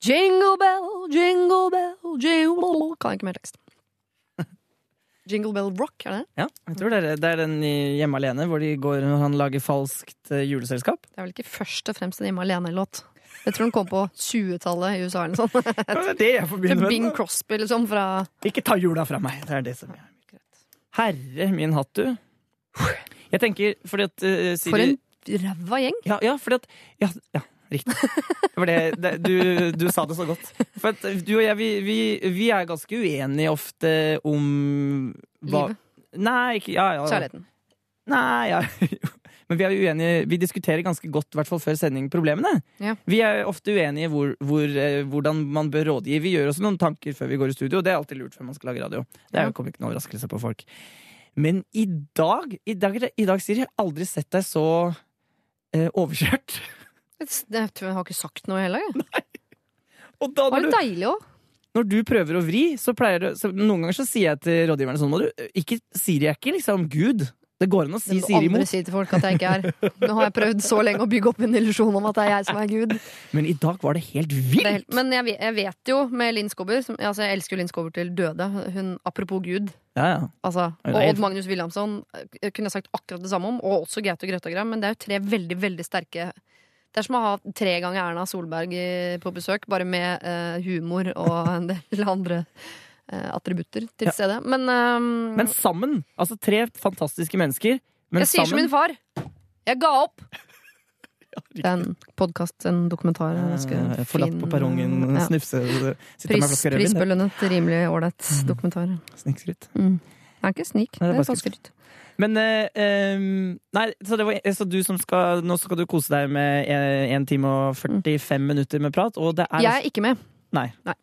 Jingle bell, jingle bell, jingle bell Kan ikke mer tekst. Jingle bell rock, er det? Ja, jeg tror det er, det er den i Hjemme alene hvor de går når han lager falskt eh, juleselskap. Det er vel ikke først og fremst en Hjemme alene-låt. Jeg tror den kom på 20-tallet i USA eller sånt. Det er det jeg forbinder med Bing. Crosby, liksom, fra Ikke ta jula fra meg. Det er det som er Herre min hatt, du. Jeg tenker fordi at uh, Siri For en ræva gjeng. Ja, ja fordi at Ja, ja riktig. Det, det, du, du sa det så godt. For du og jeg, vi, vi, vi er ganske uenige ofte om hva Livet. Nei, ikke ja, ja. Kjærligheten. Nei, ja. Men vi er uenige Vi diskuterer ganske godt, i hvert fall før sending, problemene. Ja. Vi er ofte uenige hvor, hvor, eh, hvordan man bør rådgi. Vi gjør også noen tanker før vi går i studio. Det er alltid lurt før man skal lage radio. Det er kommer ikke noen overraskelse på folk. Men i dag, i dag, i dag Siri, jeg har aldri sett deg så eh, overkjørt. Det, jeg har ikke sagt noe heller. jeg. Og da Det var når litt du, deilig òg. når du prøver å vri, så pleier du så Noen ganger så sier jeg til rådgiverne sånn må du, Ikke Siri er ikke liksom Gud. Det går an å si Siri imot. si til folk at jeg ikke er. Nå har jeg prøvd så lenge å bygge opp en illusjon om at det er jeg som er Gud. Men i dag var det helt Det er vilt! helt, men jeg, vet- jeg vet jo med Linn Skåber som- altså Jeg elsker jo Linn Skåber til døde. Hun, apropos Gud. Ja, ja. Altså, det og helt- Odd Magnus Williamson eh, kunne jeg sagt akkurat det samme om. Og også Gaute Grøttagram. Men det er jo tre veldig veldig sterke Det er som å ha tre ganger Erna Solberg på besøk, bare med eh, humor og en del andre eh, attributter til stede. Men, eh, Men sammen! Altså tre fantastiske mennesker. Men jeg sier som min far. Jeg ga opp! Det er en podkast, en dokumentar. ganske fin. Forlatt på perrongen, ja. snufse sitte med Pris, flaske rødvin. prisbelønnet, rimelig ålreit Mm. dokumentar. Snikskryt. Mm. Det er ikke snik, Nei, det er bare falskskryt. Men eh, Nei, så, det var, så du som skal Nå skal du kose deg med 1 time og 45 minutter med prat, og det er Jeg er ikke med. Nei. Nei.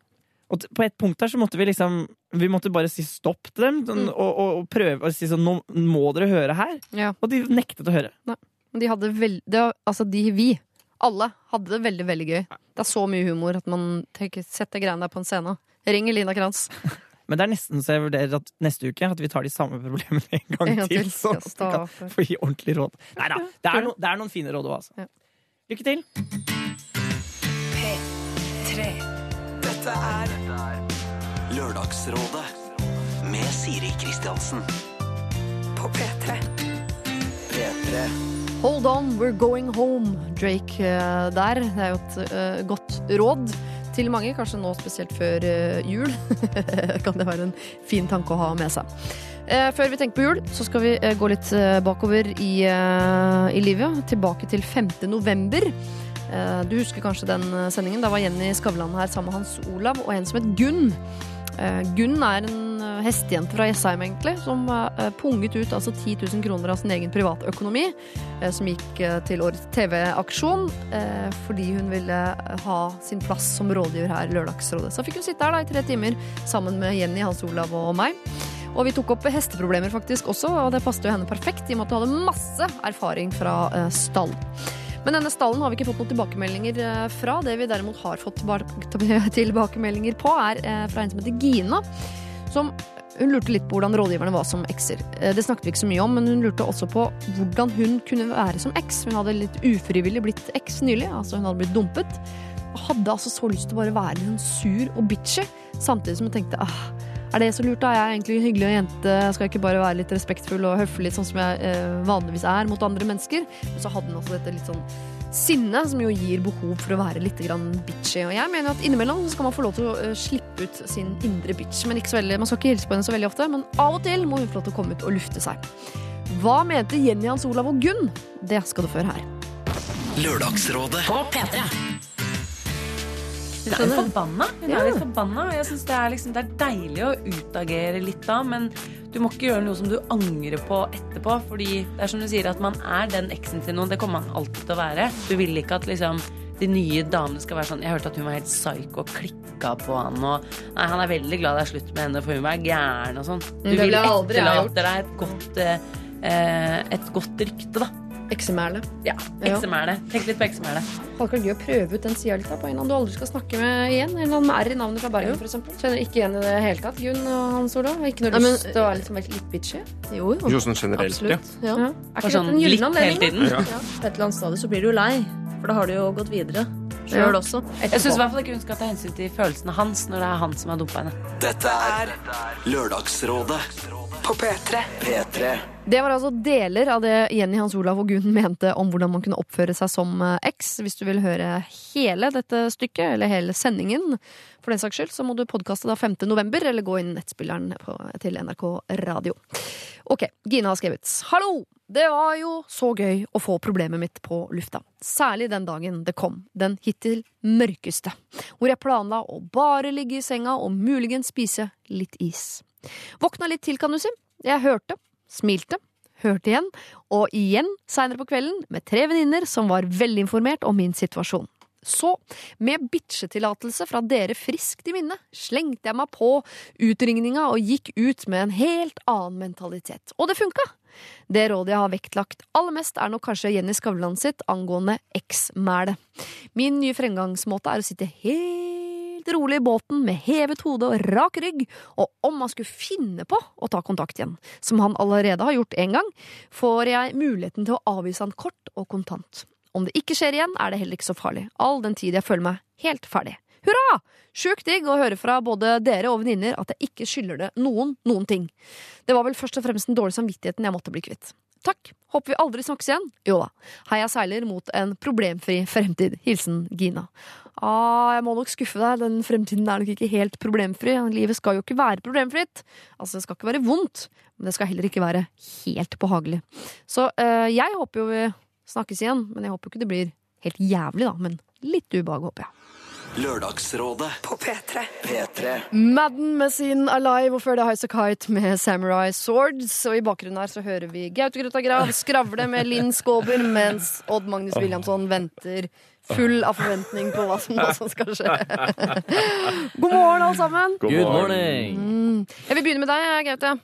Og på et punkt der så måtte vi liksom Vi måtte bare si stopp til dem sånn, Mm. og, og, og prøve å si sånn Nå må dere høre her. Ja. Og de nektet å høre. Men de hadde det Altså, de, vi, alle, hadde det veldig, veldig gøy. Det er så mye humor at man tenker setter greiene der på en scene. Ring Elina Kranz. Men det er nesten så jeg vurderer at neste uke at vi tar de samme problemene en gang, til. til. Så Ja, vi kan få gi ordentlig råd. Nei da. Det, er no, det er noen fine råd òg, altså. Ja. Lykke til. Dette er Lørdagsrådet med Siri Kristiansen. På P3. P3. Hold on, we're going home, Drake eh, der. Det er jo et uh, godt råd til mange, kanskje nå spesielt før eh, jul. kan det være en fin tanke å ha med seg. Eh, før vi tenker på jul, så skal vi eh, gå litt bakover i, i livet. Tilbake til 5. november. Du husker kanskje den sendingen? Da var Jenny Skavlan her sammen med Hans Olav og en som het Gunn. Eh, Gunn er en eh, hestejente fra Jessheim, egentlig, som eh, punget ut altså 10 000 kroner av sin egen privatøkonomi, som gikk til årets TV-aksjon, fordi hun ville ha sin plass som rådgiver her i Lørdagsrådet. Så fikk hun sitte her da i tre timer sammen med Jenny, Hans Olav og meg. Og vi tok opp hesteproblemer faktisk også, og det passet jo henne perfekt, i og med at hun hadde masse erfaring fra stall. Men denne stallen har vi ikke fått noen tilbakemeldinger eh, fra. Det vi derimot har fått tilbakemeldinger på, er eh, fra en som heter Gina. Som hun lurte litt på hvordan rådgiverne var som ekser. Eh, Det snakket vi ikke så mye om, men hun lurte også på hvordan hun kunne være som eks. Hun hadde litt ufrivillig blitt eks nylig, altså hun hadde blitt dumpet. Hadde altså så lyst til å bare være sånn sur og bitchy, samtidig som hun tenkte ah, er det så lurt, da? Jeg er egentlig en hyggelig jente. Skal ikke bare være litt respektfull og høflig, sånn som jeg eh, vanligvis er mot andre mennesker? Men så hadde hun altså dette litt sånn sinne, som jo gir behov for å være litt grann bitchy. Og jeg mener at innimellom så skal man få lov til å uh, slippe ut sin indre bitch. Men ikke så veldig, man skal ikke hilse på henne så veldig ofte, men av og til må hun få lov til å komme ut og lufte seg. Hva mente Jenny, Hans Olav og Gunn? Det skal du føre her. Lørdagsrådet På P3. Hun er litt forbanna. Hun Ja. er litt forbanna jeg synes det, liksom, det er deilig å utagere litt da, men du må ikke gjøre noe som du angrer på etterpå. Fordi det er som du sier, at man er den eksen til noen. Det kommer man alltid til å være. Du vil ikke at liksom de nye damene skal være sånn Jeg hørte at hun var helt psyko og klikka på han. Og, nei, han er veldig glad det er slutt med henne, for hun var gæren og sånn. Du vil etterlate deg et godt, eh, eh, et godt rykte, da. Eksemæle. Ja. Ja. Eksemæle. Tenk litt på. Hadde ikke vært gøy å prøve ut den sida litt da, på en eller annen du aldri skal snakke med igjen. En eller annen med R i navnet fra Bergen, for eksempel. Kjenner ikke igjen i det hele tatt. Gunn og Hans Olav. Ikke noe Nei, men- lyst til å være liksom litt bitchy. Jo, jo. Jo, sånn generelt. Absolutt. Ja. Ja. Er ikke sånn en litt hele tiden. Ja. Ja. Et eller annet stadium så blir du jo lei, for da har du jo gått videre. sjøl også. Jeg syns i hvert fall ikke hun skal ta hensyn til følelsene hans når det er han som har dumpa henne. Dette er Lørdagsrådet på P3. P3. Det var altså deler av det Jenny Hans Olav og Gunn mente om hvordan man kunne oppføre seg som eh, eks. Hvis du vil høre hele dette stykket, eller hele sendingen, for den saks skyld, så må du podkaste da 5. november, eller gå inn i nettspilleren på, til NRK Radio. Ok, Gina har skrevet Hallo! Det var jo så gøy å få problemet mitt på lufta. Særlig den dagen det kom, den hittil mørkeste, hvor jeg planla å bare ligge i senga og muligens spise litt is. Våkna litt til, kan du si. Jeg hørte, smilte, hørte igjen, og igjen seinere på kvelden med tre venninner som var velinformert om min situasjon. Så, med bitchetillatelse fra dere friskt i minne, slengte jeg meg på utringninga og gikk ut med en helt annen mentalitet. Og det funka! Det rådet jeg har vektlagt aller mest, er nok kanskje Jenny Skavlan sitt angående eks-mælet. Min nye fremgangsmåte er å sitte helt rolig i båten med hevet hode og rak rygg, og om man skulle finne på å ta kontakt igjen, som han allerede har gjort en gang, får jeg muligheten til å avvise han kort og kontant. Om det ikke skjer igjen, er det heller ikke så farlig, all den tid jeg føler meg helt ferdig. Hurra! Sjukt digg å høre fra både dere og venninner at jeg ikke skylder det noen noen ting. Det var vel først og fremst den dårlige samvittigheten jeg måtte bli kvitt. Takk. Håper vi aldri snakkes igjen. Jo da. Heia seiler mot en problemfri fremtid. Hilsen Gina. Ah, jeg må nok skuffe deg. Den fremtiden er nok ikke helt problemfri. Livet skal jo ikke være problemfritt. Altså, det skal ikke være vondt, men det skal heller ikke være helt behagelig. Så eh, jeg håper jo vi snakkes igjen, men jeg håper ikke det blir helt jævlig, da. Men litt ubehag, håper jeg. Lørdagsrådet På P3. P3. Madden med sin Alive, og før det Highasakite Kite med Samurai Swords. Og i bakgrunnen her så hører vi Gaute Grøtta Grav skravle med Linn Skåber, mens Odd Magnus Williamson venter full av forventning på hva som, hva som skal skje. God morgen, alle sammen. God Good morning! Mm. Jeg vil begynne med deg, Gaute.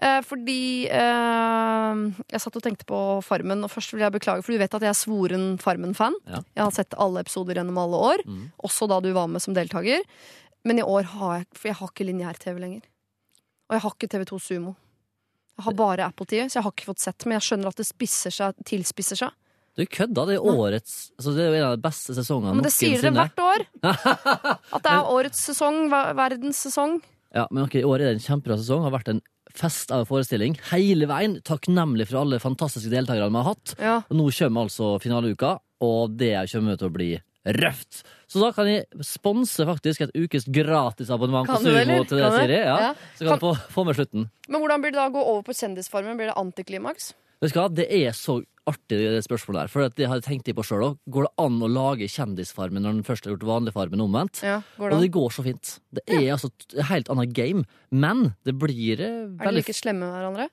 Eh, fordi eh, jeg satt og tenkte på Farmen, og først vil jeg beklage, for du vet at jeg er svoren Farmen-fan. Ja. Jeg har sett alle episoder gjennom alle år, Mm. også da du var med som deltaker. Men i år har jeg For jeg har ikke lineær-TV lenger. Og jeg har ikke TV2 Sumo. Jeg har bare Apple TV, så jeg har ikke fått sett, men jeg skjønner at det spisser seg, tilspisser seg. Du kødda, det er årets altså Det er jo en av de beste sesongene Men det sier dere hvert år! At det er årets sesong, verdens sesong. Ja, men ok, I år er det en kjempebra sesong. Har vært en fest av en forestilling hele veien. Takknemlig for alle fantastiske deltakerne vi har hatt. Ja. Og nå kommer altså finaleuka, og det kommer til å bli røft. Så da kan jeg sponse faktisk et ukes gratisabonnement på Kan Sumo til deg, Kan? Siri. Ja. Ja. Så kan du få, få med slutten. Men hvordan blir det da å gå over på Kjendisfarmen? Blir det antiklimaks? Vet du hva, Det er så artig det spørsmålet der. For det har jeg tenkt på selv òg. Går det an å lage Kjendisfarmen når den først har gjort Vanligfarmen omvendt? Ja, går Og det det går så fint. Det er altså et helt annet game. Men det blir veldig Er de like slemme med hverandre?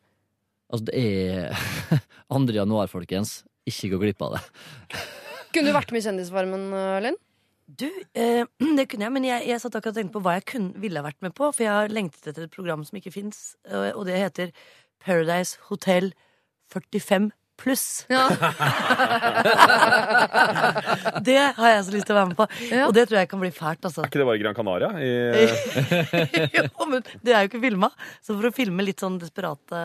Altså, det er 2. januar, folkens. Ikke gå glipp av det. Kunne du vært med i Kjendisfarmen, eh, Linn? Du, eh, det kunne jeg, men jeg, jeg satt akkurat og tenkte på hva jeg kunne, ville ha vært med på. For jeg har lengtet etter et program som ikke fins, og det heter Paradise Hotel 45 pluss. Ja. Det har jeg så lyst til å være med på. Ja. Og det tror jeg kan bli fælt, altså. Er ikke det bare Gran Canaria? I, jo, men det er jo ikke filma. Så for å filme litt sånn desperate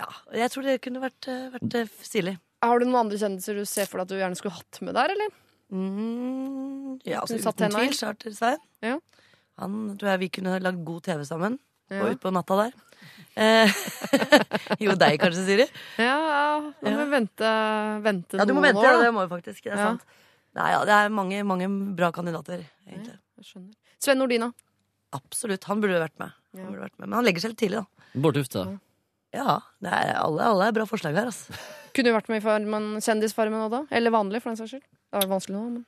Ja, jeg tror det kunne vært, eh, vært eh, stilig. Har du noen andre kjendiser du ser for deg at du gjerne skulle hatt med der, eller? Mm, ja, altså, uten tvil. Charter-Svein. Ja. Han tror jeg vi kunne lagd god TV sammen. Ja. Og ut på natta der. Eh, jo, deg kanskje, Siri. Ja, ja. Må Ja. vente, vente Ja, du må noen vente. år, Ja, da. det må vi faktisk. Det er Ja. sant. Nei, ja, det er mange, mange bra kandidater, egentlig. Jeg. Sven Nordina. Absolutt. Han burde vært med. Han burde vært med. Men han legger seg litt tidlig, da. Bård Tufte. Ja, det er, alle, alle er bra forslag her, altså. Kunne du vært med i farmen, Kjendisfarmen òg, da? Eller vanlig, for den saks skyld. Det er vanskelig nå, men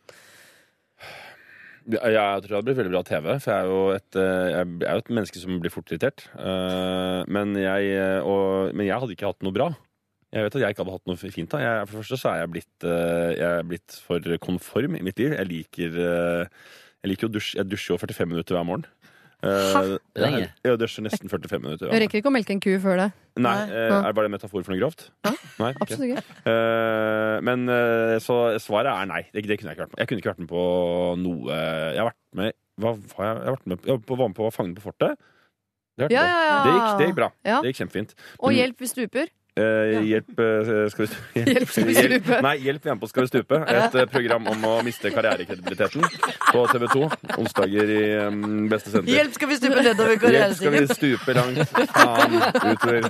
jeg, tror det hadde blitt veldig bra TV, for jeg er jo et, eh, jeg er jo et menneske som blir fort irritert. Eh, Men jeg, eh, og, men jeg hadde ikke hatt noe bra. Jeg vet at jeg ikke hadde hatt noe fint da. Jeg, for det første så er jeg blitt, jeg er blitt for konform i mitt liv. Jeg liker, jeg liker å dusje. Jeg dusjer jo 45 minutter hver morgen. Eh. Jeg, jeg dusjer nesten 45 minutter. jeg rekker ikke å melke en ku før det. Nei, uh, er bare en metafor for noe grovt? Ja, Nei, ikke. Absolutt ikke. Uh, men så svaret er nei. Det, det kunne jeg ikke vært med. Jeg kunne ikke vært med på noe Jeg har vært med Hva hva jeg, jeg har vært med, jeg var med på Fangen på fortet. Det, Ja, ja, ja. det, gikk, det gikk bra. Ja. Det gikk kjempefint. Og Men- Hjelp hvis stuper. Eh, hjelp, eh, skal vi? Hjelp, skal vi stupe? Nei, Hjelp hjemme på Skal vi stupe. Et eh, program om å miste karrierekredibiliteten på TV 2. Onsdager i um, beste senter. Hjelp, skal vi stupe nedover Hjelp, skal vi karrierestigen? stupe langt faen utover.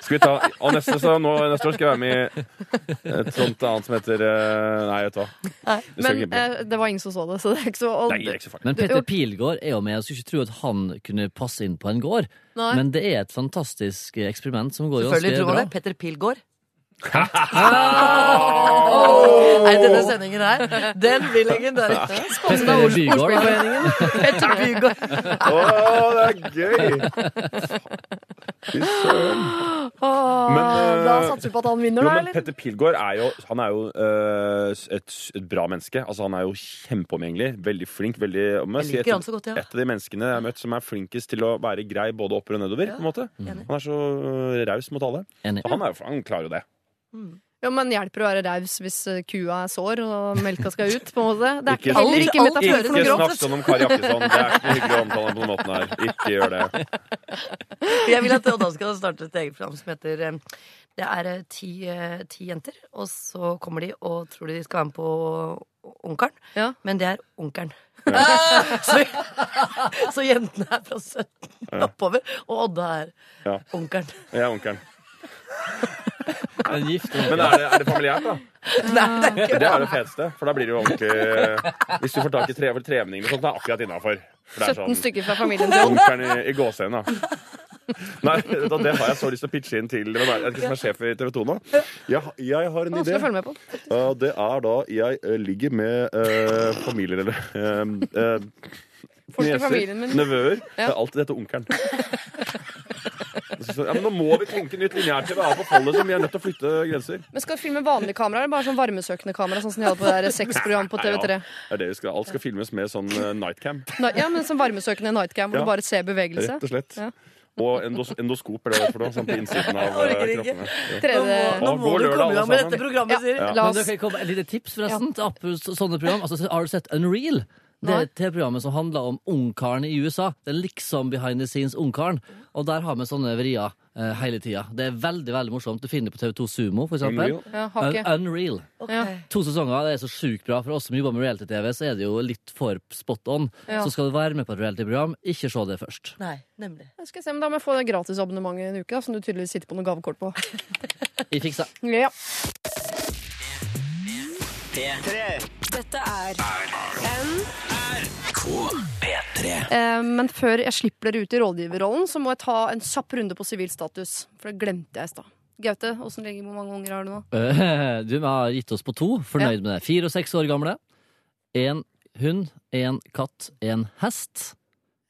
Skal vi ta Og neste, så, nå, neste år skal jeg være med i et sånt annet som heter eh, Nei, vet du hva. Det skal Men ikke bli. eh, det var ingen som så det, så det er ikke så og, Nei, det er ikke så farlig. Men Petter Pilgaard er jo med. Jeg skulle ikke tro at han kunne passe inn på en gård. Nei. Men det er et fantastisk eksperiment som går Selvfølgelig ganske tror man det. Petter Pilgaard. Nei, denne sendingen her, den blir legendarisk. Petter Bygård. Petter Bygård. Å, det er gøy! Fy søren. Men, eh, Da satser vi på at han vinner, da, eller? Petter Pilgaard er jo, han er jo øh, et, et bra menneske. Altså, han er jo kjempeomgjengelig. Veldig flink. Veldig, Jeg liker han så godt, ja. et av de menneskene jeg har møtt som er flinkest til å være grei både oppover og nedover. på en måte. Mm. Han er så øh, raus mot alle. Han, er, han klarer jo det. Ja, men hjelper å være raus hvis eh, kua er sår og melka skal ut, på en måte. Det er Ikke- ikke, heller ikke alt metafor Ikke snakk sånn om Kari Jakkesson. Det er ikke noe hyggelig å omtale på den måten her. Ikke gjør det. Jeg vil at Odda skal starte et eget program som heter eh, Det er eh, ti, ti jenter, og så kommer de og tror de skal være med på Onkelen. Ja. Men det er Onkelen. så, så jentene er fra 17 oppover, og Odda er Ja. Onkelen. Jeg er onkelen. En gift Men er det, er det familiært, da? Nei, det er ikke Det er det feteste. For da blir det jo ordentlig Hvis du får tak i tre, over og sånn, det er akkurat innafor. 17 stykker fra familien til Onkelen i, i gåseøynene, da. Nei, da, det har jeg så lyst til å pitche inn til hvem er det som er sjef i TV 2 nå. Jeg, jeg har en idé. Uh, det er da jeg eh, ligger med uh, familier eller uh, Folk min. nevøer. Det er alltid dette onkelen. Ja, men nå må vi tenke nytt lineært-TV er på fallet, så vi er nødt til å flytte grenser. Men skal du filme vanlige kameraer, eller bare sånn varmesøkende kamera, sånn som de hadde på det der sexprogram på TV3? Det er det vi skal. Alt skal filmes med sånn uh, nightcam, Ja, men sånn varmesøkende nightcam, hvor Ja. du bare ser bevegelse. rett og slett. Ja. Og endos endoskop er det for noe, sånn på innsiden av ikke. kroppene. Ja. 3D Nå må du komme i gang med dette programmet, Ja. Siri. Ja. La Men du det kan komme et lite tips, forresten. til sånne program. Altså, har du sett Unreal? Det er et TV-programmet som handler om ungkaren i USA. Det er liksom behind the scenes ungkaren. Og der har vi sånne vrier eh, hele tida. Det er veldig veldig morsomt. Du finner det på TV2 Sumo, for eksempel. Unreal. Ja, Unreal. Okay. To sesonger. Det er så sjukt bra. For oss som jobber med reality-TV, så er det jo litt for spot on. Ja. Så skal du være med på et reality-program, ikke se det først. Nei, nemlig. Jeg skal se, men Da må jeg få det gratisabonnementet en uke, da, som du tydeligvis sitter på noe gavekort på. Vi fiksa. Ja. Dette er P3. Eh, men før jeg slipper dere ut i rådgiverrollen, så må jeg ta en kjapp runde på sivilstatus. For det glemte jeg i stad. Gaute, hvordan ligger hvor mange unger har du nå? Eh, Du vi har gitt oss på to. Fornøyd med det. Fire og seks år gamle. En hund, en katt, en hest.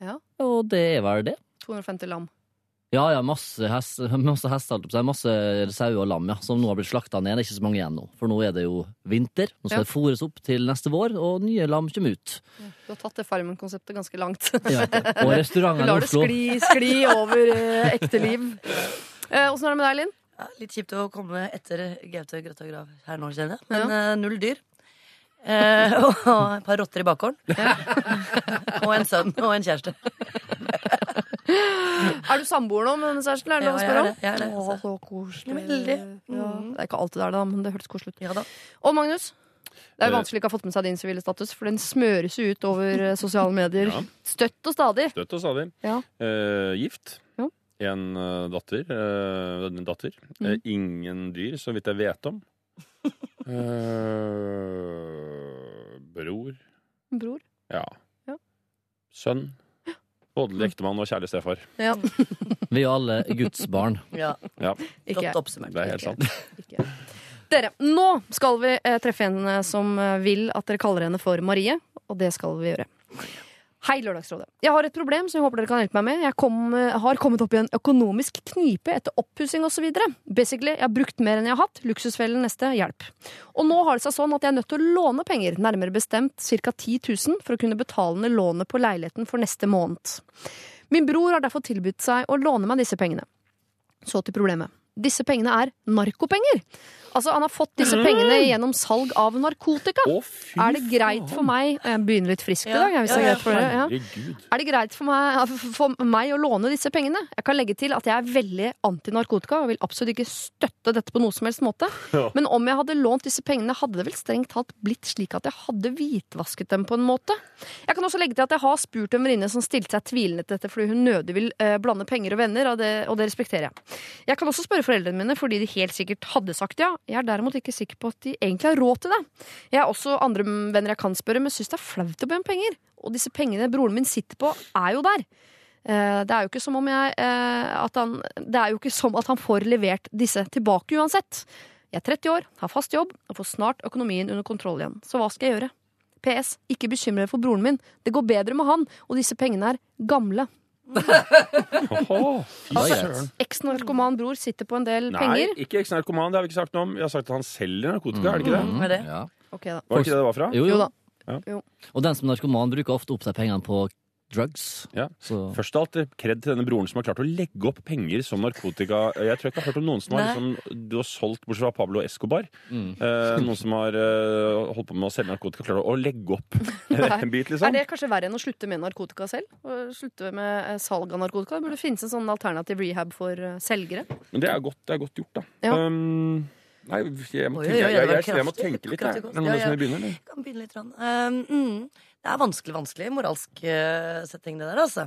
Ja. Og det er vel det. 250 lam. Ja, ja, masse, hest, masse hester, masse sauer og lam, ja, som nå har blitt slakta ned. Det er ikke så mange igjen nå, for nå er det jo vinter. Nå skal Ja. det fôres opp til neste vår, og nye lam kommer ut. Du har tatt det Farmen-konseptet ganske langt. Ja, og Du restaurantene i lar det skli, skli over eh, ekte liv. Eh, er det med deg, Linn? Ja, litt kjipt å komme etter Gaute Grøtta Grav her nå, kjenner jeg. Men eh, null dyr. Eh, og et par rotter i bakgården. og en sønn og en kjæreste. Er du samboer nå med denne kjæresten? Er det Ja, lov å jeg spørre er om? det, jeg er det, Å, altså. så koselig. Veldig. Ja. Mm. Det er ikke alltid det er det, da, men det hørtes koselig ut. Ja da. Og Magnus, det er vanskelig vanskelig ikke å ha fått med seg din sivile status, for den smøres jo ut over eh, sosiale medier Ja. støtt og stadig. Støtt og stadig. Ja. Eh, gift. Ja. En eh, datter. eh, datter. Eh, Mm. ingen dyr, så vidt jeg vet om. Eh, bror. Bror. Ja. Ja. Sønn. Både ektemann og kjærlig stefar. Ja, Vi er alle Guds barn. Ja, Ja, ikke. Godt oppsummert. det er helt sant. Ikke. Dere, nå skal vi eh, treffe en eh, som vil at dere kaller henne for Marie, og det skal vi gjøre. Hei, Lørdagsrådet. Jeg har et problem som jeg håper dere kan hjelpe meg med. Jeg kom, eh, har kommet opp i en økonomisk knipe etter oppussing osv. Basically, jeg har brukt mer enn jeg har hatt. Luksusfellen neste, hjelp. Og nå har det seg sånn at jeg er nødt til å låne penger, nærmere bestemt ca. 10 000, for å kunne betale ned lånet på leiligheten for neste måned. Min bror har derfor tilbudt seg å låne meg disse pengene. Så til problemet. Disse pengene er narkopenger. Altså, han har fått disse pengene gjennom salg av narkotika. Å, fy Er det greit for meg Jeg begynner litt frisk i dag, er Ja, ja. Ja. Herregud. Er det greit for meg, for meg å låne disse pengene? Jeg kan legge til at jeg er veldig antinarkotika og vil absolutt ikke støtte dette på noe som helst måte. Men om jeg hadde lånt disse pengene, hadde det vel strengt talt blitt slik at jeg hadde hvitvasket dem på en måte. Jeg kan også legge til at jeg har spurt en venninne som stilte seg tvilende til dette fordi hun nødig vil eh, blande penger og venner, og det, og det respekterer jeg. Jeg kan også spørre foreldrene mine fordi de helt sikkert hadde sagt ja. Jeg er derimot ikke sikker på at de egentlig har råd til det. Jeg har også andre venner jeg kan spørre, men syns det er flaut å be om penger. Og disse pengene broren min sitter på, er jo der. Eh, Det er jo ikke som om jeg eh, at han, Det er jo ikke som at han får levert disse tilbake uansett. Jeg er 30 år, har fast jobb og får snart økonomien under kontroll igjen. Så hva skal jeg gjøre? PS. Ikke bekymre deg for broren min. Det går bedre med han, og disse pengene er gamle. Altså. Eks-narkoman bror sitter på en del Nei, penger. ikke eks-narkoman. Det har vi ikke sagt noe om. Vi har sagt at han selger narkotika. Er det ikke det? Mm, er det? Ja. Okay, da. Var det ikke det det var fra? Jo, Jo jo. da. Og den som narkoman bruker ofte opp seg pengene på drugs. Ja. Så Først av alt kred til denne broren som har klart å legge opp penger som narkotika. Jeg tror ikke jeg har hørt om noen som har, liksom, du har solgt, bortsett fra Pablo Escobar. Mm. Eh, noen som har eh, holdt på med å selge narkotika, klarer å legge opp en bit, Er liksom. det kanskje verre enn å slutte med narkotika selv? Å slutte med eh, salg av narkotika? Det burde finnes en sånn alternativ rehab for eh, selgere. Men det er godt, det er godt gjort, da. Ja. Um, nei, jeg må tenke, jeg, jeg, jeg, jeg må tenke litt, jeg. Er det noen Ja, som vil begynne, eller? Jeg kan begynne litt. grann. Um, mm, det er vanskelig, vanskelig moralsk eh, setting, det der, altså.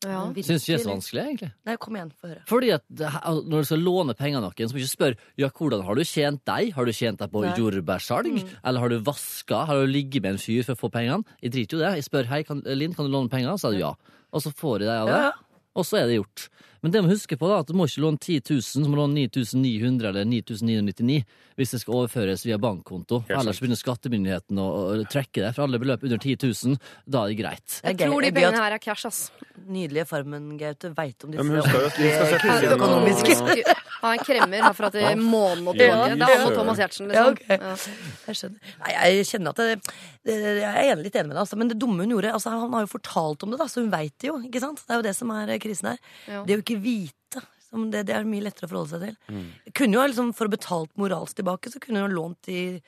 Ja. Syns ikke det er så vanskelig, egentlig. Nei, kom igjen, få høre. Fordi at det her- altså, Når du skal låne penger av noen, så må du ikke spørre ja, hvordan har du tjent deg. Har du tjent deg på Nei. jordbærsalg? Eller har du vaska? Har du ligget med en fyr for å få pengene? Jeg driter jo i det. Jeg spør hei, kan, Linn, kan du låne penger? Så er det ja. Og så får jeg deg av det. Ja, ja. Og så er det gjort. Men det må huske på da, at du må ikke låne 10 000, så må du låne 9900 eller 9999 hvis det skal overføres via bankkonto. Helt Ellers begynner skattemyndigheten å, å trekke det for alle beløp under 10 000. Da er det greit. Jeg tror de pengene her er cash, ass. Nydelige Farmen-Gaute veit om Ja, disse ordentlige seg inn og- økonomiske Ha en kremmer herfra til månen og Ja, tilbake. Det er han og Thomas Giertsen, Ja, liksom. ok. Jeg skjønner. Nei, jeg kjenner at det, det, Jeg er litt enig med deg, altså. men det dumme hun gjorde altså, Han har jo fortalt om det, da, så hun veit det jo. ikke sant? Det er jo det som er krisen her. Ja. Det å ikke vite, det, det er mye lettere å forholde seg til. Kunne jo liksom, For å betalt moralsk tilbake, så kunne hun jo lånt de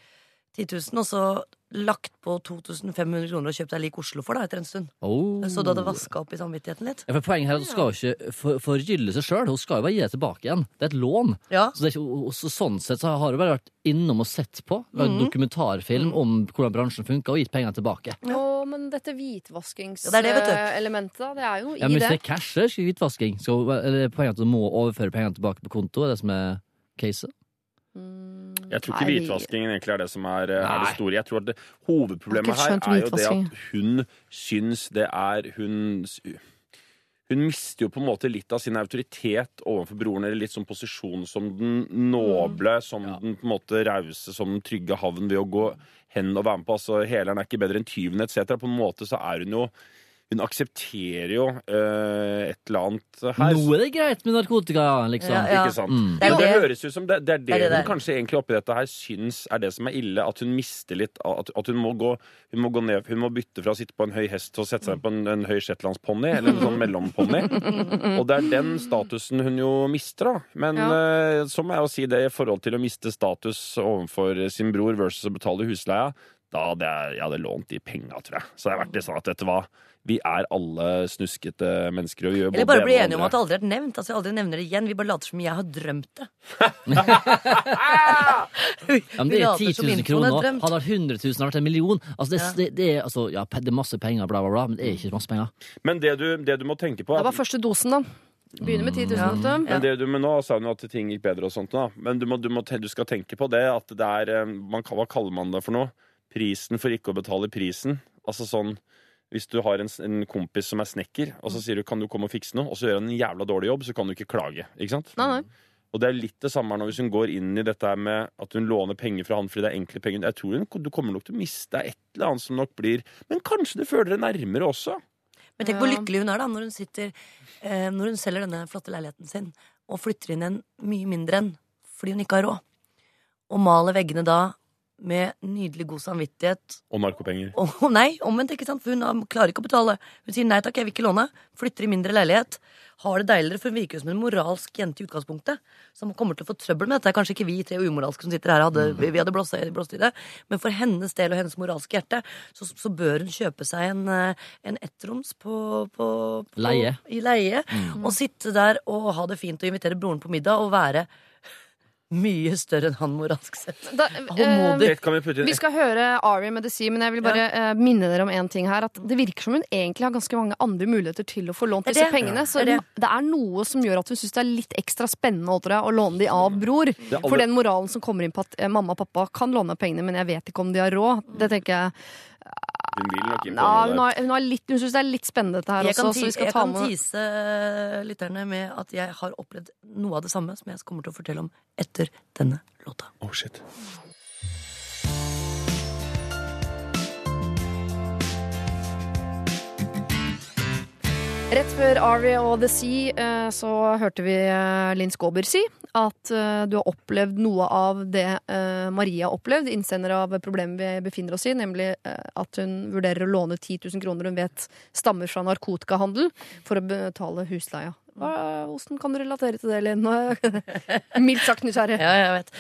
10 000, og så lagt på 2500 kroner og kjøpt deg lik Oslo for da, etter en stund. Oh. Så du hadde vaska opp i samvittigheten litt. Ja, for Poenget her er at hun skal jo ikke for, forgylle seg sjøl, hun skal jo bare gi det tilbake igjen. Det er et lån. Ja. Så, det er ikke, så Sånn sett så har hun bare vært innom og sett på, lagd dokumentarfilm om hvordan bransjen funker, og gitt pengene tilbake. Å, men dette Ja, det er det, hvitvaskingselementet, det er jo i Ja, men i Hvis det det. er cash, så er det ikke hvitvasking. Så er det poenget at du må overføre pengene tilbake på konto, er det som er caset? Mm, Jeg tror ikke nei, hvitvaskingen egentlig er det som er, er det store. Jeg tror at det, Hovedproblemet her er jo det at hun syns det er Hun hun mister jo på en måte litt av sin autoritet overfor broren, eller litt sånn posisjon som den noble, som den på en måte rause, som den trygge havn ved å gå hen og være med på. Altså, Heleren er ikke bedre enn tyven, etc. På en måte så er hun jo Hun aksepterer jo eh, et eller annet her. Nå er det greit med narkotika, liksom. Ja, ja. Ikke sant? Mm. Det Men det høres ut som det, det er det, Det er det hun kanskje egentlig oppi dette her syns er det som er ille. At hun mister litt At, at hun, må gå, hun må gå ned Hun må bytte fra å sitte på en høy hest til å sette seg på en, en høy shetlandsponni, eller en sånn mellomponni. Og det er den statusen hun jo mister, da. Men eh, så må jeg jo si det i forhold til å miste status overfor sin bror versus å betale husleia. Da hadde jeg, jeg hadde lånt de penga, tror jeg. Så det har vært litt sånn at vet du hva, Vi er alle snuskete mennesker og vi gjør Eller både bare bli enige om at det aldri er nevnt. Altså, jeg aldri nevner det igjen. Vi bare later som jeg har drømt det. Ja, men det er 10 000 er kroner. nå. Hadde det vært 100 000, hadde vært en million. Altså, det, Ja. det, det, er, altså, ja, det er masse penger, bla, bla, bla, men det er ikke masse penger. Men det du, det du må tenke på Det var første dosen, da. Begynner med 10 000. vet ja. Men det du, men nå sa hun jo at ting gikk bedre og sånt, da. Men du, må, du, må, du skal tenke på det at det er eh, man, Hva kaller man det for noe? Prisen for ikke å betale prisen. Altså sånn hvis du har en, en kompis som er snekker, og så sier du 'kan du komme og fikse noe', og så gjør han en jævla dårlig jobb, så kan du ikke klage. Ikke sant? Nei, nei. Og det er litt det samme her nå hvis hun går inn i dette her med at hun låner penger fra han fordi det er enkle penger. Jeg tror hun, du kommer nok til å miste et eller annet som nok blir Men kanskje du føler det nærmere også? Men tenk hvor lykkelig hun er da når hun sitter eh, Når hun selger denne flotte leiligheten sin og flytter inn en mye mindre enn fordi hun ikke har råd. Og maler veggene da med nydelig god samvittighet Og narkopenger. og nei, omvendt, ikke sant? For hun klarer ikke å betale. Hun sier nei takk, jeg vil ikke låne. Flytter i mindre leilighet. Har det deiligere, for hun virker som en moralsk jente i utgangspunktet. Som kommer til å få trøbbel med dette. Det er Kanskje ikke vi tre umoralske som sitter her, hadde, vi hadde blåst, blåst i det. Men for hennes del og hennes moralske hjerte, så, så bør hun kjøpe seg en, eh, en ettroms på, på, på Leie. I leie. Og sitte der og ha det fint og invitere broren på middag og være mye større enn han moralsk sett. Da, eh, vi putte inn vi skal høre Ari med The Sea, men jeg vil bare eh, minne dere om en ting her. At det virker som hun egentlig har ganske mange andre muligheter til å få lånt disse pengene. pengene. Så Det det er det. er noe som gjør at hun syns det er litt ekstra spennende tror jeg, å låne de av bror. For den moralen som kommer inn på at eh, mamma og pappa kan låne pengene, men jeg vet ikke om de har råd, det tenker jeg Hun vil nok ikke ja, låne hun, har, hun, har litt, hun syns det er litt spennende dette her Jeg også, kan, så ti vi skal jeg ta kan med tise lytterne med at jeg har opplevd noe av det samme som jeg kommer til å fortelle om etter denne låta. Oh, shit. Rett før Ari og The Sea eh, så hørte vi eh, Linn Skåber si at eh, du har opplevd noe av det Maria har opplevd, innsender av problemet vi befinner oss i, nemlig at hun vurderer å låne 10 000 kroner hun vet stammer fra narkotikahandel, for å betale husleia. Åssen kan du relatere til det, Linn? Mildt sagt nysgjerrig. Ja, jeg vet.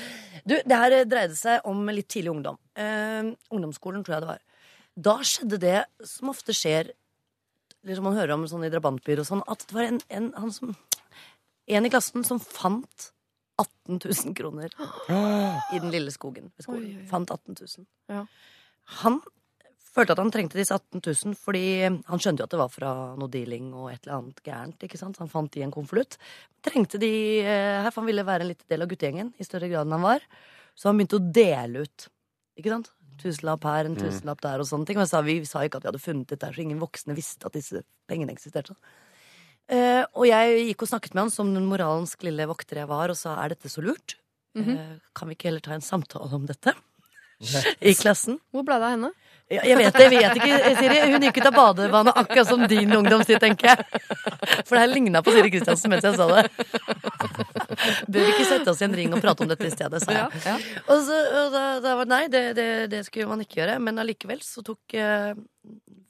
Du, det her dreide seg om litt tidlig ungdom. Uh, ungdomsskolen, tror jeg det var. Da skjedde det som ofte skjer eller som man hører om sånn i drabantbyer og sånn, at det var en, en, han som, en i klassen som fant 18 000 kroner i den lille skogen ved skolen. Oi, oi, oi. Fant 18 000. Ja. Han følte at han trengte disse 18 000 fordi han skjønte jo at det var fra noe dealing og et eller annet gærent. ikke sant? Så han fant de i en konvolutt. Trengte de eh, her, for han ville være en liten del av guttegjengen i større grad enn han var. Så han begynte å dele ut. Ikke sant? Tusenlapp her, en tusenlapp der og sånne ting. Men sa, vi sa ikke at vi hadde funnet dette, så ingen voksne visste at disse pengene eksisterte. Uh, og jeg gikk og snakket med han som den moralsk lille vokter jeg var, og sa er dette så lurt? eh, kan vi ikke heller ta en samtale om dette? I klassen. Hvor ble det av henne? Ja, jeg vet det, jeg vet ikke, Siri. Hun gikk ut av badevannet akkurat som din ungdomstid, tenker jeg. For det her ligna på Siri Kristiansen mens jeg sa det. Bør vi ikke sette oss i en ring og prate om dette i stedet, sa jeg. Ja, Og, så, og da, da var det nei, det, det, det skulle man ikke gjøre. Men allikevel så tok eh,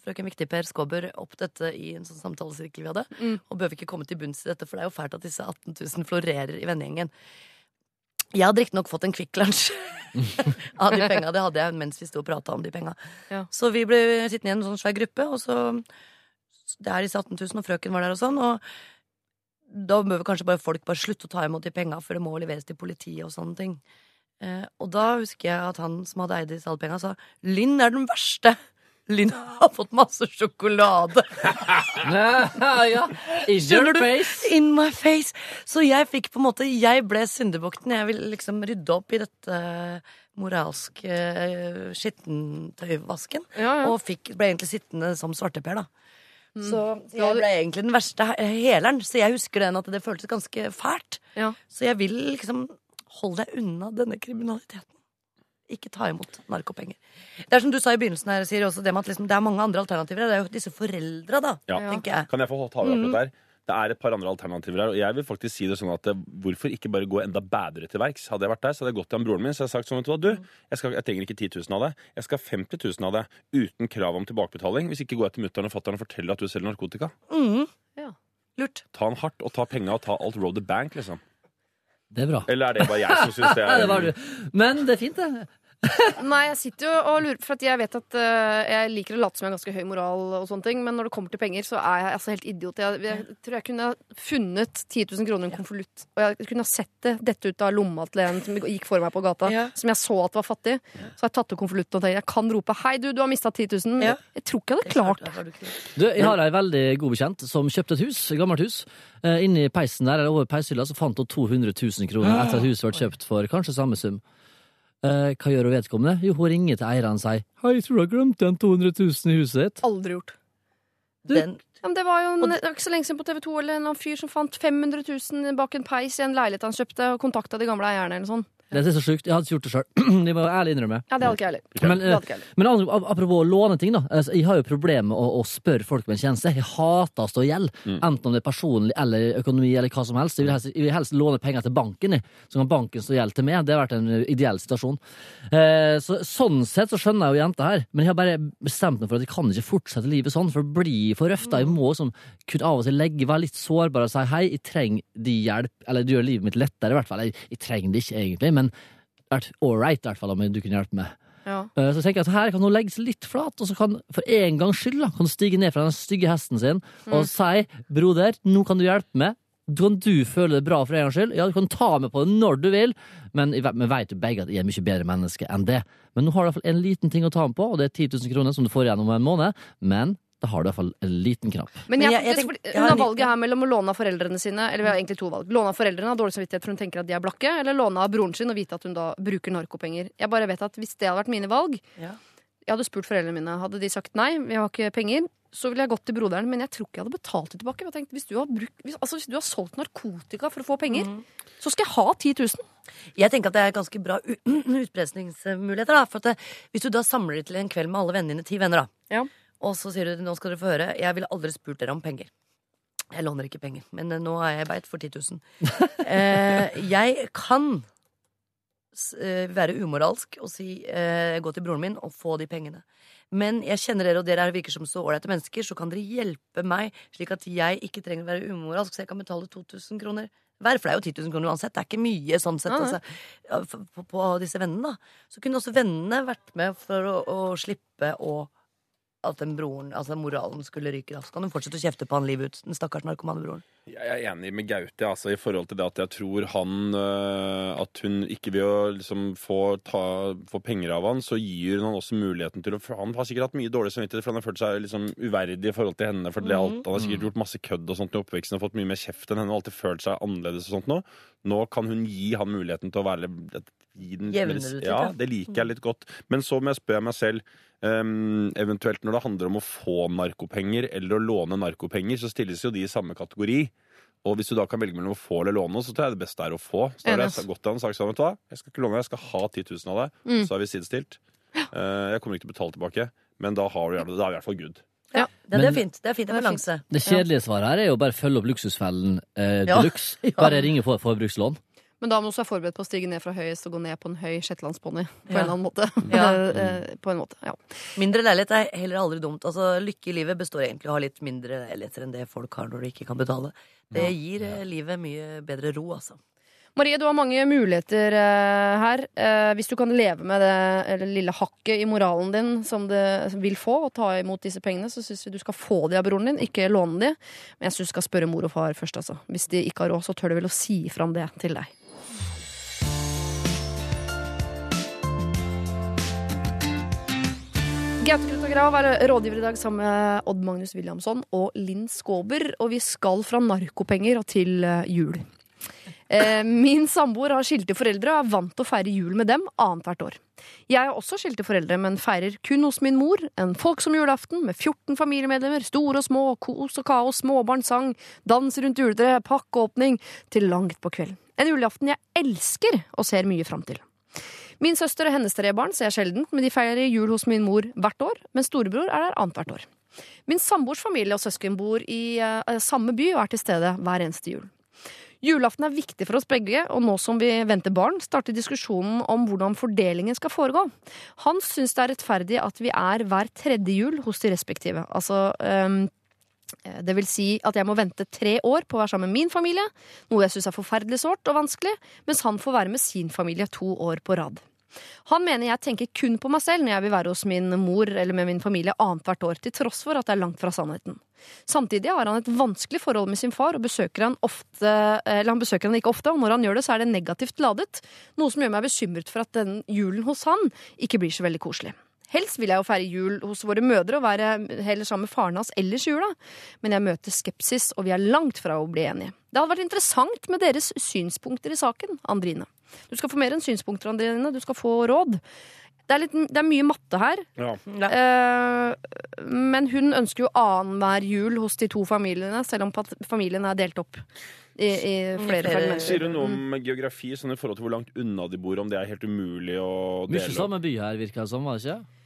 frøken Viktig-Per Skåber opp dette i en sånn samtalesirkel vi hadde. Mm. Og bør vi ikke komme til bunns i dette, for det er jo fælt at disse 18 000 florerer i vennegjengen. Jeg hadde riktignok fått en Kvikk Lunsj av de penga. Det hadde jeg mens vi sto og prata om de penga. Ja. Så vi ble sittende i en sånn svær gruppe, og så Det er disse 18 000, og frøken var der og sånn. Og da bør kanskje bare folk bare slutte å ta imot de penga, for det må leveres til politiet og sånne ting. Eh, og da husker jeg at han som hadde eid disse alle penga, sa Linn er den verste. Linn har fått masse sjokolade. ja. In your face. In my face. Så jeg fikk på en måte Jeg ble syndebukten. Jeg ville liksom rydde opp i dette moralske uh, skittentøyvasken. Ja, ja. Og fikk, ble egentlig sittende som svarteper, da. Mm. Så jeg ble egentlig den verste heleren. Så jeg husker den at det føltes ganske fælt. Ja. Så jeg vil liksom holde deg unna denne kriminaliteten. Ikke ta imot narkopenger. Det er som du sa i begynnelsen her, Siri, også det med at liksom, det er mange andre alternativer. Det er jo disse foreldra, da, Ja. tenker jeg. Kan jeg få ta over akkurat der? Det er et par andre alternativer her, og jeg vil faktisk si det sånn at eh, hvorfor ikke bare gå enda bedre til verks? Hadde jeg vært der, så hadde jeg gått til han broren min så hadde jeg sagt sånn, vet du hva, du, jeg, skal, jeg trenger ikke 10 000 av det, jeg skal ha 50 000 av det, uten krav om tilbakebetaling. Hvis ikke går jeg til mutter'n og fatter'n og forteller at du selger narkotika. Mhm. Ja. Lurt. Ta han hardt, og ta penga og ta alt road the bank, liksom. Det er bra. Eller er det bare jeg som syns det Ja, er det var du. Men det er fint, det. Nei, jeg sitter jo og lurer For at jeg vet at uh, jeg liker å late som jeg har ganske høy moral, og sånne ting men når det kommer til penger, så er jeg altså helt idiot. Jeg, jeg tror jeg kunne funnet 10 000 kroner i en konvolutt, og jeg kunne sett det dette ut av lomma til en som gikk for meg på gata, Ja. som jeg så at var fattig. Så har jeg tatt ut konvolutten og tenkt jeg kan rope 'hei, du, du har mista 10 000'. Ja. Jeg tror ikke jeg hadde klart det. du jeg har ei veldig god bekjent som kjøpte et hus, et gammelt hus. Eh, Inni peisen der, eller over peishylla så fant hun 200 000 kroner etter at huset ble kjøpt for kanskje samme sum. Eh, hva gjør hun vedkommende? Jo, hun ringer til eieren og sier Hei, tror du har glemt igjen 200 000 i huset ditt. Aldri gjort. Du- Den, Ja, men det var jo en, det var ikke så lenge siden på TV 2 eller en fyr som fant 500 000 bak en peis i en leilighet han kjøpte, og kontakta de gamle eierne eller sånt. Det er så sjukt. Jeg hadde ikke gjort det sjøl. Det må jeg ærlig innrømme. Ja, det hadde ikke jeg heller. Men, eh, men apropos å låne ting, da. Altså, Jeg har jo problemer med å, å spørre folk om en tjeneste. Jeg hater å stå i gjeld. Enten om det er personlig eller økonomi eller hva som helst. Jeg vil helst, jeg vil helst låne penger til banken, så kan banken stå i gjeld til meg. Det har vært en uh, ideell situasjon. Eh, så, sånn sett så skjønner jeg jo jenta her, men jeg har bare bestemt meg for at jeg kan ikke fortsette livet sånn, for det blir for røft. Jeg må liksom kunne av og til legge, være litt sårbar og si hei, jeg trenger de hjelp, eller det gjør livet mitt lettere i hvert fall. Jeg, jeg trenger det ikke egentlig, men hadde vært ålreit i hvert fall om du kunne hjelpe meg. Ja. Eh, Så tenker jeg at her kan hun legge seg litt flat, og så kan for en gangs skyld kan hun stige ned fra den stygge hesten sin og si 'broder, nå kan du hjelpe meg'. Kan du føle det bra for en gangs skyld. Ja, du kan ta meg på det når du vil, men vi vet jo begge at jeg er mye bedre menneske enn det. Men nå har du i hvert fall en liten ting å ta med på, og det er 10 000 kroner som du får igjen om en måned. Men da har du i hvert fall en liten knapp. Men jeg, jeg- jeg jeg har hun har valget her mellom å låne av foreldrene sine Eller vi har egentlig to valg. Låne av foreldrene av dårlig samvittighet for hun tenker at de er blakke, eller låne av broren sin og vite at hun da bruker narkopenger. Jeg bare vet at Hvis det hadde vært mine valg Ja. Jeg hadde spurt foreldrene mine. Hadde de sagt nei, vi har ikke penger, så ville jeg gått til broderen, men jeg tror ikke jeg hadde betalt det tilbake. Jeg tenkte, hvis, du har brukt, hvis, altså, hvis du har solgt narkotika for å få penger, mm. så skal jeg ha 10 000. Jeg tenker at det er ganske bra u- utpressingsmuligheter. da, For at det, Hvis du da samler det til en kveld med alle vennene dine, ti venner, da, Ja. Og så sier du nå skal dere få høre, jeg ville aldri spurt dere om penger. Jeg låner ikke penger, men eh, nå er jeg beit for 10 000. Eh, jeg kan eh, være umoralsk og si eh, gå til broren min og få de pengene. Men jeg kjenner dere, og dere er- virker som så ålreite mennesker, så kan dere hjelpe meg, slik at jeg ikke trenger å være umoralsk, så jeg kan betale 2000 kroner hver. For det er jo 10 000 kroner uansett. Det er ikke mye sånn sett. Altså, på, på disse vennene, da. Så kunne også vennene vært med for å, å slippe å at den broren, altså moralen skulle ryke. raskt. Kan hun fortsette å kjefte på han livet ut. Den stakkars narkomanebroren? Jeg er enig med Gaute altså, i forhold til det at jeg tror han øh, At hun ikke ved å liksom, få, ta, få penger av han, så gir hun han også muligheten til å For han har sikkert hatt mye dårlig samvittighet, for han har følt seg liksom, uverdig i forhold til henne. For det, Mhm. alt, Han har sikkert gjort masse kødd og sånt i oppveksten og fått mye mer kjeft enn henne. Og alltid følt seg annerledes og sånt nå. Nå kan hun gi han muligheten til å være gi den, litt, Ja, det liker jeg litt godt. Men så må jeg spørre meg selv um, eventuelt når det handler om å få narkopenger eller å låne narkopenger, så stilles jo de i samme kategori. Og hvis du da kan velge mellom å få eller låne, så tror jeg det beste er å få. Så da har jeg gått til han og sagt sånn, vet du hva, jeg skal ikke låne, jeg skal ha 10 000 av deg. Mm. Så er vi sidestilt. Uh, jeg kommer ikke til å betale tilbake, men da, har du, da er vi i hvert fall good. Ja, det, det er fint. Det er fint. Det er balanse. Det kjedelige svaret her er jo bare følge opp luksusfellen eh, Ja. de luxe. Bare ringe for forbrukslån. Men da må du også være forberedt på å stige ned fra høyest og gå ned på en høy shetlandsponni. På Ja. Ja. Eh, på en måte, ja. Mindre leilighet er heller aldri dumt. Altså, Lykke i livet består egentlig av å ha litt mindre leiligheter enn det folk har når de ikke kan betale. Det gir eh, livet mye bedre ro, altså. Marie, du har mange muligheter eh, her. Eh, hvis du kan leve med det eller, lille hakket i moralen din som det vil få, og ta imot disse pengene, så syns vi du skal få de av broren din, ikke låne de. Men jeg syns du skal spørre mor og far først, altså. Hvis de ikke har råd, så tør de vel å si fram det til deg. Gaute Krutt og Grav er rådgiver i dag sammen med Odd Magnus Williamson og Linn Skåber. Og vi skal fra narkopenger og til eh, jul. Eh, min samboer har skilte foreldre og er vant til å feire jul med dem annethvert år. Jeg har også skilte foreldre, men feirer kun hos min mor. En folksom julaften med 14 familiemedlemmer, store og små, kos og kaos, småbarnssang, dans rundt juletreet, pakkeåpning til langt på kvelden. En julaften jeg elsker og ser mye fram til. Min søster og hennes tre barn ser jeg sjelden, men de feirer jul hos min mor hvert år, mens storebror er der annethvert år. Min samboers familie og søsken bor i uh, samme by og er til stede hver eneste jul. Julaften er viktig for oss begge, og nå som vi venter barn, starter diskusjonen om hvordan fordelingen skal foregå. Han syns det er rettferdig at vi er hver tredje jul hos de respektive. Altså ehm, det vil si at jeg må vente tre år på å være sammen med min familie, noe jeg syns er forferdelig sårt og vanskelig, mens han får være med sin familie to år på rad. Han mener jeg tenker kun på meg selv når jeg vil være hos min mor eller med min familie annethvert år, til tross for at det er langt fra sannheten. Samtidig har han et vanskelig forhold med sin far, og besøker han, ofte, han besøker han ikke ofte, og når han gjør det, så er det negativt ladet, noe som gjør meg bekymret for at den julen hos han ikke blir så veldig koselig. Helst vil jeg jo feire jul hos våre mødre og være heller sammen med faren hans ellers i jula, men jeg møter skepsis, og vi er langt fra å bli enige. Det hadde vært interessant med deres synspunkter i saken, Andrine. Du skal få mer enn synspunkter, Andrine. Du skal få råd. Det er, litt, det er mye matte her. Ja. Eh, men hun ønsker jo annenhver jul hos de to familiene, selv om familien er delt opp. i, i flere fragmenter. Sier hun noe om geografi sånn i forhold til hvor langt unna de bor, om det er helt umulig å dele? Mye dele? samme by her, virker det som, var det ikke?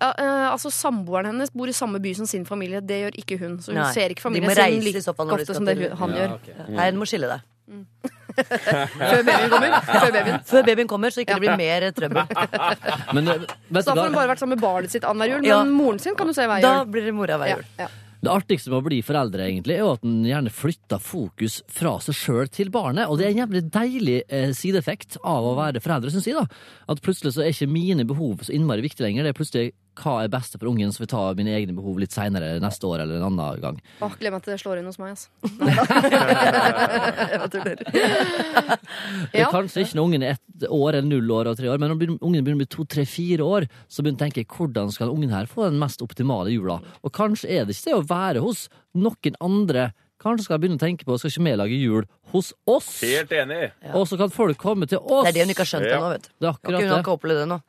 Ja, eh, altså Samboeren hennes bor i samme by som sin familie. Det gjør ikke hun. Så hun Nei, ser ikke de familien må sin reise i like så fall når de ofte skal som det til- han Ja, gjør. ok. Nei, du må skille deg. Før babyen kommer. Før babyen. Før babyen kommer, så ikke det blir mer trøbbel. Men eh, vet Så da du får hun bare vært sammen med barnet sitt annenhver jul, men Ja. moren sin kan du se hver Da jul. blir det mora hver Ja, jul. ja. Det artigste med å bli foreldre egentlig, er jo at en gjerne flytter fokus fra seg sjøl til barnet. Og det er en jævlig deilig eh, sideeffekt av å være foreldre, syns jeg. da. At plutselig så er ikke mine behov så innmari viktige lenger. Det er plutselig hva er beste for ungen, så vi jeg ta mine egne behov litt seinere neste år eller en annen gang. Åh, glem at det slår inn hos meg, altså. Jeg tuller. Det er Ja. kanskje ikke når ungen er ett år eller null år og tre år, men når ungen begynner å bli to, tre, fire år, så begynner jeg å tenke hvordan skal ungen her få den mest optimale jula? Og kanskje er det ikke det å være hos noen andre. Kanskje skal jeg begynne å tenke på skal ikke vi lage jul hos oss? Helt enig! Og så kan folk komme til oss. Det er det hun ikke har skjønt Ja. ennå, vet du. Det er akkurat det. Hun har ikke opplevd det nå.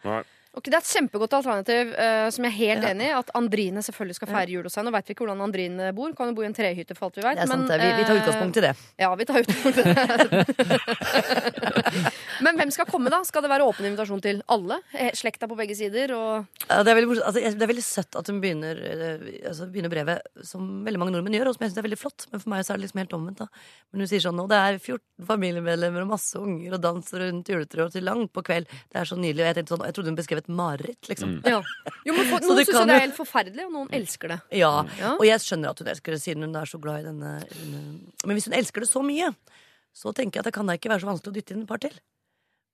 Ok, Det er et kjempegodt alternativ uh, som jeg er helt Ja. enig i. At Andrine selvfølgelig skal feire jul hos seg. Nå vet vi ikke hvordan Andrine bor. Kan jo bo i en trehytte for alt vi sant. Vi, vi tar eh, utgangspunkt i det. Ja, vi tar utgangspunkt i det. Men hvem skal komme, da? Skal det være åpen invitasjon til alle? Eh, Slekta på begge sider? Og Ja, det, er veldig, altså, det er veldig søtt at hun begynner, altså, begynner brevet som veldig mange nordmenn gjør, og som jeg synes er veldig flott. Men for meg så er det liksom helt omvendt. da Men hun sier sånn nå, det er 14 familiemedlemmer og masse unger og dans rundt juletreet og til langt på kveld. Det er så nydelig. Og jeg, sånn, jeg trodde hun beskrev et mareritt, liksom. ja. Jo, men for, Noen det syns jo det er helt forferdelig, og noen elsker det. Ja, og jeg skjønner at hun elsker det, siden hun er så glad i denne, denne Men hvis hun elsker det så mye, så tenker jeg at det kan da ikke være så vanskelig å dytte inn et par til.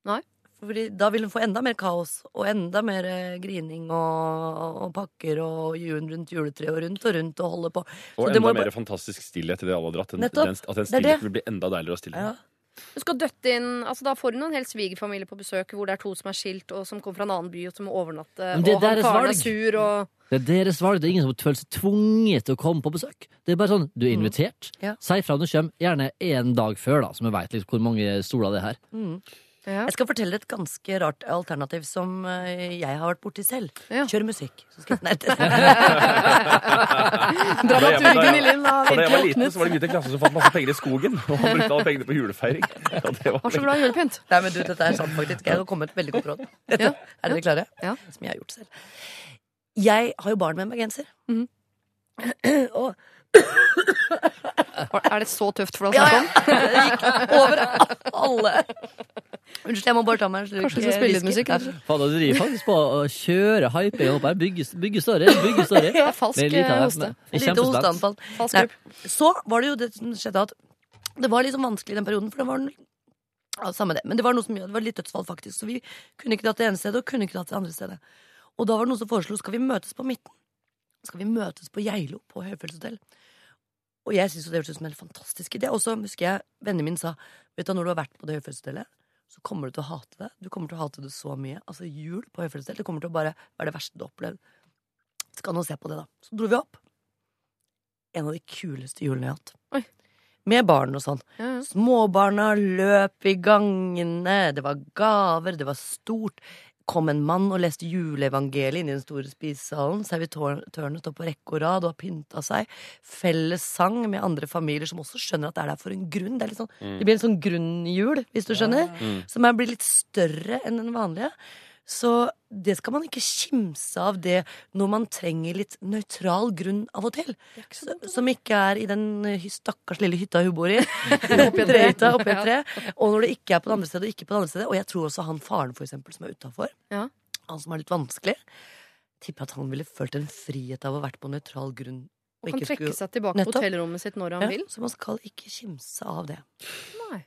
Nei. Fordi da vil hun få enda mer kaos, og enda mer eh, grining og, og pakker og julen rundt juletreet og rundt og rundt og holde på. Så Og det må enda mer fantastisk stillhet i det alle har dratt. Den, Nettopp. den, at den Det det. stillheten vil bli enda deiligere å stille. Ja. Du skal døtte inn, altså Da får hun en hel svigerfamilie på besøk hvor det er to som er skilt, og som kommer fra en annen by og som må overnatte. Men det er og han deres faren er valg. sur og Det er deres valg. Det er ingen som føler seg tvunget til å komme på besøk. Det er bare sånn, Du er invitert. Ja. Si fra når du kommer. Gjerne én dag før, da, så vi veit liksom hvor mange stoler det er her. Ja. Jeg skal fortelle et ganske rart alternativ som eh, jeg har vært borti selv. Ja. Kjør musikk. Så skal jeg... Nei, det... Dramaturgen i Linn har Da jeg var liten, så var det en gutt i klassen som fant masse penger i skogen. Og han brukte alle pengene på julefeiring. Ja, det var Var så glad julepynt. Nei, men du, dette er sant, faktisk. Jeg har kommet med et veldig godt råd. Ja. Er dere klare? Ja. Som jeg har gjort selv. Jeg har jo barn med meg genser. Mm. og Er det så tøft for deg å snakke ja, om? det gikk over alle. Unnskyld, jeg må bare ta meg en slurk. Kanskje du skal spille litt musikk? Fader, du driver faktisk på å kjøre hype opp her. Bygge, bygge story. Bygge story. Ja, falsk hoste. Lite kjempespent. hosteanfall. Falsk Nei, grupp. Så var det jo det som skjedde at det var liksom vanskelig i den perioden, for det var ja, samme det. Men det var noe som gjorde det var litt dødsfall, faktisk. Så vi kunne ikke dratt til det ene stedet, og kunne ikke dratt til det andre stedet. Og da var det noen som foreslo skal vi møtes på midten. Skal vi møtes på Geilo, på høyfjellshotell. Og jeg syntes det hørtes ut som en fantastisk idé. Og så husker jeg vennen min sa vet du, når du har vært på det høyfjellshotellet, så kommer du til å hate det. Du kommer til å hate det så mye. Altså jul på høyfjellshotell, det kommer til å bare være det verste du har opplevd. Skal nå se på det, da. Så dro vi opp. En av de kuleste julene jeg har hatt. Oi. Med barn og sånn. Ja, ja. Småbarna løp i gangene, det var gaver, det var stort. Kom en mann og leste juleevangeliet inne i den store spisesalen. Servitørene står på rekke og rad og har pynta seg. Felles sang med andre familier som også skjønner at det er der for en grunn. Det, er sånn, det blir en sånn grunnjul, hvis du skjønner. Som er, blir litt større enn den vanlige. Så det skal man ikke kimse av det når man trenger litt nøytral grunn av og til. Så, som ikke er i den stakkars lille hytta hun bor i. Trehytta tre. Oppi et tre. Og når det ikke er på det andre stedet, og ikke på det andre stedet. Og jeg tror også han faren, for eksempel, som er utafor, Ja. han som er litt vanskelig, tipper at han ville følt en frihet av å ha vært på nøytral grunn. Og kan trekke skulle- seg tilbake på hotellrommet sitt når han Ja, vil. så man skal ikke kimse av det. Nei.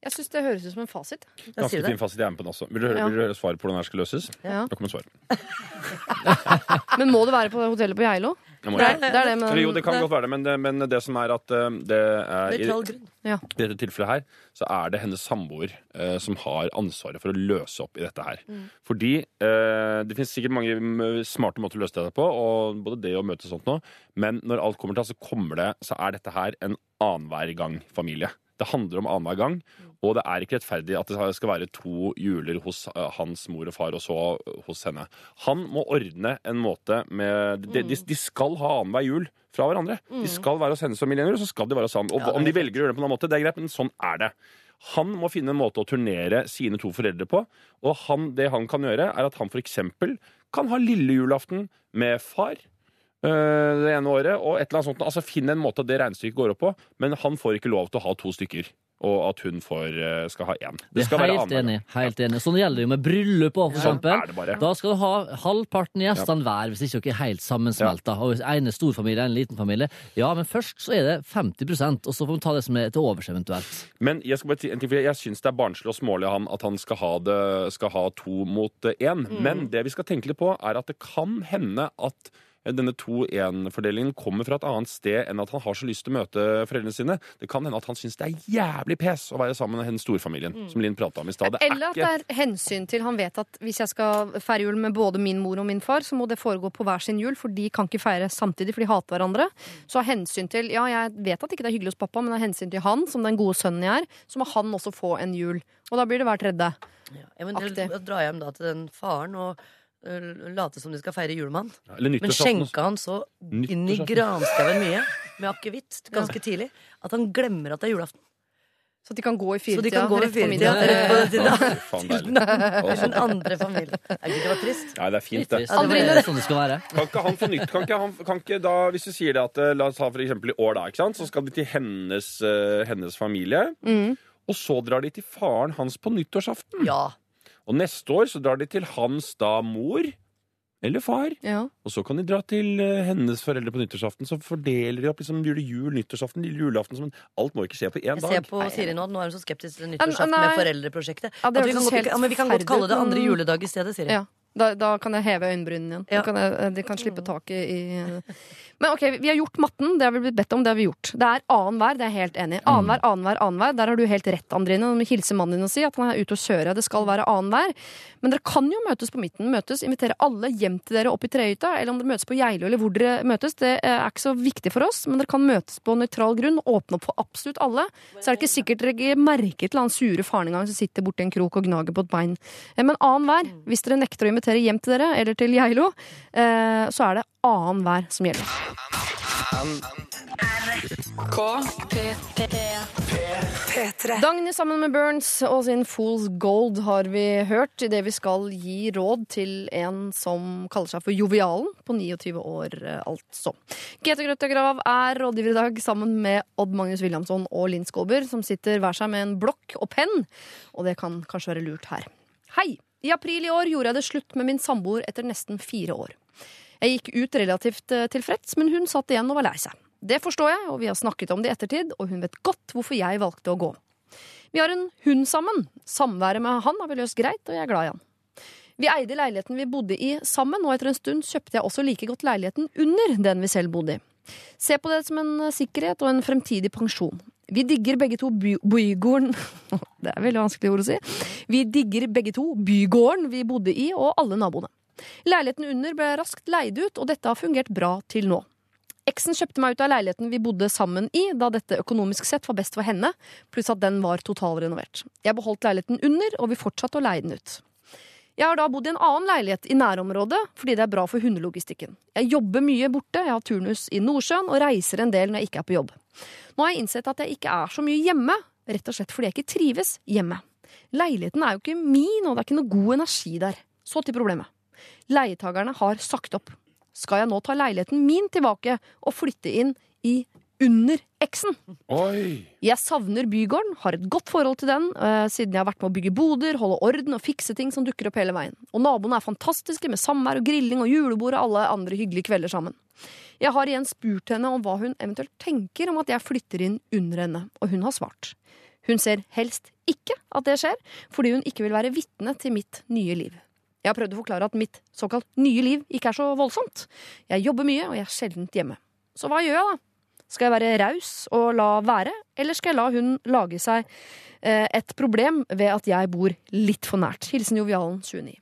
Jeg syns det høres ut som en fasit. Ganske fin fasit jeg er med på den også. Vil du høre, Ja. vil du høre svaret på hvordan det her skal løses? Ja. Da kommer svaret. Men må det være på hotellet på Geilo? Jeg må- Det er det, er det med Eller jo, det kan godt være det, men det, men det som er at eh, det er, i, Nøytral grunn. Dette tilfellet her, så er det hennes samboer eh, som har ansvaret for å løse opp i dette her. Fordi eh, det finnes sikkert mange mm, smarte måter å løse dette på, og både det og møte sånt nå, men når alt kommer til alt, så kommer det, så er dette her en annenhver gang familie. Det handler om annenhver gang. Og det er ikke rettferdig at det skal være to juler hos eh, hans mor og far, og så hos henne. Han må ordne en måte med De, de, de skal ha annenhver jul fra hverandre. De skal være hos henne som millennium, og så skal de være hos han. Og om de velger å gjøre det på en annen måte, det er greit, men sånn er det. Han må finne en måte å turnere sine to foreldre på. Og han, det han kan gjøre, er at han f.eks. kan ha lille julaften med far. Øh, det ene året, og et eller annet sånt. Altså Finn en måte at det regnestykket går opp på, men han får ikke lov til å ha to stykker. Og at hun får, øh, skal ha én. Det skal er være helt enig. helt enig. Sånn gjelder det jo med bryllup òg, for eksempel. Da skal du ha halvparten gjestene hver, hvis ikke dere er helt sammensmelta. Og hvis ene er storfamilie, en liten familie. Ja, men først så er det 50% og så får vi ta det som er til overs eventuelt. Men jeg skal bare si en ting, for jeg syns det er barnslig og smålig av han at han skal ha, det, skal ha to mot én. Mm. Men det vi skal tenke litt på, er at det kan hende at denne to-én-fordelingen kommer fra et annet sted enn at han har så lyst til å møte foreldrene sine. Det kan hende at han syns det er jævlig pes å være sammen med den storfamilien, som Linn prata om i sted. Er Eller at det er hensyn til Han vet at hvis jeg skal feire jul med både min mor og min far, så må det foregå på hver sin jul, for de kan ikke feire samtidig, for de hater hverandre. Så av hensyn til Ja, jeg vet at ikke det er hyggelig hos pappa, men av hensyn til han, som den gode sønnen jeg er, så må han også få en jul. Og da blir det hver tredje. Ja, eventuelt drar dra hjem da til den faren og late som de skal feire julemann. Ja, Men skjenka han så inn i granskauen mye med akevitt ganske tidlig at han glemmer at det er julaften. Så de kan gå i Så firetida kan rett på middag. rett på faen, til, den, andre familien. Er ikke det var trist? Nei, det er fint, det. Ja, det Det var- sånn det skal være. Kan ikke han få nytt? Kan ikke han, kan ikke da, hvis du sier det at eh, La oss ta for eksempel i år, da. ikke sant? Så skal de til hennes, eh, hennes familie. Mm. Og så drar de til faren hans på nyttårsaften. Ja. Og neste år så drar de til hans da mor eller far. Ja. Og så kan de dra til eh, hennes foreldre på nyttårsaften. Så fordeler de opp liksom gjør jul, nyttårsaften, lille julaften. Som, alt må ikke skje på én Jeg ser på Siri nå at nå er hun så skeptisk til nyttårsaften med foreldreprosjektet. Ja, det At vi, kan godt, men vi kan godt kalle det andre juledag i stedet, Siri. Ja. Da, da kan jeg heve øyenbrynene igjen. Ja. Da kan jeg, de kan slippe taket i Men ok, vi har gjort matten. Det har vi blitt bedt om. Det har vi gjort. Det er annenhver, det er jeg helt enig i. Annenhver, annenhver, annenhver. Der har du helt rett, Andrine. Du må hilse mannen din og si at han er ute og kjører. Det skal være annenhver. Men dere kan jo møtes på midten. Møtes, Invitere alle hjem til dere opp i trehytta. Eller om dere møtes på Geilo, eller hvor dere møtes. Det eh, er ikke så viktig for oss, men dere kan møtes på nøytral grunn. Åpne opp for absolutt alle. Så er det ikke sikkert dere merker til han sure faren engang som sitter borti en krok og gnager på et bein. Eh, Men annenhver, hvis dere nekter å invitere hjem til dere, eller til Geilo, eh, så er det annenhver som gjelder. Dagny sammen med Burns og sin Fool's Gold har vi hørt idet vi skal gi råd til en som kaller seg for Jovialen, på 29 år altså. GT Grøtta Grav er rådgiver i dag sammen med Odd Magnus Williamson og Linn Skåber, som sitter hver seg med en blokk og penn, og det kan kanskje være lurt her. Hei! I april i år gjorde jeg det slutt med min samboer etter nesten fire år. Jeg gikk ut relativt eh, tilfreds, men hun satt igjen og var lei seg. Det forstår jeg, og vi har snakket om det i ettertid, og hun vet godt hvorfor jeg valgte å gå. Vi har en hund sammen. Samværet med han har vi løst greit, og jeg er glad i han. Vi eide leiligheten vi bodde i sammen, og etter en stund kjøpte jeg også like godt leiligheten under den vi selv bodde i. Se på det som en eh, sikkerhet og en fremtidig pensjon. Vi digger begge to by bygården Det er veldig vanskelig ord å si. Vi digger begge to bygården vi bodde i, og alle naboene. Leiligheten under ble raskt leid ut, og dette har fungert bra til nå. Eksen kjøpte meg ut av leiligheten vi bodde sammen i, da dette økonomisk sett var best for henne, pluss at den var totalrenovert. Jeg beholdt leiligheten under, og vi fortsatte å leie den ut. Jeg har da bodd i en annen leilighet i nærområdet fordi det er bra for hundelogistikken. Jeg jobber mye borte, jeg har turnus i Nordsjøen og reiser en del når jeg ikke er på jobb. Nå har jeg innsett at jeg ikke er så mye hjemme, rett og slett fordi jeg ikke trives hjemme. Leiligheten er jo ikke min, og det er ikke noe god energi der. Så til problemet. Leietakerne har sagt opp. Skal jeg nå ta leiligheten min tilbake og flytte inn i under eksen? Oi! Jeg savner bygården, har et godt forhold til den, eh, siden jeg har vært med å bygge boder, holde orden og fikse ting som dukker opp hele veien. Og naboene er fantastiske, med samvær og grilling og julebord og alle andre hyggelige kvelder sammen. Jeg har igjen spurt henne om hva hun eventuelt tenker om at jeg flytter inn under henne, og hun har svart. Hun ser helst ikke at det skjer, fordi hun ikke vil være vitne til mitt nye liv. Jeg har prøvd å forklare at mitt såkalt nye liv ikke er så voldsomt. Jeg jobber mye, og jeg er sjelden hjemme. Så hva gjør jeg da? Skal jeg være raus og la være, eller skal jeg la hun lage seg eh, et problem ved at jeg bor litt for nært? Hilsen Jovialen 29.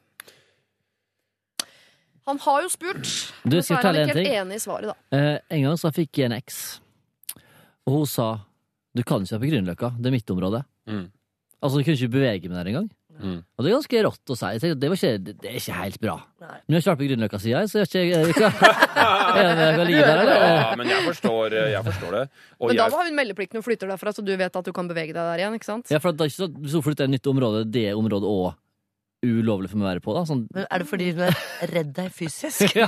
Han har jo spurt, Du, men så skal er han ikke helt ting? enig i svaret, da. Eh, en gang så fikk jeg en eks, og hun sa Du kan ikke være på Grünerløkka. Det er mitt område. Mm. Altså, du kunne ikke bevege meg der engang. Mm. Og det er ganske rått å si. Jeg Det, var ikke, det, er ikke helt bra. Nei. Men jeg har ikke vært på Grünerløkka siden, så jeg har ikke Er liv? Ja, men jeg forstår, jeg forstår det. Og Men da jeg, har hun meldeplikt når hun flytter derfra, så du vet at du kan bevege deg der igjen, ikke sant? Ja, for det er ikke så, så hvis hun flytter jeg et nytt område, det området òg ulovlig for meg å være på, da? Sånn, Men er det fordi hun er redd deg fysisk? eh,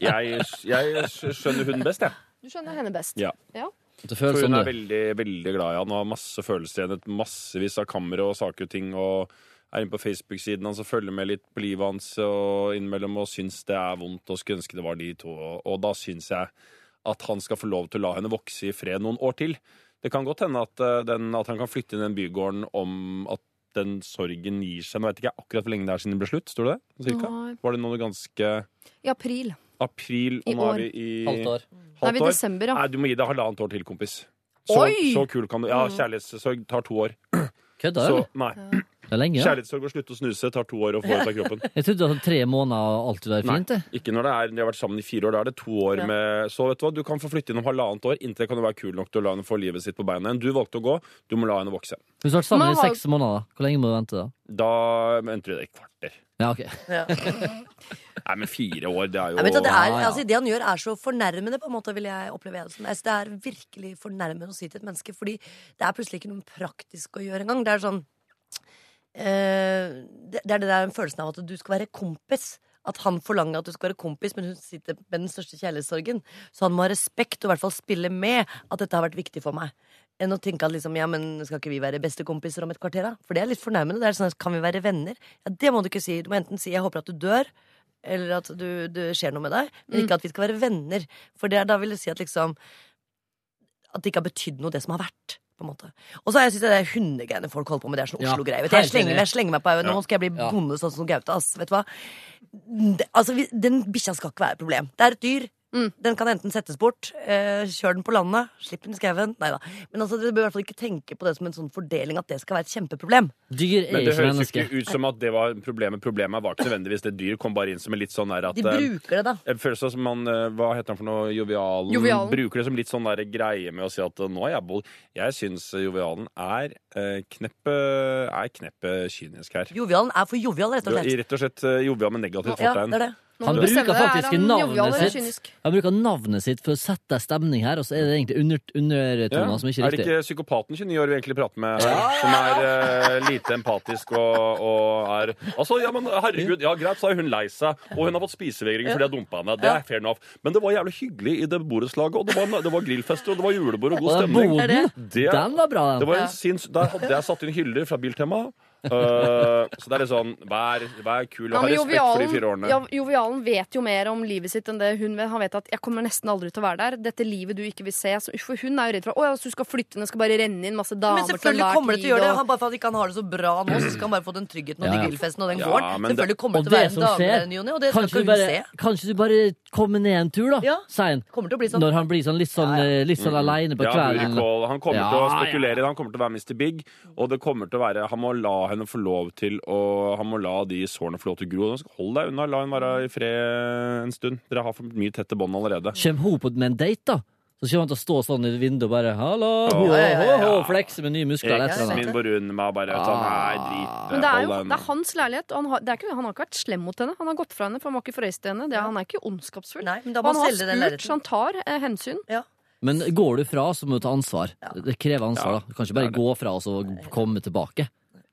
ja. jeg, jeg skjønner hun best, jeg. Du skjønner henne best. Ja. Det For føles hun er veldig, veldig glad i han og har masse følelser igjen. Massevis av kamera og saker og ting. Og er inne på Facebook-siden hans og følger med litt på livet hans og innimellom og syns det er vondt og skulle ønske det var de to. Og, og da syns jeg at han skal få lov til å la henne vokse i fred noen år til. Det kan godt hende at, eh, den, at han kan flytte inn i den bygården om at den sorgen gir seg. Nå vet ikke jeg akkurat hvor lenge det er siden det ble slutt. Står det det? Cirka? Var det noe ganske I april. April, I og nå år. er vi i Halvt år. Nei, vi halvt i år? desember, ja. Nei, du må gi deg halvannet år til, kompis. Så, Oi! så kul kan du Ja, kjærlighetssorg tar to år. Kødda, Så, eller? nei. Det er lenge, ja. Kjærlighetssorg å slutte å snuse tar to år å få ut av kroppen. Jeg trodde at tre måneder alltid var der fint, Nei, ikke når det er, de har vært sammen i fire år. Da er det to år Ja. med Så vet du hva, du kan få flytte inn om halvannet år. Inntil det kan du være kul nok til å la henne få livet sitt på beina igjen. Du valgte å gå, du må la henne vokse. Hvis du har vært sammen har... i seks måneder, hvor lenge må du vente da? Da venter du et kvarter. Ja, ok. Ja. Nei, men fire år, det er jo Nei, vet det, er, altså, det han gjør, er så fornærmende, på en måte, vil jeg oppleve det som. Altså, det er virkelig fornærmende å si til et menneske, fordi det er plutselig ikke noe praktisk å gjøre engang. Det er sånn det, det er det der følelsen av at du skal være kompis. At han forlanger at du skal være kompis, men hun sitter med den største kjærlighetssorgen. Så han må ha respekt og i hvert fall spille med at dette har vært viktig for meg. Enn å tenke at liksom, ja, men skal ikke vi være bestekompiser om et kvarter, da? For det er litt fornærmende. Det er sånn, Kan vi være venner? Ja, Det må du ikke si. Du må enten si 'jeg håper at du dør', eller at du, det skjer noe med deg, men ikke at vi skal være venner. For det er, da vil det si at liksom At det ikke har betydd noe, det som har vært. På en måte. Og så syns jeg det er hundegreiene folk holder på med. Det er sånn Oslo-greier. Jeg jeg slenger meg på øynene. Nå skal jeg bli bonde sånn som Gaute. Ass. Vet du hva? Det, altså, den bikkja skal ikke være et problem. Det er et dyr. Mm. Den kan enten settes bort, eh, kjør den på landet, slipp den i skauen. Nei da. Men altså, dere bør i hvert fall ikke tenke på det som en sånn fordeling at det skal være et kjempeproblem. Dyr er Men det ikke høres jo ikke ut som at det var problemet. Problemet var ikke nødvendigvis det dyr kom bare inn som en litt sånn der at De eh, bruker det, da. Jeg føler seg som man, eh, Hva heter han for noe? Jovialen. Jovialen. Bruker det som litt sånn der greie med å si at eh, nå er jeg bold. Jeg syns Jovialen er eh, kneppe, er kneppe kynisk her. Jovialen er for jovial, rett og slett. Rett og slett eh, jovial med negativt Ja, fortegn. det er det. Han bruker. Er faktisk han navnet sitt. Han bruker navnet sitt for å sette stemning her, og så er det egentlig under, undertoner Ja. som ikke er Er det ikke psykopaten 29 år vi egentlig prater med her, som er uh, lite empatisk og, og er Altså, ja, men herregud, ja greit, så er hun lei seg, og hun har fått spisevegring fordi jeg dumpa henne. Det er fair enough. Men det var jævlig hyggelig i det borettslaget, og det var, det var grillfester, og det var julebord og god Og den stemning. boden, Det- den var bra, Det var en sinns... Der hadde jeg satt inn hyller fra Biltema. Uh, så det er litt sånn Vær, vær kul og Ja, ha respekt respekt for de fire årene. ja, jovialen vet jo mer om livet sitt enn det hun vet. Han vet at 'jeg kommer nesten aldri til å være der'. Dette livet du ikke vil se. Så, for hun er jo redd for at 'å ja, så du skal flytte, det skal bare renne inn masse damer Men selvfølgelig kommer det til å gjøre det. Han, bare for at ikke han har det så bra nå, så skal han bare få den tryggheten og Ja, de ja. grillfestene og den Ja, gården. det- Selvfølgelig kommer det til å være en dame skjer, der og det skal ikke hun bare, se. kanskje du bare kommer ned en tur, da, Ja. til bli sånn. Når han blir sånn litt sånn, Ja, ja. eh, litt sånn aleine på Ja, kvelden. Han kommer til å spekulere. Han kommer til å være Mr. Big. Og det kommer til å være Han må la henne få lov til å Han må la de sårene få lov til å gro. Hold deg unna. La henne være i fred en stund. Dere har for mye tette bånd allerede. Kommer hun på med en date, da? Så kommer han til å stå sånn i vinduet og bare 'hallo', ho, Ja, ja, ja, ja. ho, ho, flekse med nye muskler. Eksen min går rundt meg bare vet Nei, drit. Ah. Men det er jo det er hans leilighet, og han har, det er ikke, han har ikke vært slem mot henne. Han har gått fra henne, for han var ikke forelsket i henne. Det, Han er ikke ondskapsfull. Nei, men da må han han har spurt, så han tar eh, hensyn. Men går du fra, så må du ta ansvar. Det krever ansvar. Da Du kan ikke bare gå fra og så komme tilbake.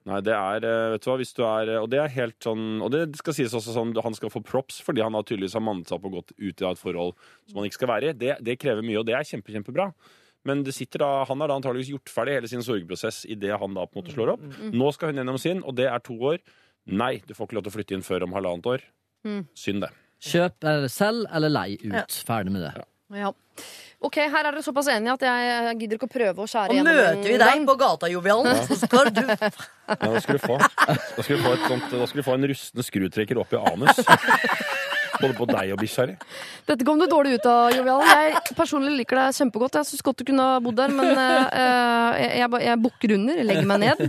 Nei, det er eh, Vet du hva, hvis du er Og det er helt sånn Og det skal sies også sånn Han skal få props fordi han har tydeligvis har mannet seg opp og gått ut av et forhold som han ikke skal være i. Det, det krever mye, og det er kjempe, kjempebra. Men det sitter da, han har da antageligvis gjort ferdig hele sin sorgprosess idet han da på en måte slår opp. Nå skal hun gjennom sin, og det er to år. Nei, du får ikke lov til å flytte inn før om halvannet år. Mm. Synd, det. Kjøp selv eller lei ut. Ferdig med det. Ja. Ok, her er dere såpass enige at jeg gidder ikke å prøve å skjære Og gjennom møter vi deg på gata, Jovialen, så skal du. Ja, da skal du få, da skal du få, et sånt, da skal du få en rustende skrutrekker opp i anus. Både på deg og bikkja di. Dette kom du dårlig ut av, Jovialen. Jeg personlig liker deg kjempegodt. Jeg syns godt du kunne ha bodd der, men uh, jeg, jeg, jeg bukker under, legger meg ned.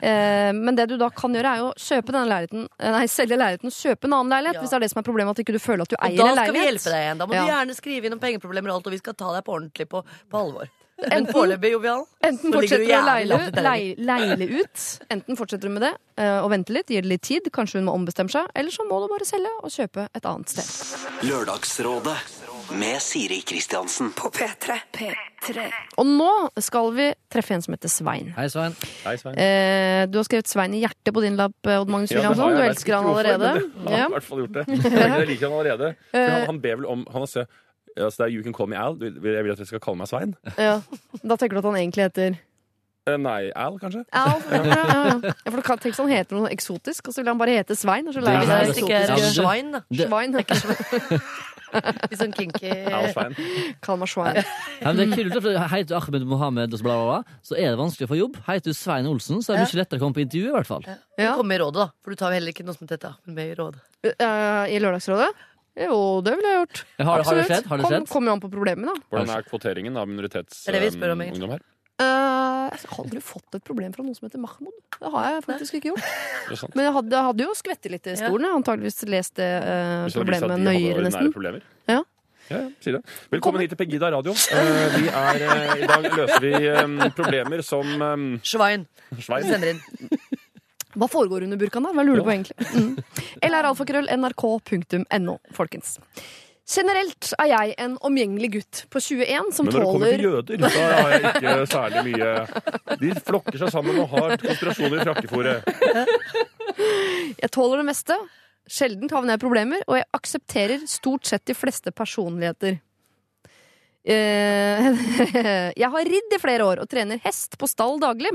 Uh, men det du da kan gjøre, er jo kjøpe denne leiligheten Nei, selge leiligheten og kjøpe en annen leilighet. Ja. Hvis det er det som er problemet, at ikke du føler at du eier Og leilighet. da skal vi hjelpe deg igjen. Da må Ja. du gjerne skrive inn om pengeproblemer og alt, og vi skal ta deg på ordentlig på, på alvor. Enten- foreløpig, Jovial, Enten fortsetter du du å leile, leile, leile ut, enten fortsetter du med det eh, og venter litt, gir det litt tid, kanskje hun må ombestemme seg, eller så må du bare selge og kjøpe et annet sted. Lørdagsrådet med Siri Kristiansen. På P3. P3. Og nå skal vi treffe en som heter Svein. Hei, Svein. Hei, Svein. Eh, du har skrevet Svein i hjertet på din lapp, eh, Odd Magnus Williamson. Ja, Du elsker han allerede. Han har i hvert fall gjort det. Jeg jeg liker han allerede. Han, han ber vel om han har altså det er You Can Call Me Al. Jeg vil at dere skal kalle meg Svein. Ja. Da tenker du at han egentlig heter Eh, Nei, Al, kanskje? Al? Ja, ja, ja. Ja, for du kan tenke sånn, han heter noe eksotisk, og så vil han bare hete Svein. Og så lærer vi det ikke er eksotiske. Svein, da. Svein. Litt sånn kinky. Kall meg Svein. ja, men det er kult, for Heter du Ahmed Mohammed, og så, bla, bla, bla, så er det vanskelig å få jobb. Heter du Svein Olsen, så er det mye lettere å komme på intervju. i hvert fall Ja. Kom med i rådet, da. For du tar vel heller ikke noe som heter med i rådet. Uh, I Lørdagsrådet? Jo, det ville jeg gjort. Har, har det skjedd? Har det Kom, skjedd? kommer jo an på problemet, da. Hvordan er kvoteringen av minoritetsungdom egentlig. minoritetsungdom her? Uh, jeg har aldri fått et problem fra noen som heter Mahmoud. Det har jeg faktisk ikke gjort. Men jeg hadde, jeg hadde jo skvettet litt i stolen. Jeg antageligvis lest det eh, at problemet nøyere, nesten. problemer? Ja. Ja, ja. Velkommen hit til Pegida radio. Uh, vi er, uh, I dag løser vi um, problemer som um, Svein. Svein. sender inn. Hva foregår under burkaen der? Hva lurer du på egentlig? Mm. Eller alfakrøll nrk.no, folkens. Generelt er jeg en omgjengelig gutt på 21 som tåler Men når det kommer til jøder, da har jeg ikke særlig mye De flokker seg sammen og har konspirasjoner i frakkefòret. Jeg tåler det meste. Sjelden havner jeg i problemer, og jeg aksepterer stort sett de fleste personligheter. Eh, jeg har ridd i flere år og trener hest på stall daglig.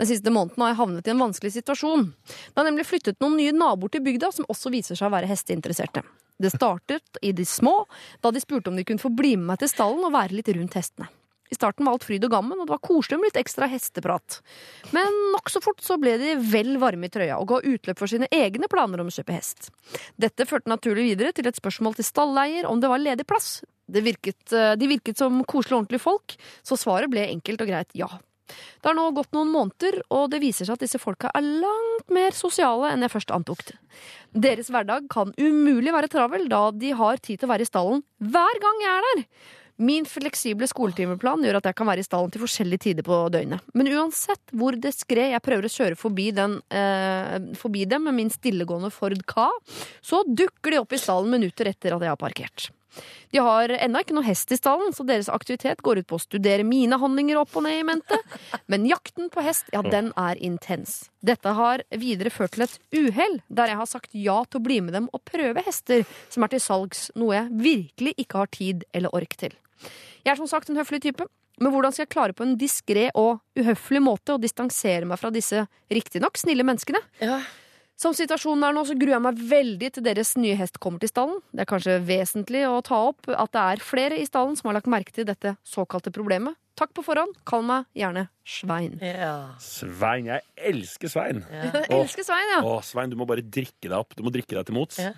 Den siste måneden har jeg havnet i en vanskelig situasjon. Det har nemlig flyttet noen nye naboer til bygda som også viser seg å være hesteinteresserte. Det startet i de små, da de spurte om de kunne få bli med meg til stallen og være litt rundt hestene. I starten var alt fryd og gammen, og det var koselig med litt ekstra hesteprat. Men nokså fort så ble de vel varme i trøya og ga utløp for sine egne planer om å kjøpe hest. Dette førte naturlig videre til et spørsmål til stalleier om det var ledig plass. Virket, eh, de virket som koselige og ordentlige folk, så svaret ble enkelt og greit ja. Det har nå gått noen måneder, og det viser seg at disse folka er langt mer sosiale enn jeg først antok. Deres hverdag kan umulig være travel, da de har tid til å være i stallen hver gang jeg er der. Min fleksible skoletimeplan gjør at jeg kan være i stallen til forskjellige tider på døgnet. Men uansett hvor diskré jeg prøver å kjøre forbi, den, eh, forbi dem med min stillegående Ford Ka, så dukker de opp i stallen minutter etter at jeg har parkert. De har ennå ikke noe hest i stallen, så deres aktivitet går ut på å studere mine handlinger opp og ned i mente. Men jakten på hest, ja, den er intens. Dette har videre ført til et uhell, der jeg har sagt ja til å bli med dem og prøve hester som er til salgs, noe jeg virkelig ikke har tid eller ork til. Jeg er som sagt en høflig type, men hvordan skal jeg klare på en diskré og uhøflig måte å distansere meg fra disse riktignok snille menneskene? Ja. Som situasjonen er nå, så gruer jeg meg veldig til deres nye hest kommer til stallen. Det er kanskje vesentlig å ta opp at det er flere i stallen som har lagt merke til dette såkalte problemet. Takk på forhånd. Kall meg gjerne Svein. Ja. Svein. Jeg elsker Svein. Jeg elsker Svein, ja. Å, Svein, du må bare drikke deg opp. Du må drikke deg til mots. Ja.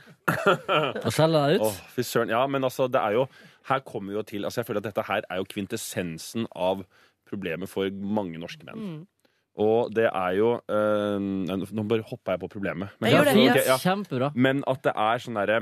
Og skjelle deg ut. Å, fy søren. Ja, men altså, det er jo Her kommer vi jo til Altså, jeg føler at dette her er jo kvintessensen av problemet for mange norske menn. Mm. Og det er jo eh, Nå bare hoppa jeg på problemet. Men, Jeg gjør det, ok, ja. Kjempebra. men at det er sånn derre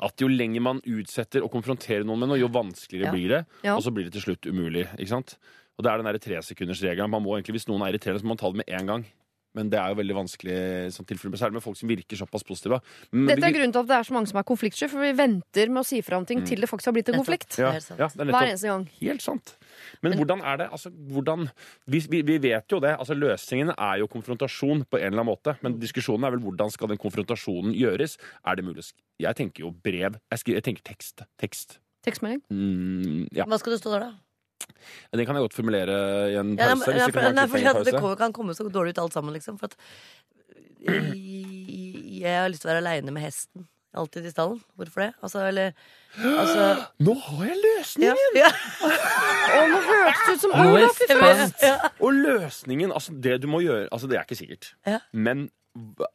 at jo lenger man utsetter å konfronterer noen med noe, jo vanskeligere Ja. blir det. Ja. Og så blir det til slutt umulig. ikke sant? Og det er den der tresekundersregelen. Man må egentlig, Hvis noen er irriterende, så må man ta det med en gang. Men det er jo veldig vanskelig, sånn tilfelle, særlig med folk som virker såpass positive. Men, Dette er grunnen til at det er så mange som er konfliktsky, for vi venter med å si fra om ting til det faktisk har blitt en konflikt. ja, ja, det er Hver eneste gang. helt sant. Men hvordan er det? Altså, hvordan, vi, vi, vet jo det. altså Løsningen er jo konfrontasjon på en eller annen måte. Men diskusjonen er vel hvordan skal den konfrontasjonen gjøres? Er det mulig? Jeg tenker jo brev. Jeg, skriver, jeg tenker tekst. Tekst. Tekstmelding. Mm, ja. Hva skal det stå der, da? Den kan jeg godt formulere i en Ja, pause. nei, hvis nei, det for, nei, for, en det kan komme så dårlig ut alt sammen, liksom. For at jeg, jeg har lyst til å være aleine med hesten. Alltid i stallen. Hvorfor det? Altså, eller altså, Nå har jeg løsningen! ja, ja. Å, nå hørtes det ut som Olaf! i fest! ja. Og løsningen, altså det du må gjøre altså Det er ikke sikkert. Ja. Men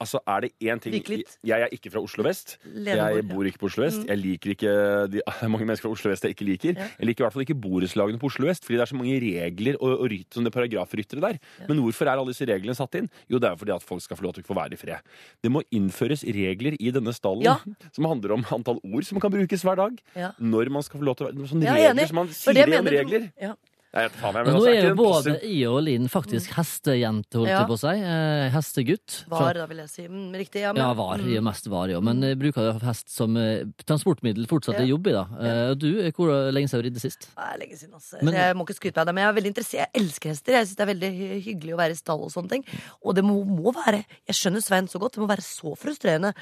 Altså, er det én ting litt. Jeg er ikke fra Oslo vest. Leneborg, Jeg bor ikke på Oslo vest. Jeg liker ikke de, mange mennesker fra Oslo vest jeg ikke liker. Ja. Jeg liker i hvert fall ikke borettslagene på Oslo vest, fordi det er så mange regler og, og ryt, sånne paragrafryttere der. Men hvorfor er alle disse reglene satt inn? Jo, det er jo fordi at folk skal få lov til å få være i fred. Det må innføres regler i denne stallen Ja. som handler om antall ord som kan brukes hver dag. Ja. Når man skal få lov til å være Sånne Ja, er regler som man sier igjen mener du- Ja. Jeg vet faen, jeg, Men nå er jo både passiv- I og Linn faktisk hestejente, holdt Ja. på å si. Eh, hestegutt. Var, da vil jeg si. Mm, riktig. Ja, men, Ja, var. mm. Mest var, ja. Men jeg bruker hest som eh, transportmiddel fortsatt Ja. i jobb i, da. Eh, du, hvor lenge siden har du ridde sist? Lenge siden, altså. Men- jeg må ikke skryte av det, men jeg er veldig interessert. Jeg elsker hester. Jeg syns det er veldig hyggelig å være i stall og sånne ting. Og det må, må være Jeg skjønner Svein så godt. Det må være så frustrerende.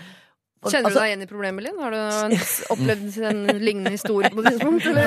Kjenner du altså- deg igjen i problemet, Linn? Har du opplevd en lignende historie på et tidspunkt? Eller?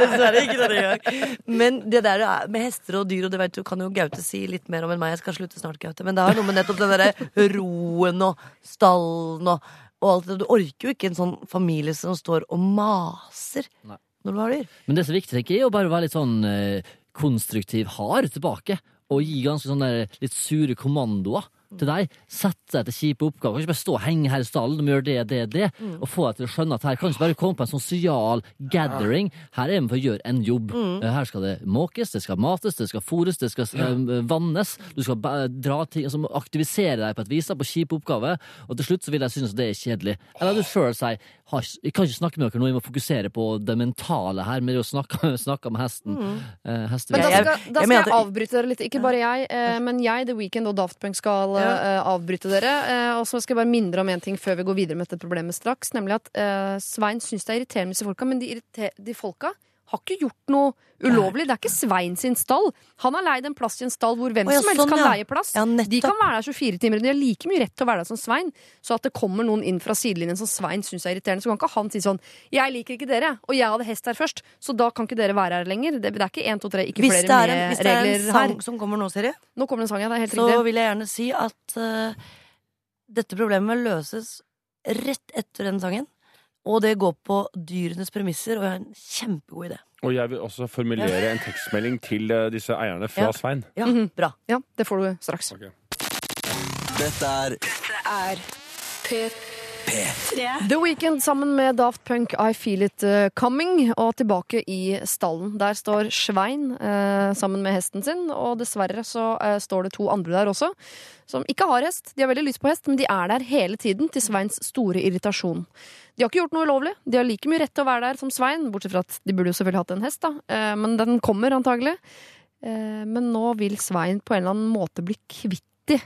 Dessverre ikke det denne gjør. Men det der er- med hester og dyr, og det vet du, kan jo Gaute si litt mer om enn meg. Jeg skal slutte snart, Gaute. Men det har noe med nettopp den derre roen og stallen og, og alt det. Du orker jo ikke en sånn familie som står og maser Nei. når du har dyr. Men det som er viktig, tenker jeg, er å bare være litt sånn eh, konstruktiv hard tilbake. Og gi ganske sånne litt sure kommandoer til deg. Sette deg til kjipe oppgaver. Kan ikke bare stå og henge her i stallen og gjøre det, det, det. Og få deg til å skjønne at her kan ikke bare komme på en sosial gathering. Her er vi for å gjøre en jobb. Mm. Her skal det måkes, det skal mates, det skal fôres, det skal eh, vannes. Du skal dra ting, altså aktivisere deg på et vis da, på kjipe oppgaver. Og til slutt så vil jeg synes at det er kjedelig. Eller du sjøl sier jeg kan ikke snakke med dere nå, jeg må fokusere på det mentale her med å snakke, snakke med hesten. Eh, Men da skal, da skal jeg avbryte dere litt. Ikke bare jeg, eh, men jeg, The Weeknd og Daft Punk skal Ja. eh, avbryte dere. Eh, og så skal jeg bare minne dere om en ting før vi går videre med dette problemet straks. Nemlig at eh, Svein syns det er irriterende med disse folka, men de, de folka har ikke gjort noe ulovlig. Det er ikke Svein sin stall. Han har leid en plass i en stall hvor hvem som helst sånn, kan ja. leie plass. Ja, de kan være der 24 timer, og de har like mye rett til å være der som Svein. Så at det kommer noen inn fra sidelinjen som Svein syns er irriterende, så kan ikke han si sånn 'Jeg liker ikke dere, og jeg hadde hest her først, så da kan ikke dere være her lenger'. Det, det er ikke én, to, tre, ikke Hvis flere regler her. hvis det er en sang her. som kommer nå, Siri, Nå kommer det en sang, ja. Det er helt så riktig. vil jeg gjerne si at uh, dette problemet løses rett etter den sangen. Og det går på dyrenes premisser, og jeg har en kjempegod idé. Og jeg vil også formulere en tekstmelding til eh, disse eierne fra Ja. Svein. Ja, Mhm. bra. Ja, det får du straks. Ok. Dette er er P3. The Weeknd sammen med Daft Punk I Feel It eh, Coming. Og tilbake i stallen. Der står Svein eh, sammen med hesten sin. Og dessverre så eh, står det to andre der også, som ikke har hest. De har veldig lyst på hest, men de er der hele tiden til Sveins store irritasjon. De har ikke gjort noe ulovlig. De har like mye rett til å være der som Svein, bortsett fra at de burde jo selvfølgelig hatt en hest, da. Eh, men den kommer antagelig. Eh, men nå vil Svein på en eller annen måte bli kvitt de.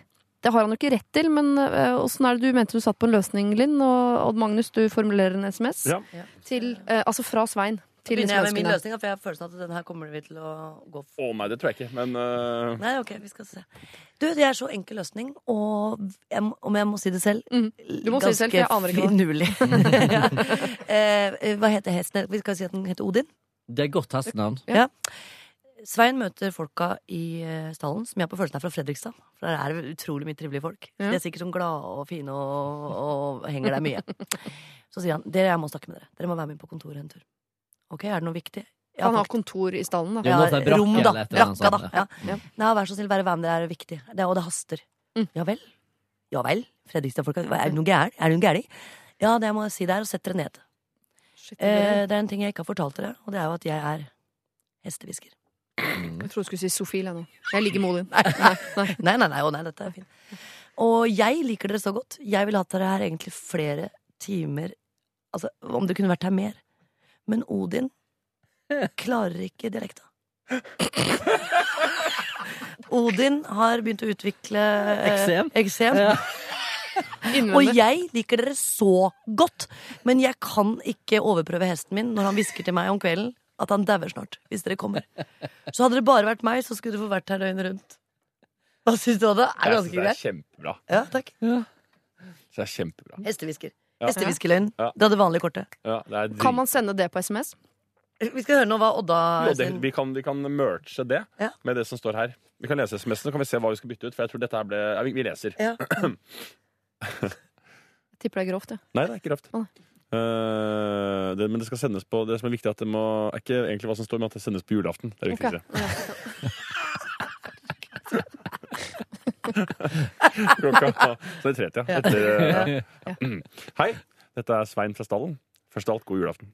Det har han jo ikke rett til, men eh, åssen er det du mente du satt på en løsning, Linn? Og Odd Magnus, du formulerer en SMS Ja. til eh, Altså fra Svein til Begynner jeg med min løsning, for jeg har følelsen at den her kommer vi til å gå for. Å nei, det tror jeg ikke, men uh... Nei, ok, vi skal se. Du, det er så enkel løsning, og jeg, om jeg må si det selv mm. Du må si det selv, for jeg aner ikke hva. finurlig. ja. eh, hva heter hesten? Vi skal si at den heter Odin. Det er godt hestenavn. Svein møter folka i eh, stallen, som jeg har på følelsen er fra Fredrikstad. For der er det utrolig mye trivelige folk. Ja. De er sikkert sånn glade og fine og, og henger der mye. Så sier han dere, jeg må snakke med dere. Dere må være med på kontoret en tur. Ok, er det noe viktig? Ja, Han har kontor i stallen, da. Ja, jeg brakke rom, da. Brakka, da. Ja. ja. Nei, vær så snill, være med dere er viktig. Det, og det haster. Mm. Ja vel? Ja vel? Fredrikstad-folka, er det noe gæren? Er det noe gærent? Ja, det må jeg si der, og sett dere ned. Shit, Eh, det er en ting jeg ikke har fortalt dere, og det er jo at jeg er hestehvisker. Jeg trodde du skulle si Sofila nå. Jeg ligger med Odin. Nei, nei, nei. Nei, nei, nei, å nei, dette er fint. Og jeg liker dere så godt. Jeg ville hatt dere her egentlig flere timer. Altså, om dere kunne vært her mer. Men Odin klarer ikke dialekta. Odin har begynt å utvikle eh, Eksem? eksem. Ja. Og jeg liker dere så godt, men jeg kan ikke overprøve hesten min når han hvisker til meg om kvelden at han dauer snart, hvis dere kommer. Så hadde det bare vært meg, så skulle du få vært her døgnet rundt. Hva syns du om det? Er det jeg ganske synes det er kjempebra. Ja, takk. Ja. det er kjempebra. Hestehvisker. Ja. Hestehviskerløgn. Ja. Det hadde vanlige kortet. Ja, det er Kan man sende det på SMS? Vi skal høre nå hva Odda jo, det, vi, kan, vi kan merge det Ja. med det som står her. Vi kan lese SMS-en, så kan vi se hva vi skal bytte ut. For jeg tror dette her ble ja, vi, vi leser. Ja. Jeg tipper det er grovt, ja. Nei, det er ikke røft. Eh, det, men det skal sendes på Det som er viktig, at det må, er ikke egentlig hva som står, men at det sendes på julaften. Det er viktig Ok. klokka Så det er tretida. Etter, ja. ja. Mm. Hei, dette er Svein fra Stallen. Først av alt, god julaften.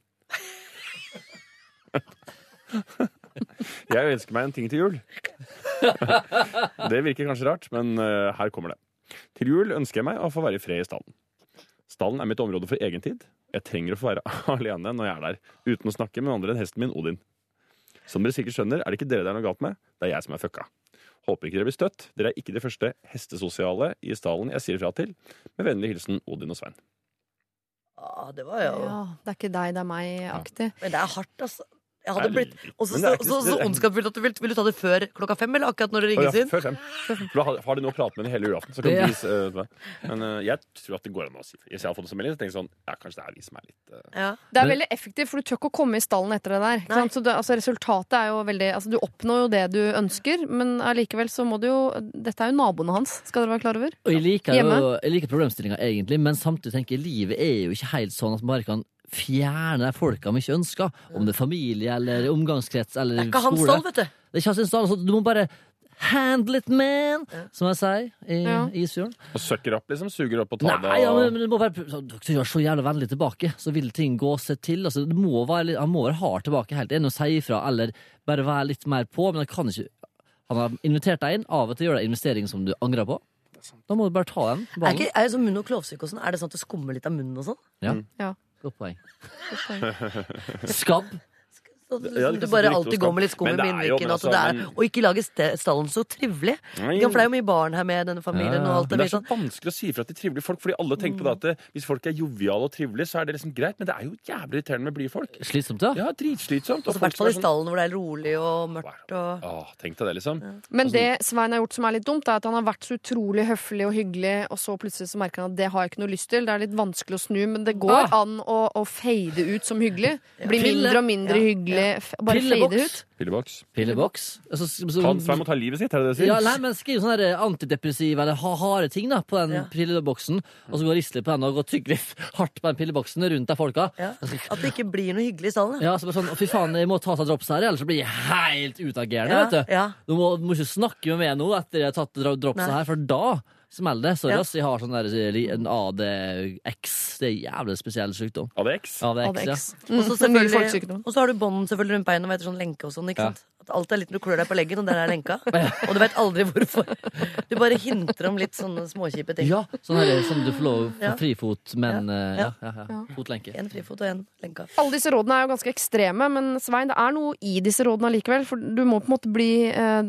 Jeg ønsker meg en ting til jul. Det virker kanskje rart, men eh, her kommer det. Til jul ønsker jeg meg å få være i fred i stallen. Stallen er mitt område for egentid. Jeg trenger å få være alene når jeg er der, uten å snakke med andre enn hesten min Odin. Som dere sikkert skjønner, er det ikke dere det er noe galt med, det er jeg som er fucka. Håper ikke dere blir støtt. Dere er ikke de første hestesosiale i stallen jeg sier fra til. Med vennlig hilsen Odin og Svein. Ja, det var jo Ja, det er ikke deg, det er meg-aktig. Men det er hardt, altså. Jeg hadde blitt litt- Og så så, så, så ondskapsfullt at du vil, vil du ta det før klokka fem, eller akkurat når det ringes inn? ja, før fem. For da har, har de noe å prate med den hele julaften. Så kan Ja. vise, uh, men uh, jeg tror at det går an å si Hvis jeg har fått det som melding, så tenker jeg sånn Ja, kanskje det er vi som er litt uh... Ja. Det er veldig effektivt, for du tør ikke å komme i stallen etter det der. Ikke sant? Så det, altså, resultatet er jo veldig altså, Du oppnår jo det du ønsker, men allikevel så må du jo Dette er jo naboene hans, skal dere være klar over. Og jeg liker, jo, Hjemme. jeg liker problemstillinga egentlig, men samtidig tenker jeg livet er jo ikke helt sånn at man bare kan fjerne de folka vi ikke ønsker. Om det er familie eller omgangskrets eller Det er ikke hans stall, vet du. Det er ikke hans stall, så du må bare handle it, man! Som jeg sier i Ja. Isfjorden. Og søkker opp, liksom. Suger opp og tar det Nei, ja, men, og men det må være så, er så jævlig vennlig tilbake, så vil ting gå seg til. Altså, det må være, litt- han må være hard tilbake helt enig og si ifra, eller bare være litt mer på. Men han kan ikke Han har invitert deg inn, av og til gjør deg investering som du angrer på. Da må du bare ta den. Er, ikke, er det sånn munn- og klovsyke og sånn? Er det sånn at det skummer litt av munnen og sånn? Ja. Ja. Godt poeng. Skabb. Så Ja, du bare alltid går med litt skum i Men det er munnviken. Og, altså, men- og ikke lage stallen så trivelig. Nei, For det er jo mye barn her med denne familien. Ja, og alt Men det det er så sånn. vanskelig å si ifra til trivelige folk, fordi alle tenker på det at hvis folk er joviale og trivelige, så er det liksom greit, men det er jo jævlig irriterende med blide folk. Slitsomt, da. Ja, dritslitsomt. Og i hvert fall i sånn- stallen hvor det er rolig og mørkt. Og... Åh, tenk deg det, liksom. Men det Svein har gjort som er litt dumt, er at han har vært så utrolig høflig og hyggelig, og så plutselig så merker han at det har jeg ikke noe lyst til. Det er litt vanskelig å snu, men det går an å, å fade ut som hyggelig. Bli mindre og mindre Ja. hyggelig. F- Bare fade ut. Pilleboks. Pilleboks. Altså, så- så- Ta- frem må ta livet sitt, er det det du sier? Ja, nei, men Skriv sånne antidepressive eller ha harde ting da på den Ja. pilleboksen, og så gå og risle på den og gå og tygge litt hardt på den pilleboksen rundt der folka. Ja. At det ikke blir noe hyggelig i salen. Ja. Så bare sånn, Fy faen, jeg må ta seg drops her, ellers så blir jeg helt utagerende. Ja, vet du. ja. Du må, du må ikke snakke med meg nå etter jeg har tatt dro- dropsa her, for da smeller det. Sorry, Ja. ass, jeg har sånn der, en ADX. Det er en jævlig spesiell sykdom. ADX. ADX. ADX. Så Mm, og så har du bånd selvfølgelig rundt beina og etter sånn lenke og sånn. ikke Ja. sant? At alt er litt når du klør deg på leggen, og der er lenka. Og du vet aldri hvorfor. Du bare hinter om litt sånne småkjipe ting. Ja, sånn her, som du får lov på Ja. frifot, men eh, ja, Ja. ja, ja. Fotlenke. En frifot og en lenka. Alle disse rådene er jo ganske ekstreme, men Svein, det er noe i disse rådene allikevel. For du må på en måte bli eh,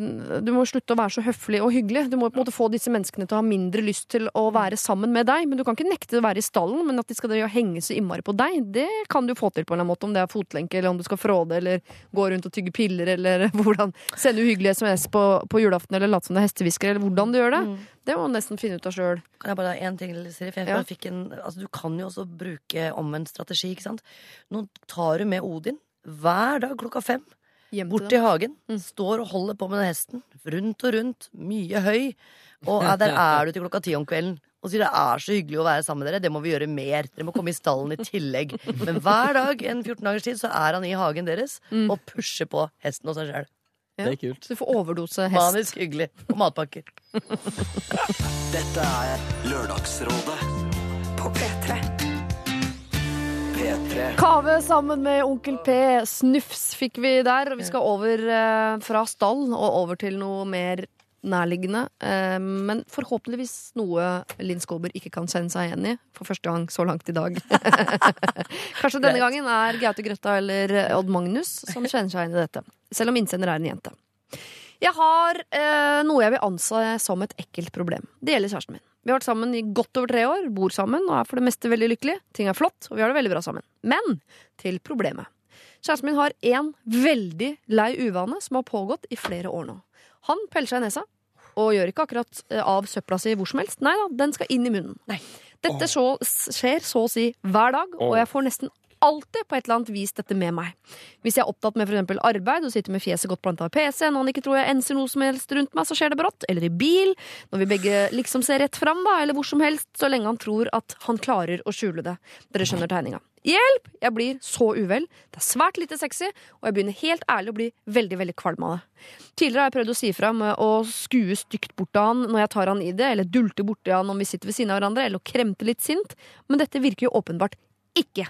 Du må slutte å være så høflig og hyggelig. Du må på en måte få disse menneskene til å ha mindre lyst til å være sammen med deg. Men du kan ikke nekte å være i stallen, men at de skal drive og henge så innmari på deg, det kan du få til på en eller annen måte. Om det er fotlenke, eller om du skal fråde, eller gå rundt og tygge piller, eller hvordan Sende uhyggelige SMS på, på julaften, eller late som det er hestehvisker, eller hvordan du gjør det. Det må du nesten finne ut av sjøl. Kan jeg bare ha en ting til, Siri? For jeg Ja. fikk en, altså, du kan jo også bruke omvendt strategi, ikke sant? Nå tar du med Odin hver dag klokka fem. Bort i hagen. Står og holder på med den hesten. Rundt og rundt. Mye høy. Og ja, der er du til klokka ti om kvelden. Og sier det er så hyggelig å være sammen med dere. Det må vi gjøre mer. Dere må komme i stallen i tillegg. Men hver dag en 14 dagers tid så er han i hagen deres og pusher på hesten og seg sjøl. Det er kult. Så du får overdose hest. Manisk hyggelig. Og matpakker. Dette er Lørdagsrådet På P3. P3. Kave sammen med Onkel P. Snufs fikk vi der. Og vi skal over eh, fra stall og over til noe mer nærliggende. Eh, men forhåpentligvis noe Linn Skåber ikke kan kjenne seg igjen i for første gang så langt i dag. Kanskje denne gangen er Gaute Grøtta eller Odd Magnus som kjenner seg igjen i dette. Selv om innsender er en jente. Jeg har eh, noe jeg vil anse som et ekkelt problem. Det gjelder kjæresten min. Vi har vært sammen i godt over tre år, bor sammen og er for det meste veldig lykkelige. Ting er flott, og vi har det veldig bra sammen. Men til problemet. Kjæresten min har én veldig lei uvane som har pågått i flere år nå. Han peller seg i nesa og gjør ikke akkurat eh, av søpla si hvor som helst. Nei da, den skal inn i munnen. Nei. Dette så, skjer så å si hver dag, og jeg får nesten alltid på et eller annet vis dette med meg. Hvis jeg er opptatt med eksempel arbeid og sitter med fjeset godt planta i PC, når han ikke tror jeg enser noe som helst rundt meg, så skjer det brått. Eller i bil, når vi begge liksom ser rett fram, da, eller hvor som helst, så lenge han tror at han klarer å skjule det. Dere skjønner tegninga. Hjelp! Jeg blir så uvel. Det er svært lite sexy, og jeg begynner helt ærlig å bli veldig veldig kvalm av det. Tidligere har jeg prøvd å si fra med å skue stygt bort av han når jeg tar han i det, eller dulte borti han om vi sitter ved siden av hverandre, eller å kremte litt sint, men dette virker jo åpenbart ikke.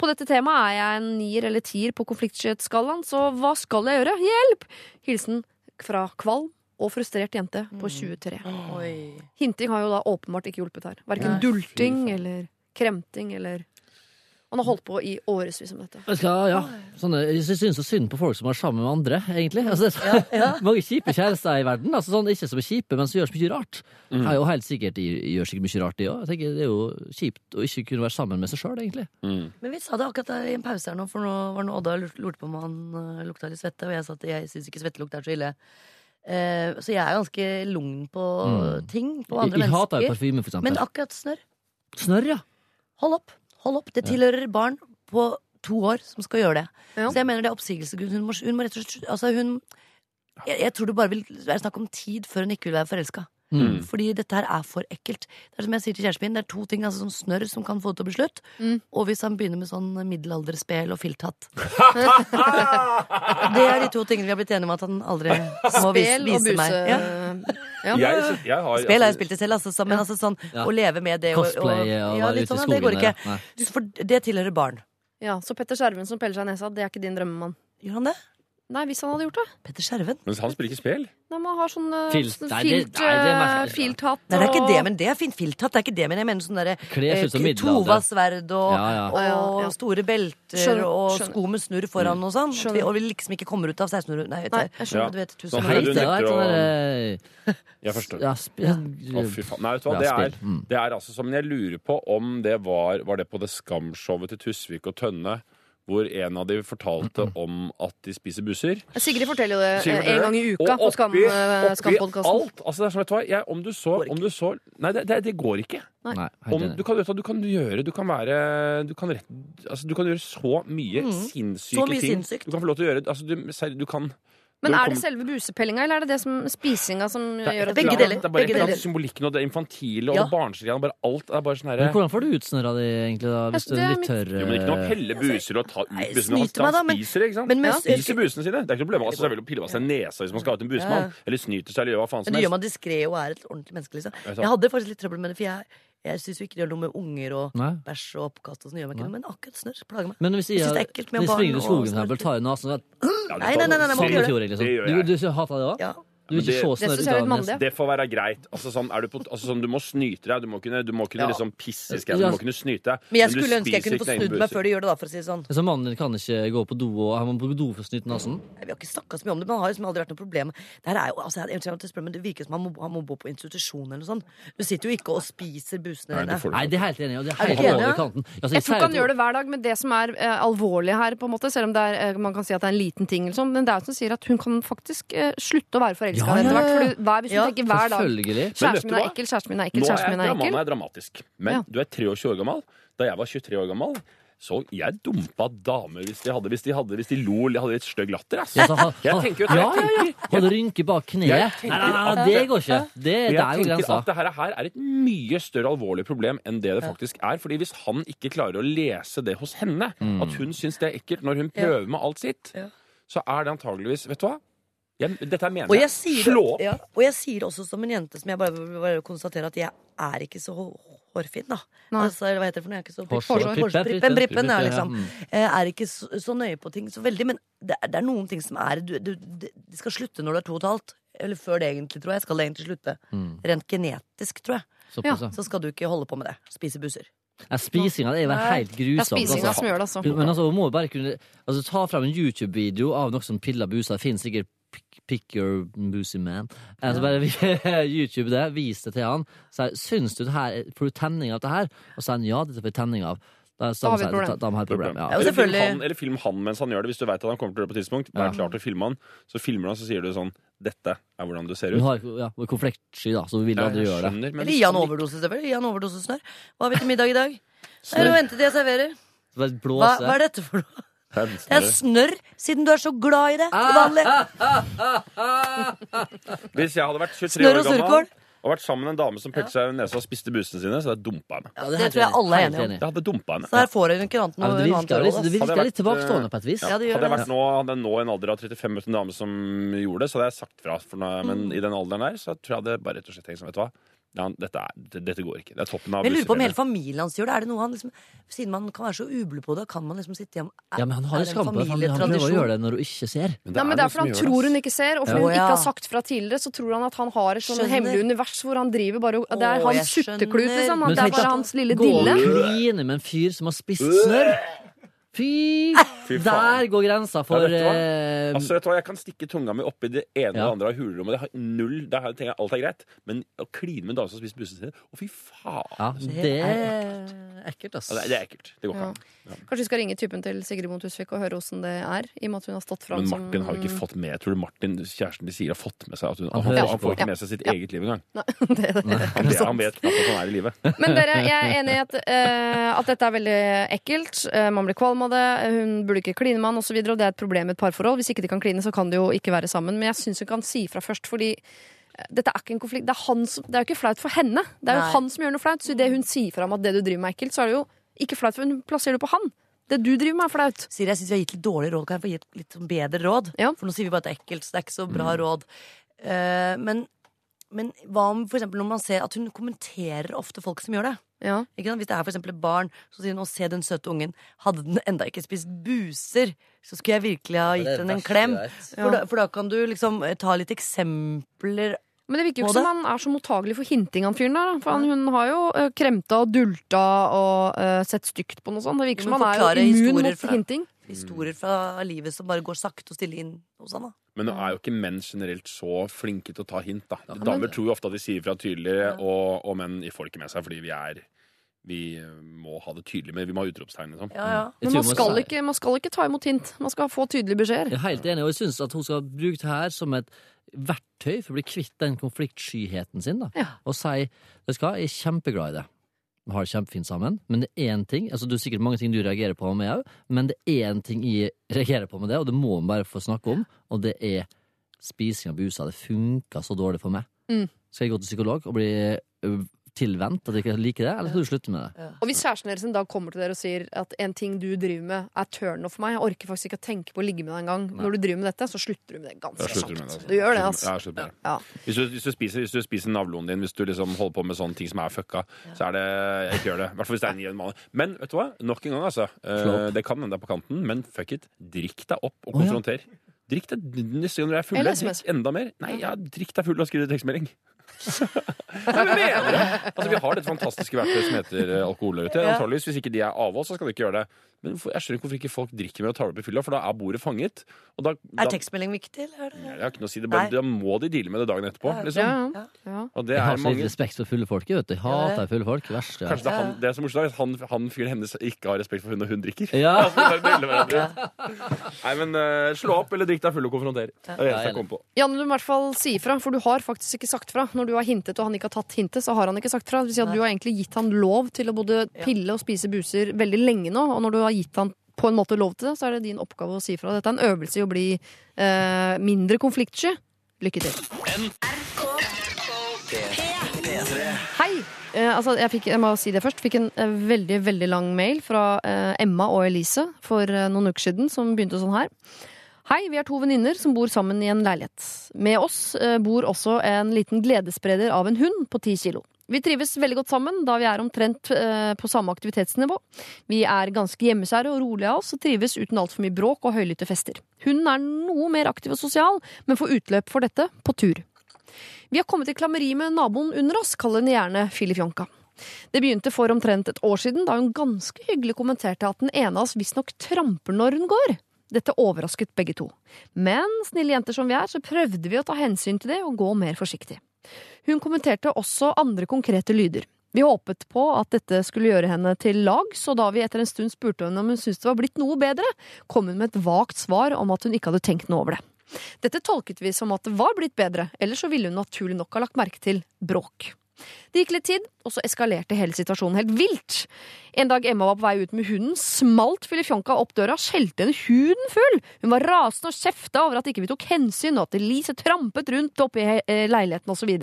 På dette temaet er jeg en nier eller tier på konfliktskyhetsskalaen, så hva skal jeg gjøre? Hjelp! Hilsen fra kvalm og frustrert jente på 23. Mm. Hinting har jo da åpenbart ikke hjulpet her. Verken dulting eller kremting eller Han har holdt på i årevis med dette. Ja, ja. Sånne, jeg syns så synd på folk som er sammen med andre, egentlig. Altså, det er Ja, ja. mange kjipe kjærester i verden. Altså, sånn, ikke som er kjipe, men som gjør så mye rart. Mm. Jeg er jo helt sikkert de gjør sikkert mye rart, de òg. Det er jo kjipt å ikke kunne være sammen med seg sjøl, egentlig. Mm. Men vi sa det akkurat der i en pause her nå, for nå var det Odda lurte på om han uh, lukta litt svette, og jeg sa at jeg syns ikke svettelukt er så ille. Uh, så jeg er ganske lugn på Mm. ting, på Jeg, andre jeg hater jo mennesker. parfyme, for Men akkurat snørr, Snørr, ja. hold opp. Hold opp. Det tilhører barn på to år som skal gjøre det. Ja. Så jeg mener det er oppsigelsesgrunn. Hun, hun må rett og slett Altså, hun jeg, jeg tror det bare vil være snakk om tid før hun ikke vil være forelska. Mm. Fordi dette her er for ekkelt. Det er som jeg sier til kjæresten min, det er to ting. Altså som snørr som kan få det til å bli slutt. Mm. Og hvis han begynner med sånn middelalderspel og filthatt. det er de to tingene vi har blitt enige om at han aldri må vise, Spel og vise buse. meg. Ja. Ja. Jeg, jeg har, Spel har jeg altså, spilt det selv, altså, så- men altså sånn Ja. å leve med det og, Cosplay og ja, litt sånn, skogen. Det går ikke. ja. Nei. For det tilhører barn. Ja, Så Petter Skjerven som peller seg i nesa, det er ikke din drømmemann? Gjør han det? Nei, hvis han hadde gjort det. Petter Skjerven? Men han spiller ikke spill. Nei, man har sånn uh, Filt. sånn Nei, det- nei, det er uh, filthatt Nei, det er ikke det, men det er fint filthatt. Det er ikke det, men jeg mener sånn derre eh. Tovasverd og, Ja, ja. og Ja, ja, store belter Skjønner, og skjønner. sko med snurr foran og sånn. Vi, Og vi liksom ikke kommer ut av 1600 Nei, vet Nei, du, jeg skjønner. Ja. du vet, Sånn tusen Hei, du er nekter sånn å- Jeg forstår. ja, sp ja, Å, fy faen. Nei, vet du hva, det er, spill. Mm. det er altså som Jeg lurer på om det var Var det på det Skamshowet til Tusvik og Tønne, hvor en av de fortalte om at de spiser busser. Sigrid forteller jo det Sigrid eh, forteller en gang i uka på Skam, oppi- eh, oppi Skampodkasten. alt. Altså, det er sånn, vet du hva, jeg, om du så, om du så Nei, det, det, det går ikke. Nei, Om, du, kan, du, du kan gjøre Du kan være Du kan, rett, altså, du kan gjøre så mye sinnssyke Så mye ting. sinnssykt. Du kan få lov til å gjøre altså, du, du kan Men er det selve busepellinga, eller er det det som spisinga som det er gjør at Begge deler. Det er bare deler. symbolikken og det infantile og Ja. det barnslige. og Bare alt er bare sånn herre hvordan får du utsnørra de, egentlig, da? Hvis du er litt tørr Jo, men ikke noe å pelle buser og ta ut busene. Han, han men- spiser ikke sant? men men, spiser busene sine. Det er ikke noe problem. Altså, selvfølgelig å pille av seg nesa hvis man skal ha ut en busmann. Ja. Eller snyter seg eller gjør hva faen som helst. Men det gjør man diskré og er et ordentlig menneske, liksom. Jeg hadde faktisk litt trøbbel med det, for jeg, jeg syns jo ikke det gjør noe med unger og Nei. bæsj og oppkast og sånn. gjør meg ikke noe, Men akkurat snørr plager meg. Men hvis jeg, Jeg det er ekkelt med barn springer i og snørr. eksempel, tar i nesen og Ja, nei, Nei, tar- nei, nei, nei, nei, må ikke gjøre det. Sandefjord, liksom. Det gjør Du, jeg. Du det òg? Ja. Du vil ikke se snørr ut av litt nesen? mandig. Det får være greit. Altså, sånn, er du, på, altså, sånn, du må snyte deg. Du må kunne, du må kunne Ja. liksom pisse i skauen. Du må kunne snyte deg. Men jeg du skulle ønske jeg kunne få snudd meg før de gjør det, da, for å si det sånn. Så mannen din kan ikke gå på do og han må på do for å snyte nesen? Vi har ikke snakka så mye om det, men det har liksom aldri vært noe problem. Det her er jo, altså, jeg, jeg, jeg, men det virker som han må, han må bo på institusjon eller noe sånt. Du sitter jo ikke og spiser busene dine. det Nei, det er helt enig. Og det Er helt er enig, over ja? kanten. Altså, Jeg tror ikke han gjør det hver dag, men det som er uh, alvorlig her, på en måte, selv om det er, uh, man kan si at det er en liten ting, eller sånn, men det er jo som sier at hun kan faktisk uh, slutte å være forelska Ja, ja, ja. Hver, hvis du Ja, tenker hver dag Selvfølgelig. Kjæresten min er ekkel, kjæresten min er ekkel, kjæresten min er ekkel. nå er jeg dramatisk. Men Ja. du er 23 år gammel. Da jeg var 23 år gammel, så jeg dumpa damer hvis de, hadde, hvis de, hadde, hvis de lo eller hadde litt stygg latter. Jeg tenker jo ja, jeg ja, ja. tenker- Holde rynke bak kneet. Nei, nei, nei, nei, det går ikke. Det, det Jeg er jo grensa. at det her, her er et mye større alvorlig problem enn det det faktisk er. Fordi hvis han ikke klarer å lese det hos henne, Mm. at hun syns det er ekkelt når hun prøver med alt sitt, så er det antageligvis Vet du hva? Jeg, dette mener jeg, sier, Slå opp! ja, og jeg sier også som en jente som jeg bare, bare konstaterer at jeg er ikke så hå- hårfin, da. Nei. Altså, hva heter det for noe? Jeg er ikke så Hårsprippen, brippen, ja, liksom. ja. Eh, Er ikke så, så nøye på ting så veldig, men det er, det er noen ting som er du, du, Det skal slutte når du er to og et halvt. Eller før det egentlig, tror jeg. Skal det egentlig slutte. Mm. Rent genetisk, tror jeg. Såpass, ja. Så skal du ikke holde på med det. Spise busser. Ja, Spisinga det er jo helt er grusomt. spisinga altså. som gjør det, altså. Men altså, må bare kunne altså, ta fram en YouTube-video av noe som piller buser. Det finnes sikkert pick, your boozy man. Altså, bare YouTube det, vis det til han. Så, jeg, Syns du det her Får du tenning av det her? Og så sier han ja, dette får jeg tenning av. Da, Da har vi et problem. Da, da har et problem. Ja, Ja. Eller film, han, eller film han mens han gjør det, hvis du vet at han kommer til å gjøre det på et tidspunkt. Vær Ja. klart å filme han. Så filmer du han, så sier du sånn Dette er hvordan du ser ut. Du har ja, er konfliktsky, da, så vil Ja, aldri gjøre det. Eller gi han han overdose, selvfølgelig. Gi han overdosesnørr. Hva har vi til middag i dag? Det er å vente til jeg serverer. Hva, hva er dette for noe? Det er snørr, siden du er så glad i det til vanlig. Hvis jeg hadde vært 23 Snørr år og gammel surkål. og vært sammen med en dame som pelte seg i nesa og spiste busene sine, så hadde jeg dumpa henne. Ja, Det tror jeg alle er enige om. Jeg hadde dumpa henne. Så her får hun ikke annet noe det annet virker, råd, litt, ass. det virker Hadde litt tilbakestående eh, på et vis. Ja, det gjør Hadde jeg det. vært nå, hadde jeg nå i en alder av 35 møtt en dame som gjorde det, så hadde jeg sagt fra. For nå, men Mm. i den alderen der, så tror jeg det bare rett og slett tenkt sånn, vet du hva. Ja, dette, er, dette går ikke. Det er toppen av jeg lurer på om hele familien hans gjør det. Er det noe han liksom Siden man kan være så uble på det, kan man liksom sitte hjemme Ja, men han har jo det en skam på det. Han, han prøver å gjøre det når hun ikke ser. Men Nei, men det er fordi han det, tror hun ikke ser, og fordi Ja. hun ikke har sagt fra tidligere, så tror han at han har et sånt Skjønner. hemmelig univers hvor han driver bare Det er Å, hans sutteklut, liksom. Det er bare hans lille dille. Gå og kline med en fyr som har spist snørr. Fy! Fy faen. Der går grensa for Ja, vet du hva? eh, Altså, vet du hva, Jeg kan stikke tunga mi oppi det ene Ja. og det andre av hulrommet. Det har null, det har, tenker jeg alt er greit. Men å kline med en dame som har spist bussen sin Å, fy faen! Ja, det er ekkelt, ass. Ja, det, det er ekkelt. Det går ikke Ja. an. Kanskje vi skal ringe typen til Sigrid Bonde Tusvik og høre åssen det er, i og med at hun har stått fram Men som Martin har ikke fått med Tror du Martin, kjæresten de sier, har fått med seg at hun Han Han, hører han, på. får ikke med seg sitt Ja. eget liv engang. Nei, det, det, Han, vet- han vet knapt at han er i live. Men dere, jeg er enig i at, eh, at dette er veldig ekkelt. Eh, man blir kvalm av det. Hun burde ikke kline med han osv. Og det er et problem i et parforhold. Hvis ikke de kan kline, så kan de jo ikke være sammen. Men jeg syns hun kan si fra først, fordi eh, dette er ikke en konflikt. Det er, han som, det er jo ikke flaut for henne. Det er jo Nei. han som gjør noe flaut. Så idet hun sier fra om at det du driver med er ekkelt, så er det jo ikke flaut, for hun plasserer det på han. Det du driver med, er flaut. Siri, jeg syns vi har gitt litt dårlig råd. Kan jeg få gi et litt sånn bedre råd? Ja. For nå sier vi bare at det er ekkelt, så det er ikke så bra råd. Uh, men, men hva om for når man ser at hun kommenterer ofte folk som gjør det? Ja. Ikke sant? Hvis det er for et barn, så sier hun 'Å, se den søte ungen'. Hadde den enda ikke spist buser, så skulle jeg virkelig ha gitt henne en klem. For, da, for da kan du liksom eh, ta litt eksempler Men det virker jo ikke som han er så mottagelig for hinting, han fyren der. For han, hun har jo uh, kremta og dulta og uh, sett stygt på noe sånt. Det virker som han er jo immun mot fra- hinting. historier fra livet som bare går sakte og stille inn hos han. da Men nå er jo ikke menn generelt så flinke til å ta hint. da. Damer tror jo ofte at de sier fra tydelig, og, og menn får ikke med seg fordi vi er vi må ha det tydelig, men vi må ha utropstegn. Liksom. Ja, ja. Men man skal, ikke, man skal ikke ta imot hint. Man skal få tydelige beskjeder. Jeg er helt enig, og jeg syns at hun skal bruke det her som et verktøy for å bli kvitt den konfliktskyheten sin. da. Ja. Og si vet du hva, jeg er kjempeglad i det. Har det kjempefint sammen, men det er én ting altså Det er sikkert mange ting du reagerer på med òg, men det er én ting jeg reagerer på med det, og det må man bare få snakke om, og det er spising av busa. Det funka så dårlig for meg. Mm. Skal jeg gå til psykolog og bli tilvendt at de ikke liker det, eller skal du slutte med det? Og hvis kjæresten deres en dag kommer til dere og sier at en ting du driver med, er turn off for meg, jeg orker faktisk ikke å tenke på å ligge med deg engang, når du driver med dette, så slutter du med det ganske slutter du kjapt. altså. Du gjør det, altså. Ja, det. Ja. Hvis, du, hvis, du spiser, hvis du spiser navloen din, hvis du liksom holder på med sånne ting som er fucka, så er det Ikke gjør det. I hvert fall hvis det er en jevn mann. Men vet du hva? Nok en gang, altså. Eh, det kan hende det er på kanten, men fuck it. Drikk deg opp og ja. konfronter. Drikk deg neste gang dere er fulle. Drikk enda mer. Nei, ja, drikk deg full og skriv tekstmelding. Men mener du? Altså, vi har dette fantastiske verktøyet som heter eh, alkohol der ute. Ja. Antageligvis, Hvis ikke de er av oss, så skal de ikke gjøre det. Men jeg skjønner ikke hvorfor ikke folk drikker mer og tar det opp i fylla, for da er bordet fanget. Og da, da, Er tekstmelding viktig, eller? er det- har ikke noe å si. Det er bare, da må de deale med det dagen etterpå. Liksom. Ja, Ja. ja. Og det Jeg har er så mange respekt for fulle folk. vet du. Jeg hater fulle folk. Verst. Ja. Kanskje det er han, det er så morsomt at han, han fyren hennes ikke har respekt for hun når hun drikker. Ja. Altså. Nei, men uh, slå opp eller drikk deg full og konfronter. Det er det eneste jeg kommer på. Janne, du må i hvert fall si ifra, for du har faktisk ikke sagt fra. Når du har hintet og han ikke har tatt hintet, så har han ikke sagt fra. Det vil si at du har egentlig gitt han lov til å både pille og spise buser veldig lenge nå, og når du har gitt han på en måte lov til det, så er det din oppgave å si fra. Dette er en øvelse i å bli eh, mindre konfliktsky. Lykke til. Hei! Eh, altså, jeg, fikk, jeg må si det først. Fikk en eh, veldig veldig lang mail fra eh, Emma og Elise for eh, noen uker siden, som begynte sånn her. Hei, vi er to venninner som bor sammen i en leilighet. Med oss eh, bor også en liten gledesspreder av en hund på ti kilo. Vi trives veldig godt sammen, da vi er omtrent eh, på samme aktivitetsnivå. Vi er ganske hjemmeskjære og rolige av oss, og trives uten altfor mye bråk og høylytte fester. Hunden er noe mer aktiv og sosial, men får utløp for dette på tur. Vi har kommet i klammeri med naboen under oss, kall henne gjerne Filifjonka. Det begynte for omtrent et år siden, da hun ganske hyggelig kommenterte at den ene av oss visstnok tramper når hun går. Dette overrasket begge to. Men snille jenter som vi er, så prøvde vi å ta hensyn til det og gå mer forsiktig. Hun kommenterte også andre konkrete lyder. Vi håpet på at dette skulle gjøre henne til lag, så da vi etter en stund spurte henne om hun syntes det var blitt noe bedre, kom hun med et vagt svar om at hun ikke hadde tenkt noe over det. Dette tolket vi som at det var blitt bedre, ellers så ville hun naturlig nok ha lagt merke til bråk. Det gikk litt tid, og så eskalerte hele situasjonen helt vilt. En dag Emma var på vei ut med hunden, smalt Filifjonka opp døra, skjelte henne huden full. Hun var rasende og kjefta over at ikke vi tok hensyn, og at Elise trampet rundt oppe i eh, leiligheten osv.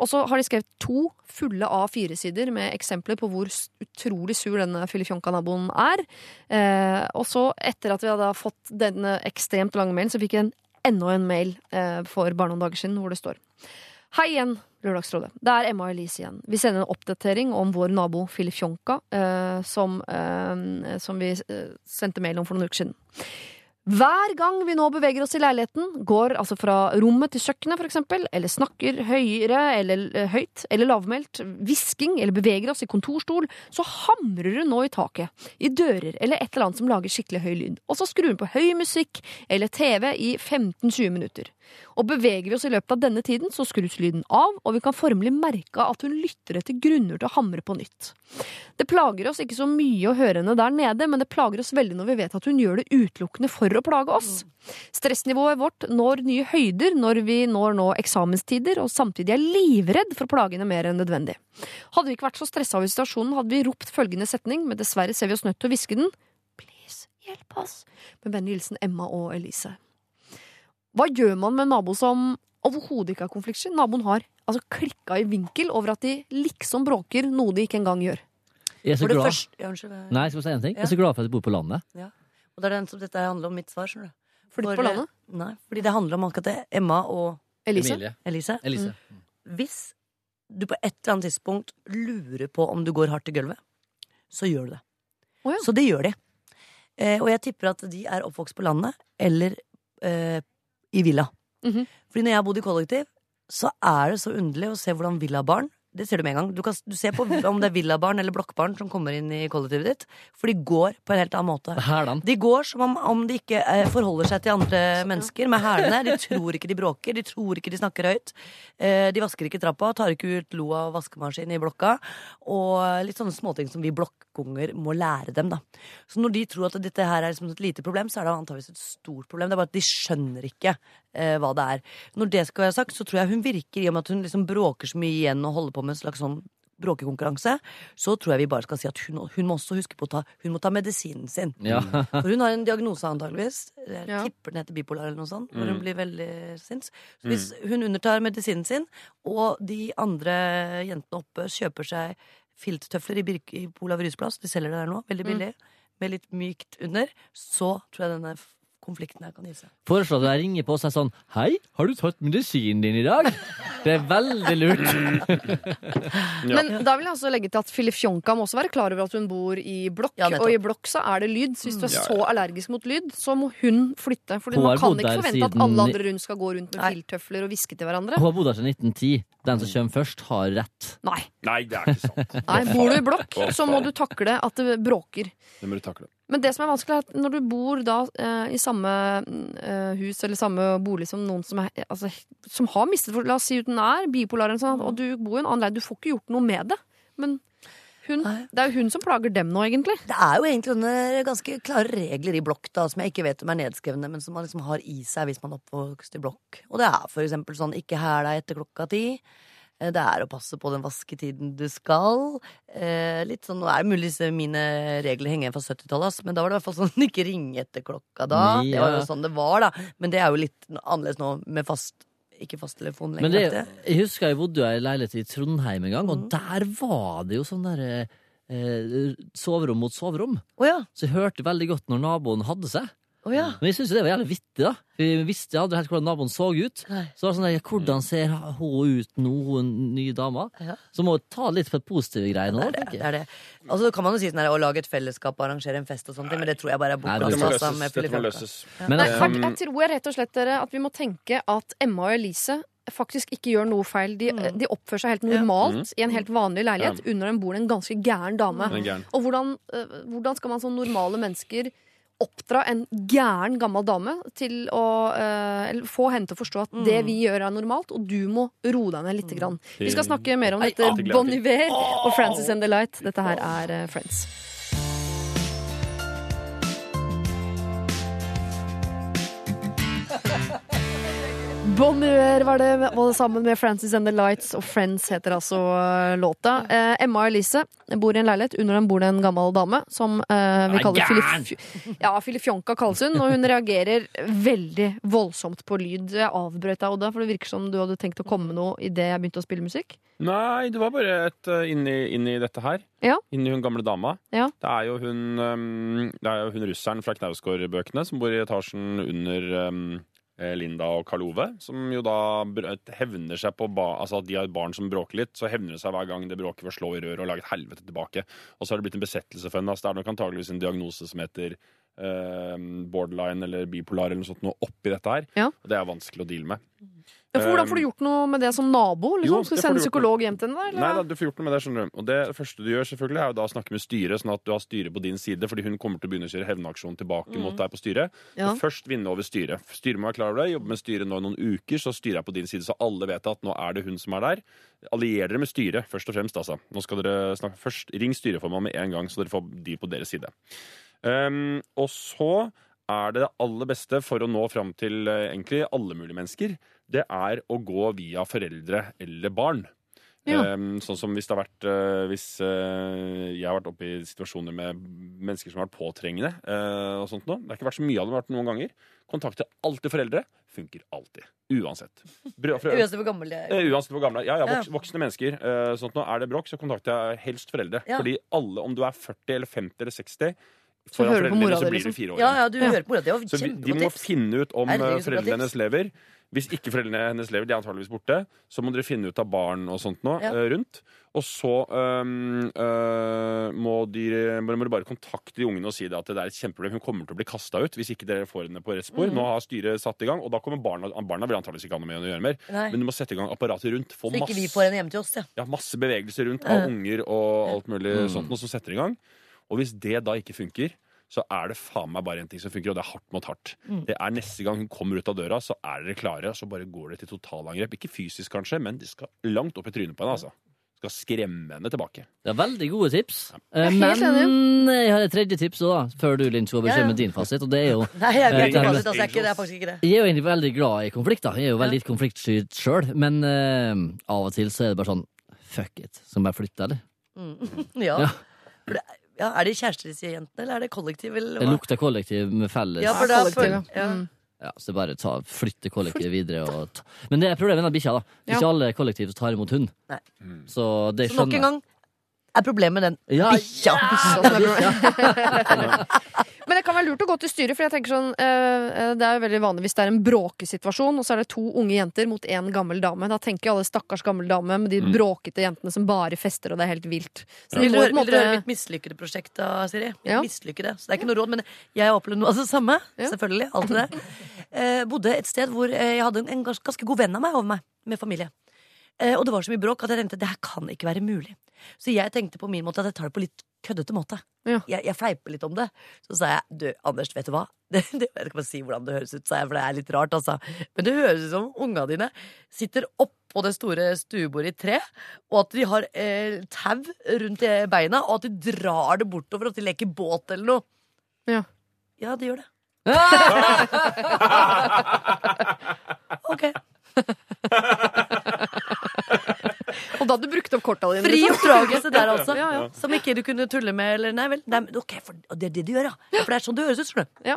Og så har de skrevet to fulle A4-sider med eksempler på hvor utrolig sur denne Filifjonka-naboen er. Eh, og så, etter at vi hadde fått denne ekstremt lange mailen, så fikk jeg en, enda en mail eh, for bare noen dager siden hvor det står Hei igjen, Lørdagsrådet. Det er Emma og Elise igjen. Vi sender en oppdatering om vår nabo Filifjonka, eh, som, eh, som vi eh, sendte mail om for noen uker siden. Hver gang vi nå beveger oss i leiligheten, går altså fra rommet til kjøkkenet for eksempel, eller snakker høyere eller eh, høyt eller lavmælt, hvisking eller beveger oss i kontorstol, så hamrer hun nå i taket, i dører eller et eller annet som lager skikkelig høy lyd. Og så skrur hun på høy musikk eller TV i 15-20 minutter. Og beveger vi oss i løpet av denne tiden, så skrus lyden av, og vi kan formelig merke at hun lytter etter grunner til å hamre på nytt. Det plager oss ikke så mye å høre henne der nede, men det plager oss veldig når vi vet at hun gjør det utelukkende for å plage oss. Stressnivået vårt når nye høyder når vi når nå eksamenstider, og samtidig er livredd for å plage henne mer enn nødvendig. Hadde vi ikke vært så stressa over situasjonen, hadde vi ropt følgende setning, men dessverre ser vi oss nødt til å hviske den. Please, hjelp oss. Med vennlig hilsen Emma og Elise. Hva gjør man med en nabo som overhodet ikke har konfliktsky? Naboen har altså klikka i vinkel over at de liksom bråker, noe de ikke engang gjør. Jeg er så glad Først, ja, Unnskyld. Nei, jeg skal si en ting. Jeg er så glad for at jeg bor på landet. Og det er den som dette handler om mitt svar, skjønner du. Flytt For, på landet. eh, Nei, fordi det handler om akkurat det. Emma og Elise. Elise. Elise. Mm. Hvis du på et eller annet tidspunkt lurer på om du går hardt i gulvet, så gjør du det. Oh, ja. Så det gjør de. Eh, og jeg tipper at de er oppvokst på landet eller eh, i villa. Mhm. Fordi når jeg har bodd i kollektiv, så er det så underlig å se hvordan villabarn det ser du med en gang. Du, kan, du ser på om det er villabarn eller blokkbarn som kommer inn i kollektivet ditt. For de går på en helt annen måte. Herland. De går som om, om de ikke eh, forholder seg til andre mennesker med hælene. De tror ikke de bråker, de tror ikke de snakker høyt. Eh, de vasker ikke trappa, tar ikke ut loa og vaskemaskinen i blokka. Og litt sånne småting som vi blokkunger må lære dem, da. Så når de tror at dette her er liksom et lite problem, så er det antageligvis et stort problem. Det er bare at de skjønner ikke eh, hva det er. Når det skal være sagt, så tror jeg hun virker, i og med at hun liksom bråker så mye igjen og holder på med en slags sånn bråkekonkurranse, så tror jeg vi bare skal si at hun, hun må også huske på å ta, hun må ta medisinen sin. Ja. For hun har en diagnose antageligvis. Jeg Ja. tipper den heter bipolar eller noe sånt. Hvor Mm. hun blir veldig sinns. Så hvis hun undertar medisinen sin, og de andre jentene oppe kjøper seg filttøfler i, Birk i Olav Ryes plass, de selger det der nå, veldig billig, med litt mykt under, så tror jeg denne konflikten her kan gi seg. Foreslår at jeg ringer på og sier sånn Hei, har du tatt medisinen din i dag? Det er veldig lurt. Ja. Men da vil jeg også legge til at Filifjonka må også være klar over at hun bor i blokk, Ja, og i blokk så er det lyd. Så hvis du er så allergisk mot lyd, så må hun flytte. For man kan ikke forvente forvente at alle andre rundt skal gå rundt med filtøfler og hviske til hverandre. Hun har bodd her siden 1910. Den som kommer først, har rett. Nei. Nei, det er ikke sant. Nei, Bor du i blokk, så må du takle at det bråker. Det må du takle. Men det som er vanskelig, er at når du bor da eh, i samme eh, hus eller samme bolig som noen som, er, altså, som har mistet La oss si uten er bipolar, eller sånn, og du bor i en annen leir, du får ikke gjort noe med det. Men hun, det er jo hun som plager dem nå, egentlig. Det er jo egentlig sånne ganske klare regler i blokk da, som jeg ikke vet om er nedskrevne, men som man liksom har i seg hvis man er oppvokst i blokk. Og det er for eksempel sånn ikke hæl deg etter klokka ti. Eh, Det er å passe på den vasketiden du skal. Eh, litt sånn, Nå er det mulig mine regler henger igjen fra 70-tallet, men da var det i hvert fall sånn ikke ringe etter klokka da. Det var Ja. jo sånn det var, da. Men det er jo litt annerledes nå med fast ikke fasttelefon lenger. Men det, jeg. husker jeg bodde jo i leilighet i Trondheim en gang, og Mm. der var det jo sånn der eh, soverom mot soverom. Oh, ja. Så jeg hørte veldig godt når naboen hadde seg. Å ja. Men jeg syntes det var jævlig vittig, da. Vi visste aldri helt hvordan naboen så ut. Nei. Så det var sånn der, hvordan ser hun ut nå, hun nye dama? Ja. Så må vi ta litt på positive greier nå. Det er det. det, er det. Og så kan man jo si sånn her, å lage et fellesskap og arrangere en fest og sånt, men det tror jeg bare er bortkasta. Dette må bortkastet løses. Men Nei, altså, jeg, jeg tror rett og slett dere, at vi må tenke at Emma og Elise faktisk ikke gjør noe feil. De, Mm. de oppfører seg helt normalt i en helt vanlig leilighet. Ja. Under dem bor det en ganske gæren dame. Gæren. Og hvordan, eh, hvordan skal man som normale mennesker oppdra en gæren gammel dame til å eller få henne til å forstå at det vi gjør, er normalt, og du må roe deg ned litt. grann. Vi skal snakke mer om dette. Bon Iver og Frances and the Light. Dette her er eh, Friends. Bon Iver var det, og sammen med Francis and the Lights og Friends heter altså eh, låta. Eh, Emma Elise bor i en leilighet. Under dem bor det en gammel dame som eh, vi kaller gæren! Filif ja, Filifjonka kalles hun, og hun reagerer veldig voldsomt på lyd. Jeg avbrøt deg, Odda, for det virker som du hadde tenkt å komme med noe idet jeg begynte å spille musikk. Nei, det var bare et uh, inni, inni dette her. Ja. Inni hun gamle dama. Ja. Det er jo hun, um, det er jo hun russeren fra Knausgård-bøkene som bor i etasjen under um, eh, Linda og Karl Ove, som jo da hevner seg på ba altså at de har et barn som bråker litt, så hevner det seg hver gang det bråker ved å slå i røret og lage et helvete tilbake. Og så har det blitt en besettelse for henne. Altså, det er nok antageligvis en diagnose som heter eh, borderline eller bipolar eller noe sånt noe oppi dette her. Ja. Og det er vanskelig å deale med. Ja, for hvordan får du gjort noe med det som nabo? Jo, Liksom? Skal du sende psykolog hjem til henne? Nei da, du får gjort noe med det, skjønner du. Og det første du gjør, selvfølgelig, er jo da å snakke med styret, sånn at du har styret på din side, fordi hun kommer til å begynne å kjøre hevnaksjon tilbake mot deg på styret. Ja. Først vinne over styret. Styret må være klar over det. Jobbe med styret nå i noen uker, så styret er på din side, så alle vet at nå er det hun som er der. Allier dere med styret, først og fremst, altså. Nå skal dere snakke først. Ring styreformann med en gang, så dere får de på deres side. Um, og så er det det aller beste for å nå fram til eh, egentlig alle mulige mennesker, det er å gå via foreldre eller barn. Ja. Um, sånn som hvis det har vært eh, Hvis eh, jeg har vært oppe i situasjoner med mennesker som har vært påtrengende eh, og sånt noe. Det har ikke vært så mye av det, har vært noen ganger. Kontakte alltid foreldre. Funker alltid. Uansett. Uansett hvor gamle de er. Uansett hvor gamle Ja, ja, voks, voksne mennesker. sånt nå, er det bråk, så kontakter jeg helst foreldre. Ja. Fordi alle, om du er 40 eller 50 eller 60 Så hører du på mora di, liksom. Ja, ja, du hører på mora. Det var Så vi, de må finne ut om Herregud, så bra foreldrene tips. hennes lever. Hvis ikke foreldrene hennes lever, de er antageligvis borte, så må dere finne ut av barn og sånt nå Ja. eh, rundt. Og så um, uh, må, de, må dere bare kontakte de ungene og si det at det er et kjempeproblem. Hun kommer til å bli kasta ut hvis ikke dere får henne på rett Mm. Nå har styret satt i gang, og da kommer barna Barna vil antageligvis ikke ha noe med å gjøre mer. Nei. Men du må sette i gang apparatet rundt. Få Så ikke vi får henne hjem til oss, ja. ja, masse bevegelser rundt av unger og alt mulig Mm. sånt noe som setter i gang. Og hvis det da ikke funker, så er det faen meg bare en ting som funker, og det er hardt mot hardt. Mm. Det er neste gang hun kommer ut av døra, så er dere klare, og så bare går det til totalangrep. Ikke fysisk kanskje, men de skal langt opp i trynet på henne, altså. Skal skremme henne tilbake. Det er veldig gode tips. Eh, er helt Men jeg har et tredje tips òg, før du Linn, skal Ja, beskjed ja. med din fasit. Og det er jo Nei, jeg Eh, ikke er- fasit, altså. Jeg er ikke det. Er faktisk ikke det. Jeg er jo egentlig veldig glad i konflikt, da. Jeg er jo veldig konfliktsky sjøl. Men eh, av og til så er det bare sånn fuck it. som bare flytter, eller? Ja. Ja. Det, ja, er det kjærester, sier jentene, eller er det kollektiv? Eller Det lukter kollektiv med felles Ja, for det da for, ja. ja. Mm. Ja, så bare ta, flytte kollektivet videre. Og ta. Men det er problemet med den bikkja. da Ja. Ikke alle kollektiv tar imot hund. Mm. Så det Så nok en gang er problemet med den Ja, bikkja. Ja, er bra. Men det kan være lurt å gå til styret, for jeg tenker sånn eh, Det er jo veldig vanlig hvis det er en bråkesituasjon, og så er det to unge jenter mot én gammel dame. Da tenker alle stakkars gammel dame med de bråkete jentene som bare fester, og det er helt vilt. Så ja. Vil dere du, høre- vil du høre mitt mislykkede prosjekt da, Siri? Ja. mislykkede. Så det er ikke noe råd, men jeg har opplevd noe av det samme. Ja. Selvfølgelig. Alltid det. Eh, bodde et sted hvor eh, jeg hadde en, en gans- ganske god venn av meg over meg, med familie. Eh, og det var så mye bråk at jeg tenkte det her kan ikke være mulig. Så jeg tenkte på min måte at jeg tar det på litt køddete måte. Ja. Jeg, jeg fleiper litt om det. Så sa jeg du, Anders, vet du hva? Det, det, jeg kan bare si hvordan det høres ut, sa jeg, for det er litt rart, altså. Men det høres ut som unga dine sitter oppå det store stuebordet i tre, og at de har eh, tau rundt i beina, og at de drar det bortover, og at de leker båt eller noe. Ja. Ja, de gjør det. Ok. Og da hadde du brukt opp korta dine. Fri liksom. oppdragelse der, altså. Ja, ja. Som ikke du kunne tulle med, eller Nei vel. Nei, men ok, for det er det du gjør, ja. ja. For det er sånn det høres ut, skjønner du.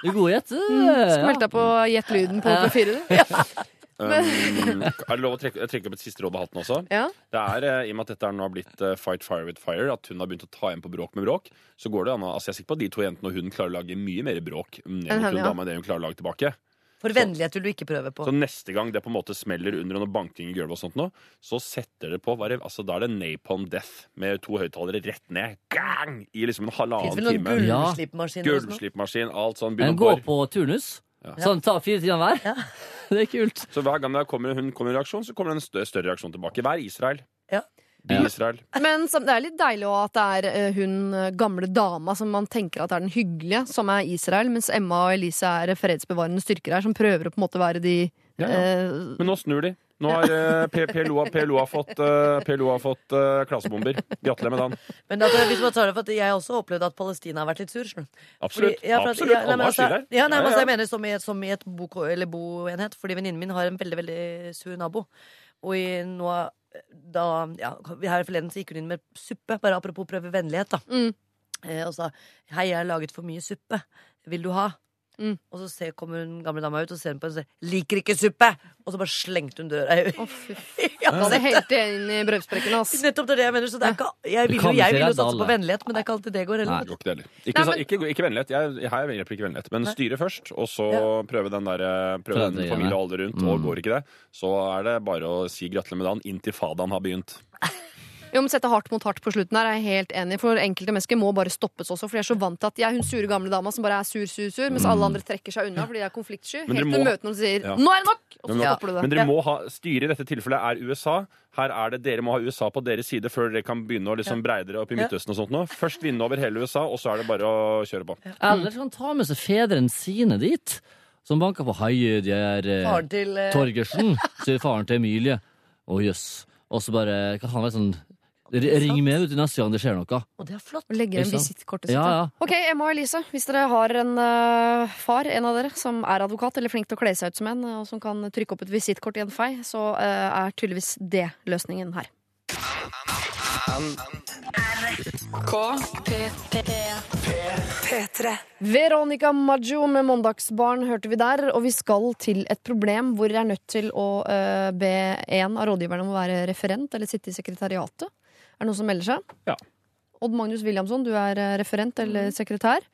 Du er god i gjette. Skal melde på Gjett lyden på P4, du. Um, er det lov å trekke, trekke opp et siste råd av hatten også? Ja. Det er, eh, I og med at dette nå har blitt eh, fight fire with fire, at hun har begynt å ta igjen på bråk med bråk, så går det an å altså Jeg er sikker på at de to jentene og hun klarer å lage mye mer bråk Enn hun ja. dama enn det hun klarer å lage tilbake. For vennlighet vil du ikke prøve på. Så neste gang det på en måte smeller under noe banking i gulvet, og sånt nå, så setter det på hva det- altså, Da er det Napalm Death med to høyttalere rett ned. Gang! I liksom en Fins halvannen vel noen time. Sånn? Gullslipmaskin, alt sånn. Begynner å gå på turnus. Ja. Sånn ta fire timer hver. Ja. Det er kult. Så hver gang det kommer, hun kommer i reaksjon, så kommer det en større, større reaksjon tilbake. Hver Israel. Ja. Israel. Men det er litt deilig også at det er eh, hun eh, gamle dama som man tenker at er den hyggelige, som er Israel, mens Emma og Elise er fredsbevarende styrker her, som prøver å på en måte være de Ja, ja. Eh, Men nå snur de. Nå har eh, PLO, PLO har fått, uh, PLO har fått eh, klasebomber. Gratulerer med dagen. Men da, hvis man tar det for at jeg har også opplevd at Palestina har vært litt sur. Absolutt. Fordi- ja, for at- Absolutt. ja, nei, men altså- Ja, nei, men altså, jeg mener som i, et- som i et bo, eller boenhet, fordi venninnen min har en veldig veldig sur nabo. Og i nå da ja, vi Her forleden så gikk hun inn med suppe, bare apropos prøve vennlighet, da. Mm. Eh, og sa 'Hei, jeg har laget for mye suppe. Vil du ha?' Mm. Og så ser, kommer hun gamle dama ut og ser på henne og sier 'Liker ikke suppe!' Og så bare slengte hun døra i helt inn i brødsprekken, ass. Nettopp det er det jeg mener. Så det er ikke, jeg vil jo, kan jeg vil jo satse på vennlighet, men det er ikke alltid det går Nei. heller. Det går ikke det heller. Ikke, Nei, så- ikke, ikke vennlighet. Jeg, her hjelper ikke vennlighet. Men styre først, og så prøve den der, eh, prøve den familie og alle rundt. Og Mm. går ikke det, så er det bare å si gratulerer med dagen. Intifadaen har begynt. Jo, men Sette hardt mot hardt på slutten her er jeg helt enig. For enkelte mennesker må bare stoppes også. For de er så vant til at jeg er hun sure gamle dama som bare er sur, sur, sur, mens alle andre trekker seg unna fordi de er konfliktsky. Helt til må- møter noen og sier Ja. 'nå er det nok'! Og så Men, stopper du det. men dere må ha styret i dette tilfellet er USA. Her er det Dere må ha USA på deres side før dere kan begynne å liksom breie dere opp i Midtøsten og sånt nå. Først vinne over hele USA, og så er det bare å kjøre på. Eller kan ta med seg fedrene sine dit, som banker på Hei, de er eh, Faren til eh, Torgersen, sier faren til Emilie. Å jøss. Og så bare kan han være sånn Ring med vet du, neste gang det skjer noe. Og det er flott. Og legger en visittkortet sitt. Ja, ja. Ok, Emma og Elise, hvis dere har en uh, far, en av dere, som er advokat eller flink til å kle seg ut som en, og som kan trykke opp et visittkort i en fei, så uh, er tydeligvis det løsningen her. P3. Veronica Maggio med Mandagsbarn hørte vi der, og vi skal til et problem hvor jeg er nødt til å uh, be en av rådgiverne om å være referent eller sitte i sekretariatet. Er det noen som melder seg? Ja. Odd Magnus Williamson, du er eh, referent eller sekretær.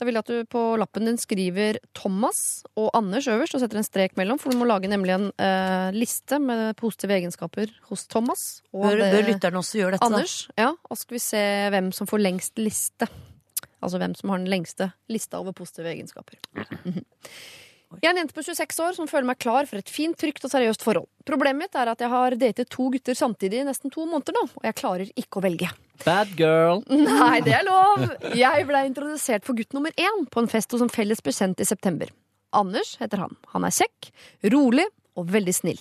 Da vil jeg at du på lappen din skriver Thomas og Anders øverst og setter en strek mellom, for du må lage nemlig en eh, liste med positive egenskaper hos Thomas. Og Bør, det- bør lytterne også gjøre dette? da? Anders, ja, og så skal vi se hvem som får lengst liste. Altså hvem som har den lengste lista over positive egenskaper. Jeg er en jente på 26 år som føler meg klar for et fint, trygt og seriøst forhold. Problemet mitt er at jeg har datet to gutter samtidig i nesten to måneder nå, og jeg klarer ikke å velge. Bad girl. Nei, det er lov! Jeg ble introdusert for gutt nummer én på en fest hos en felles bekjent i september. Anders heter han. Han er kjekk, rolig og veldig snill.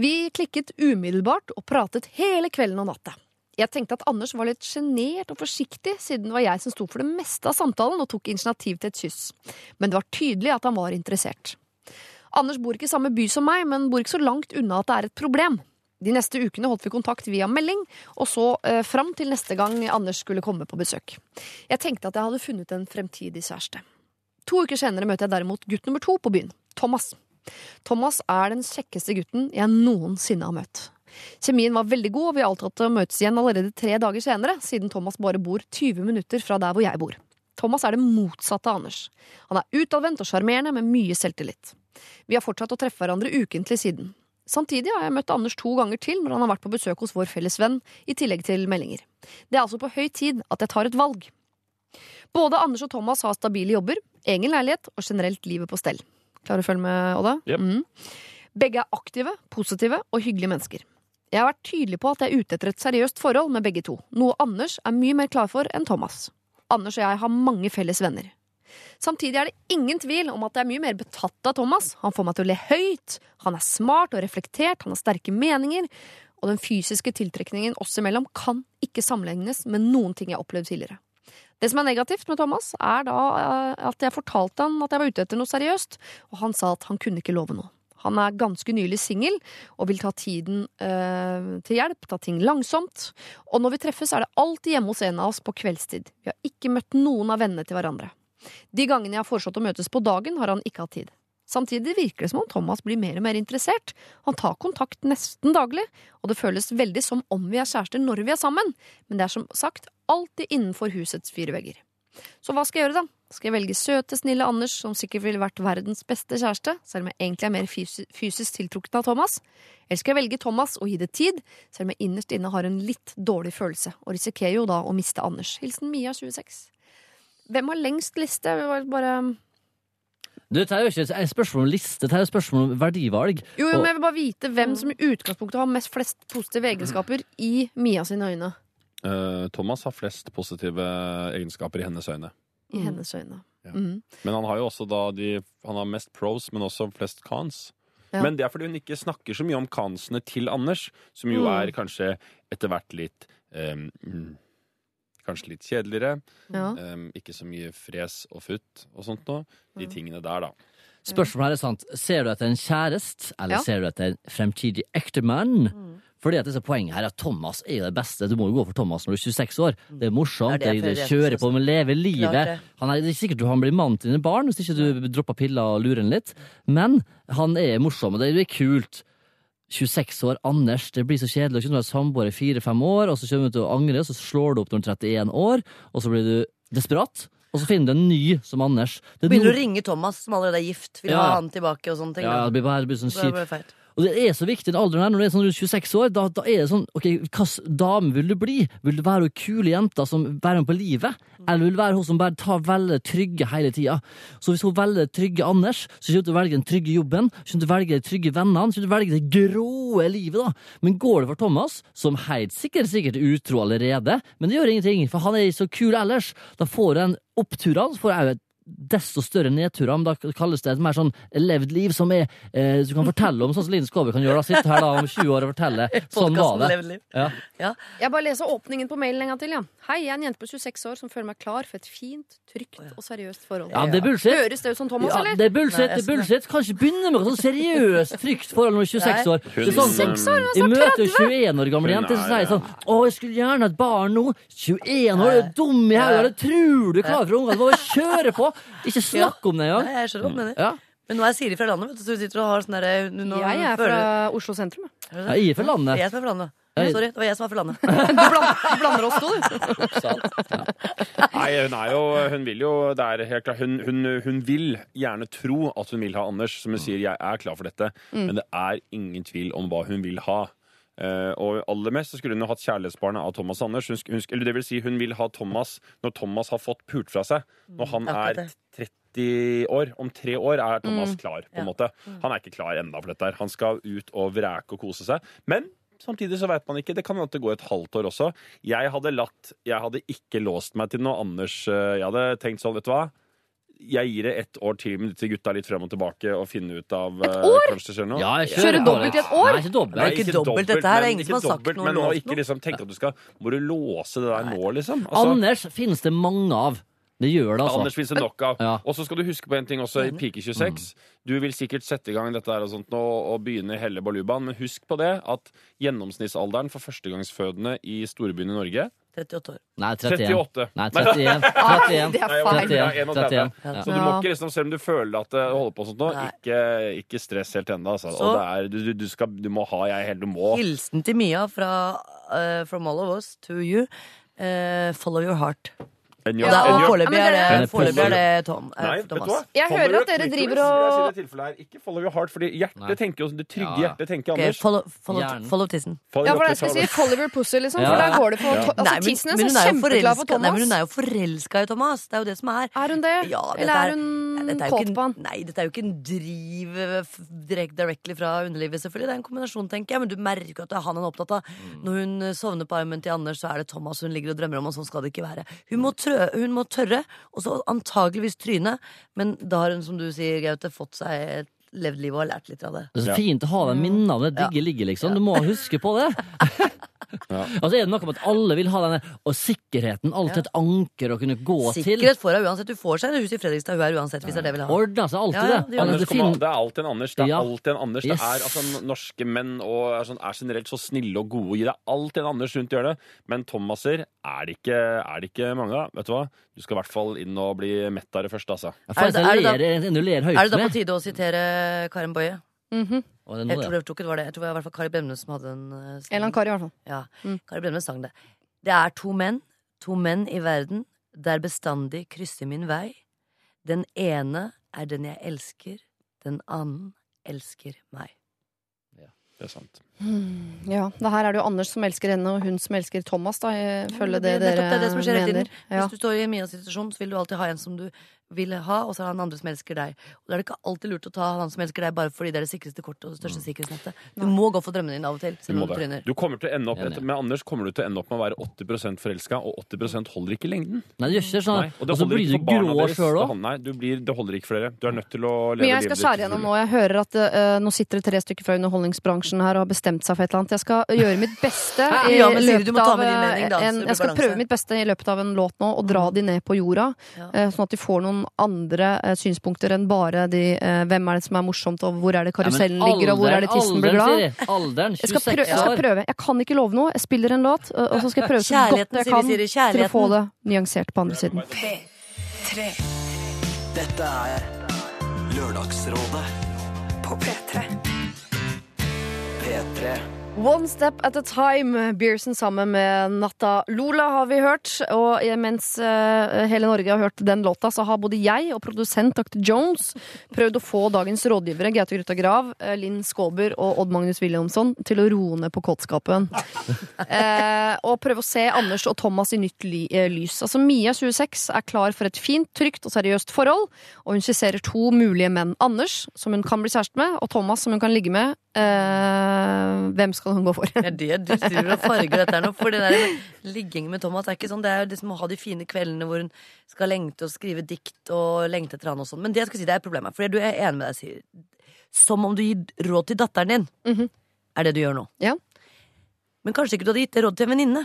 Vi klikket umiddelbart og pratet hele kvelden og natta. Jeg tenkte at Anders var litt sjenert og forsiktig, siden det var jeg som sto for det meste av samtalen og tok initiativ til et kyss. Men det var tydelig at han var interessert. Anders bor ikke i samme by som meg, men bor ikke så langt unna at det er et problem. De neste ukene holdt vi kontakt via melding, og så eh, fram til neste gang Anders skulle komme på besøk. Jeg tenkte at jeg hadde funnet en fremtidig kjæreste. To uker senere møter jeg derimot gutt nummer to på byen, Thomas. Thomas er den kjekkeste gutten jeg noensinne har møtt. Kjemien var veldig god, og vi avtalte å møtes igjen allerede tre dager senere, siden Thomas bare bor 20 minutter fra der hvor jeg bor. Thomas er det motsatte av Anders. Han er utadvendt og sjarmerende med mye selvtillit. Vi har fortsatt å treffe hverandre ukentlig siden. Samtidig har jeg møtt Anders to ganger til når han har vært på besøk hos vår felles venn, i tillegg til meldinger. Det er altså på høy tid at jeg tar et valg. Både Anders og Thomas har stabile jobber, egen leilighet og generelt livet på stell. Klarer du å følge med, Odda? Yep. Mm. Begge er aktive, positive og hyggelige mennesker. Jeg har vært tydelig på at jeg er ute etter et seriøst forhold med begge to, noe Anders er mye mer klar for enn Thomas. Anders og jeg har mange felles venner. Samtidig er det ingen tvil om at jeg er mye mer betatt av Thomas. Han får meg til å le høyt, han er smart og reflektert, han har sterke meninger, og den fysiske tiltrekningen oss imellom kan ikke sammenlignes med noen ting jeg har opplevd tidligere. Det som er negativt med Thomas, er da eh, at jeg fortalte han at jeg var ute etter noe seriøst, og han sa at han kunne ikke love noe. Han er ganske nylig singel og vil ta tiden eh, til hjelp, ta ting langsomt. Og når vi treffes, er det alltid hjemme hos en av oss på kveldstid. Vi har ikke møtt noen av vennene til hverandre. De gangene jeg har foreslått å møtes på dagen, har han ikke hatt tid. Samtidig virker det som om Thomas blir mer og mer interessert. Han tar kontakt nesten daglig, og det føles veldig som om vi er kjærester når vi er sammen, men det er som sagt alltid innenfor husets fire vegger. Så hva skal jeg gjøre, da? Skal jeg velge søte, snille Anders, som sikkert ville vært verdens beste kjæreste, selv om jeg egentlig er mer fysisk tiltrukket av Thomas? Eller skal jeg velge Thomas og gi det tid, selv om jeg innerst inne har en litt dårlig følelse, og risikerer jo da å miste Anders? Hilsen Mia 26. Hvem har lengst liste? Jeg vil bare Du, Dette er jo ikke et spørsmål om liste, dette er jo et spørsmål om verdivalg. Jo, jo, Og- men jeg vil bare vite hvem som i utgangspunktet har mest flest positive egenskaper i Mia sine øyne. Uh, Thomas har flest positive egenskaper i hennes øyne. I hennes øyne. Ja. Mm. Men han har jo også da de Han har mest pros, men også flest cons. Ja. Men det er fordi hun ikke snakker så mye om kansene til Anders, som jo Mm. er kanskje etter hvert litt mm, Kanskje litt kjedeligere. Ja. Um, ikke så mye fres og futt og sånt noe. De tingene der, da. Spørsmålet her er sant. Ser du etter en kjærest, eller Ja. ser du etter en fremtidig ektemann? Mm. Fordi at disse poenget her er at Thomas er det beste. Du må jo gå for Thomas når du er 26 år. Det er morsomt, Det er det det, kjører på med å leve livet. Han er, det er sikkert han blir mannen til dine barn hvis ikke du dropper piller og lurer ham litt. Men han er morsom, og det er kult. 26 år, Anders, det blir så kjedelig. Du er samboer i fire-fem år, og så kommer du til å angre, og så slår du opp når du er 31 år, og så blir du desperat. Og så finner du en ny som Anders. Det er Begynner no å ringe Thomas, som allerede er gift. Vil Ja. ha han tilbake og sånne ting. Ja, det blir bare det blir sånn kjipt. Og det er så viktig den alderen her, når du er sånn rundt 26 år, da, da er det sånn, ok, hvilken dame vil du bli? Vil du være hun kule jenta som bærer med på livet? Eller vil du være hun som bare tar veldig trygge hele tida? Så hvis hun velger trygge Anders, så kommer du til å velge den trygge jobben, så kommer du til å velge de trygge vennene, så kommer du til å velge det gråe livet, da. Men går det for Thomas, som helt sikkert sikkert er utro allerede, men det gjør ingenting, for han er så kul ellers, da får han så får jeg desto større nedturer, men da kalles det et mer sånn levd liv som er eh, du kan fortelle om, sånn som Linn Skåbe kan gjøre. da, Sitte her da om 20 år og fortelle. Sånn var det. Ja. Ja. Jeg bare leser åpningen på mailen en gang til. Ja. Hei, jeg er en jente på 26 år som føler meg klar for et fint, trygt og seriøst forhold. ja, det er bullshit. Høres det ut som Thomas, Ja, eller? det er bullshit. Nei, det er bullshit. Kan ikke begynne med et sånn seriøst trygt forhold når du er 26 år. Det er sånn som, år, jeg møter jo 21 år gamle Hun jenter som er- sier sånn Å, jeg skulle gjerne hatt barn nå. 21 år, du er dum i hodet. Tror du er klar for ungene. Bare kjøre på. Ikke snakk om det Nei, engang. jeg skjønner hva du mener. Ja. Men nå er Siri fra landet, vet du, så du sitter og har sånn derre Jeg er føler- fra Oslo sentrum. jeg. Er Ja. Jeg er fra landet. jeg som er fra landet. Hei. Sorry, det var jeg som var fra landet. Du blander, du blander oss to, du. Nei, hun er jo Hun vil jo det er helt klart, hun, hun, hun vil gjerne tro at hun vil ha Anders, som hun sier 'jeg er klar for dette', men det er ingen tvil om hva hun vil ha. Eh, og aller mest så skulle hun jo hatt kjærlighetsbarnet av Thomas Anders. Hun, hun, eller det vil si, hun vil ha Thomas når Thomas har fått pult fra seg. Når han er 30 år. Om tre år er Thomas Mm. klar. på Ja. måte. Han er ikke klar ennå for dette. her. Han skal ut og vreke og kose seg. Men samtidig så vet man ikke. Det kan hende det går et halvt år også. Jeg hadde latt Jeg hadde ikke låst meg til noe Anders. eh, Jeg hadde tenkt sånn, vet du hva. Jeg gir det ett år til med disse gutta litt frem og tilbake og finne ut av Et år? Kanskje det skjer noe. Ja, jeg Kjøre dobbelt i et år? Nei, ikke dobbelt. Nei, ikke dobbelt, dette her er ingen som har sagt dobbelt, noe Men lovt nå ikke noe. liksom tenke at du skal Må du låse det der nå, liksom? Altså, Anders finnes det mange av. Det gjør det, altså. Anders finnes det nok av. Ja. Og så skal du huske på en ting også i Pike 26. Du vil sikkert sette i gang dette her og sånt nå, og begynne helle balubaen, men husk på det at gjennomsnittsalderen for førstegangsfødende i storbyen i Norge 38 år. Nei, 31. 38. Nei, 31. 31. Det er Nei, jeg var- feil. 31. jeg er 31. 31. Ja. Så du må ikke, liksom, selv om du føler at det holder på sånn nå, Nei. ikke, ikke stress helt ennå. Altså. Og det er, du, du, du, skal, du må ha jeg helt, du må Hilsen til Mia fra uh, From all of us to you. Eh, follow your heart. En jobb- og jobb- foreløpig er Men det, foreløpig er det Tom, eh, Nei, vet du Thomas. Jeg Follow hører your at dere clitoris, driver vil jeg si og- i det tilfellet her. Ikke follow your heart, fordi hjertet Nei. tenker jo det trygge Ja. hjertet tenker Ok, Anders. follow, follow, Hjernen. follow tissen. Follow Ja, your for jeg skal si clitoris. your Pussy, liksom. Ja. For der går det Ja. Altså, men, Tissen men hun så er jo kjempeklar for forelska Nei, men Thomas. er jo forelska i Thomas. Det er jo det som er. Er hun det? Ja, det Eller er er- hun Dette er jo kåt ikke på han? nei, dette er jo ikke en driv eh, direkt, directly fra underlivet, selvfølgelig. Det er en kombinasjon, tenker jeg. Men du merker jo at det er han hun er opptatt av. Når hun eh, sovner på armen til Anders, så er det Thomas hun ligger og drømmer om, og sånn skal det ikke være. Hun må, trø, hun må tørre, og så antageligvis tryne. Men da har hun, som du sier, Gaute, fått seg et levd liv og har lært litt av det. Det er så fint å ha de minnene av det Ja. digge ligget, liksom. Du må huske på det. Altså er det noe med at alle vil ha denne Og sikkerheten. Alltid et anker å kunne gå til. Sikkerhet får hun uansett. Du får seg et hus i Fredrikstad, hun er uansett, hvis det er det hun vil ha. Ordner seg alltid, Ja, ja, det det. Altså, Anders det det er alltid en Anders. Det er alltid en Anders. Yes. Det er altså Norske menn og er, sånn, er generelt så snille og gode. Det er alltid en Anders rundt hjørnet. Men Thomaser er det ikke, er det ikke mange av. Vet du hva? Du skal i hvert fall inn og bli mett av det først, altså. Det- da- Er det da på tide å sitere Karen Boje? Mhm. Og det noe, Jeg tror, jeg tror ikke det var det. Jeg tror det var i hvert fall Kari Bremnes som hadde den. uh, En eller annen kar, i hvert fall. Ja, Mm. Kari Bremnes sang det. Det er to menn, to menn i verden, der bestandig krysser min vei. Den ene er den jeg elsker, den annen elsker meg. Ja, Det er sant. Ja, det her er det jo Anders som elsker henne, og hun som elsker Thomas, da. Følge det, det, er dere det, det som skjer hele mener. tiden. Ja. Hvis du står i Mias situasjon, så vil du alltid ha en som du vil ha, og så er det han andre som elsker deg. Og da er det ikke alltid lurt å ta han som elsker deg, bare fordi det er det sikreste kortet og det største sikkerhetsnettet. Du må gå for drømmene dine av og til, Du, selv om du tryner. du kommer til å ende opp etter, Med Anders kommer du til å ende opp med å være 80% forelska, og 80 holder ikke i lengden. Nei, det gjør ikke sånn. Nei, og det Og så holder blir ikke du for barna grå deres. sjøl Det òg. Nei, du blir, det holder ikke for dere. Du er nødt til å leve livet Men jeg skal ditt skjære gjennom nå. Jeg hører at uh, nå sitter det tre stykker fra underholdningsbransjen her og har bestemt seg for et eller annet. Jeg skal gjøre mitt beste i Ja, men Siri, du løpet må ta av mening, da, en, Jeg skal balanse. prøve mitt beste i løpet av en låt nå og dra de ned på jorda. Ja. eh, Sånn at de får noen andre eh, synspunkter enn bare de eh, hvem er det som er morsomt, og hvor er det karusellen ligger, og hvor er det tissen blir glad. Alderen, Jeg skal, 26 prøve, jeg skal prøve. Jeg kan ikke love noe. Jeg spiller en låt, og så skal jeg prøve så godt jeg kan Siri. til å få det nyansert på andre siden. P3 Dette er Lørdagsrådet på P3. P3 One Step At A Time, Bearson sammen med Natta Lola har vi hørt. Og mens eh, hele Norge har hørt den låta, så har både jeg og produsent Dr. Jones prøvd å få dagens rådgivere, Gaute Grutta Grav, eh, Linn Skåber og Odd Magnus Williamson, til å roe ned på kåtskapen. Eh, og prøve å se Anders og Thomas i nytt ly eh, lys. Altså Mia, 26, er klar for et fint, trygt og seriøst forhold, og hun skisserer to mulige menn. Anders, som hun kan bli kjæreste med, og Thomas, som hun kan ligge med. Eh, hvem skal hun gå for? Det er det du driver og farger dette her nå. For det der ligging med Thomas er ikke sånn. Det er jo det som å ha de fine kveldene hvor hun skal lengte og skrive dikt og lengte etter han og sånn. Men det jeg skal si, det er problemet. For du er enig med deg, sier Som om du gir råd til datteren din. Mhm. Er det du gjør nå. Ja. Men kanskje ikke du hadde gitt det råd til en venninne.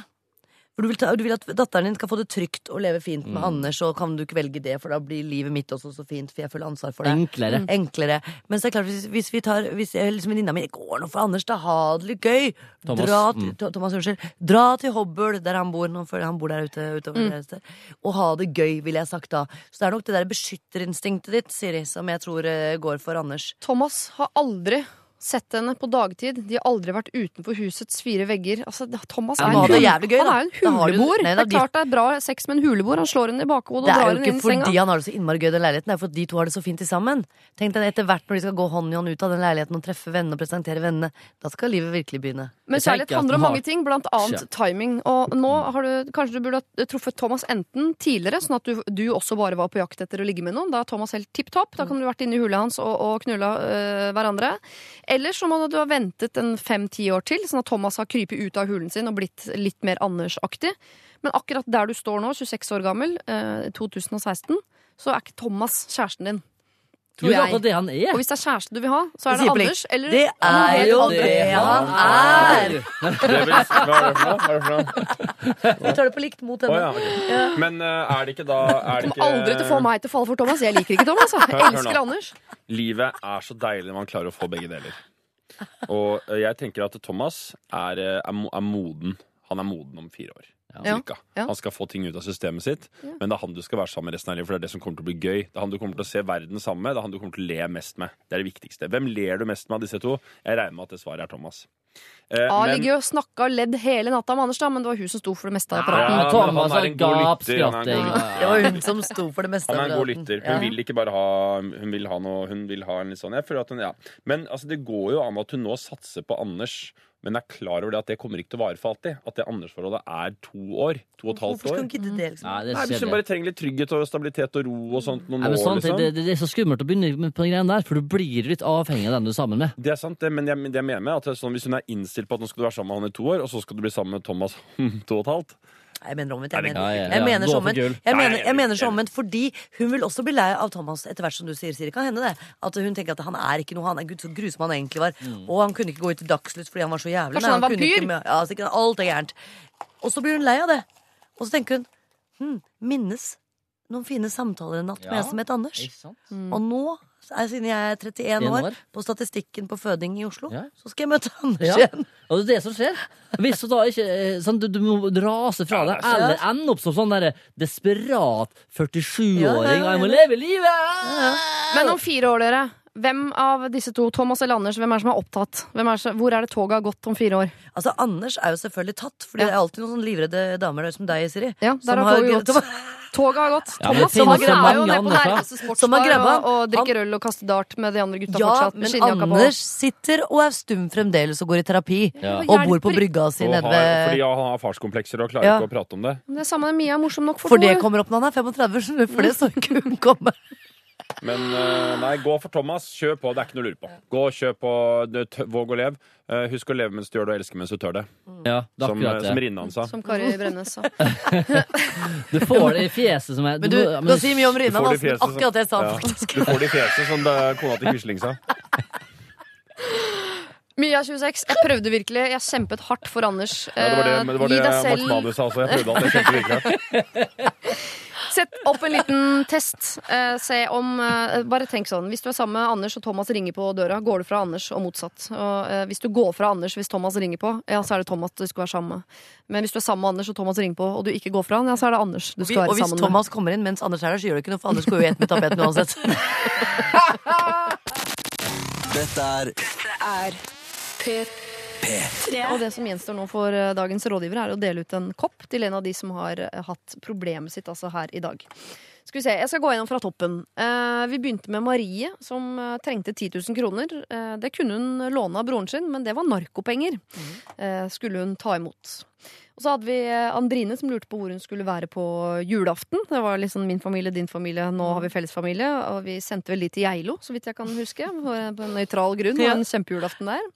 For du vil, ta, du vil at datteren din skal få det trygt og leve fint Mm. med Anders, og kan du ikke velge det, for da blir livet mitt også så fint, for jeg føler ansvar for det. Enklere. Enklere. Men så er det klart, hvis, hvis vi tar Hvis liksom venninna mi går nå for Anders, da ha det litt gøy. Thomas, Dra til, mm. Thomas, unnskyld. Dra til Hobøl, der han bor. Nå føler jeg han bor der ute. utover det sted. Og ha det gøy, ville jeg sagt da. Så det er nok det der beskytterinstinktet ditt, Siri, som jeg tror uh, går for Anders. Thomas har aldri sett henne på dagtid. De har aldri vært utenfor husets fire vegger. Altså, Thomas er ja, en, jævlig gøy, han er en Da har du- huleboer. Det er klart det er bra sex med en huleboer. Han slår henne i bakhodet og Det er jo ikke fordi han har det så innmari gøy, den leiligheten. Det er fordi de to har det så fint sammen. Tenk deg etter hvert når de skal gå hånd i hånd ut av den leiligheten og treffe vennene og presentere vennene. Da skal livet virkelig begynne. Men kjærlighet handler om mange ting, blant annet timing. Og nå har du kanskje du burde ha truffet Thomas enten tidligere, sånn at du, du også bare var på jakt etter å ligge med noen. Da er Thomas helt tipp topp. Da kan du vært inne i hulet hans og, og knulla øh, hverandre. Eller så må du ha ventet en fem-ti år til, sånn at Thomas har krypet ut av hulen sin og blitt litt mer Anders-aktig. Men akkurat der du står nå, 26 år gammel, øh, 2016, så er ikke Thomas kjæresten din. Tror jeg. det han er. Og hvis det er kjæreste du vil ha, så er det Anders. Eller Det er jo det han er! Hva er det for? Vi tar det på likt mot henne. Men eh, er det ikke da er det ikke, Aldri til å få meg til å falle for Thomas. Jeg liker ikke Thomas. Jeg Hør- hør elsker. Anders. Livet er så deilig når man klarer å få begge deler. Og eh, jeg tenker at Thomas er, eh, er, er moden. Han er moden om fire år. Ja, Cirka. ja. Han skal få ting ut av systemet sitt, men det er han du skal være sammen med resten av livet. For det er det som kommer til å bli gøy. Det er han du kommer til å se verden sammen med. Det er han du kommer til å le mest med. Det er det viktigste. Hvem ler du mest med av disse to? Jeg regner med at det svaret er Thomas. Eh, A men- og snakka og ledd hele natta med Anders, da, men det var hun som sto for det meste av Ja, praten. men Thomas han er en god lytter, er Det var hun som sto for det meste. Han er en god lytter. Hun Ja. vil ikke bare ha Hun vil ha noe Hun vil ha en litt sånn Jeg føler at hun Ja. Men altså, det går jo an at hun nå satser på Anders, men er klar over det at det kommer ikke til å vare for alltid. At det Andersforholdet er to år. To og et halvt Hvorfor skal hun gidde det? Liksom? Nei, det Nei, er Hvis hun bare trenger litt trygghet og stabilitet og ro og sånt noen Nei, men år, sant, liksom. det, det, det er så skummelt å begynne med på den greiene der, for du blir litt avhengig av den du er sammen med. Det er sant, det, men jeg, det jeg mener med at det er sånn, hvis hun er innstilt på at nå skal du være sammen med han i to år, og så skal du bli sammen med Thomas om to og et halvt Jeg mener omvendt. Jeg mener, jeg mener så omvendt. Jeg mener, jeg- mener så omvendt fordi hun vil også bli lei av Thomas etter hvert som du sier, Siri. Kan hende det. At hun tenker at han er ikke noe, han er gud så grusom han egentlig var. Og han kunne ikke gå ut i dagslyst fordi han var så jævlig. Kanskje han var vampyr? ikke- Ja, sikkert alt er gærent. Og så blir hun lei av det. Og så tenker hun hm, minnes noen fine samtaler en natt med jeg som het Anders. Ikke? Og nå, er, siden jeg er 31 år, år. på statistikken på føding i Oslo, Ja. så skal jeg møte Anders Ja. igjen. Og det er det som skjer. Hvis du da ikke eh, sånn, du, du må rase fra Ja, deg, er eller ende opp som sånn der, desperat 47-åring. Ja, ja, ja, Jeg må leve livet! Men om fire år, dere, Hvem av disse to, Thomas eller Anders, hvem er det som er opptatt? Hvem er som- hvor er det toget har gått om fire år? Altså, Anders er jo selvfølgelig tatt, Fordi Ja. det er alltid noen sånn livredde damer der som deg, Siri. Ja, der som har toget gått. som- Toget har gått. Ja, Thomas det har grabba jo nede på nærmeste Som har sportsbar grabba. og, og drikker øl og kaster dart med de andre gutta Ja, fortsatt. med men skinnjakka på. Anders sitter og er stum fremdeles og går i terapi. Ja. Og bor på brygga si nede ved fordi han har farskomplekser og klarer Ja. ikke å prate om det. Det er samme, Mia er morsom nok for, For to. det kommer opp når han er 35, skjønner du, for det så ikke hun komme. Men eh, nei, gå for Thomas. Kjør på. Det er ikke noe å lure på. Gå og kjør på. Våg å leve. Eh, husk å leve mens du gjør det, og elske mens du tør det. Ja, det er Som, akkurat eh, som. Rinnan sa. Som Kari Bremnes sa. Du får det i fjeset som er Men du, du kan si mye om Rinnan, det altså, akkurat det sa han Ja. faktisk. Du får det i fjeset, som det kona til Quisling sa. Mia 26, jeg prøvde virkelig. Jeg kjempet hardt for Anders. Ja, det var det, Eh, men det, var Gi det selv Manus sa også. Jeg prøvde alt. Jeg kjempet virkelig hardt. Sett opp en liten test. Eh, se om eh, Bare tenk sånn. Hvis du er sammen med Anders og Thomas ringer på døra, går du fra Anders og motsatt. Og, eh, hvis du går fra Anders hvis Thomas ringer på, ja, så er det Thomas du skal være sammen med. Men hvis du er sammen med Anders og Thomas ringer på, og du ikke går fra han, ja, så er det Anders du skal Og være hvis sammen med. Thomas kommer inn mens Anders er der, så gjør det ikke noe, for Anders går jo i ett med tapeten uansett. Dette er Dette er P3. Og det som gjenstår nå for eh, dagens rådgivere, er å dele ut en kopp til en av de som har eh, hatt problemet sitt altså her i dag. Skal vi se, Jeg skal gå gjennom fra toppen. Eh, vi begynte med Marie, som trengte 10 000 kroner. Eh, det kunne hun låne av broren sin, men det var narkopenger. Eh, skulle hun ta imot. Og så hadde vi Andrine som lurte på hvor hun skulle være på julaften. Det var liksom min familie, din familie, nå har vi fellesfamilie. Og vi sendte vel de til Geilo, så vidt jeg kan huske. På en nøytral grunn. Det var en kjempejulaften der.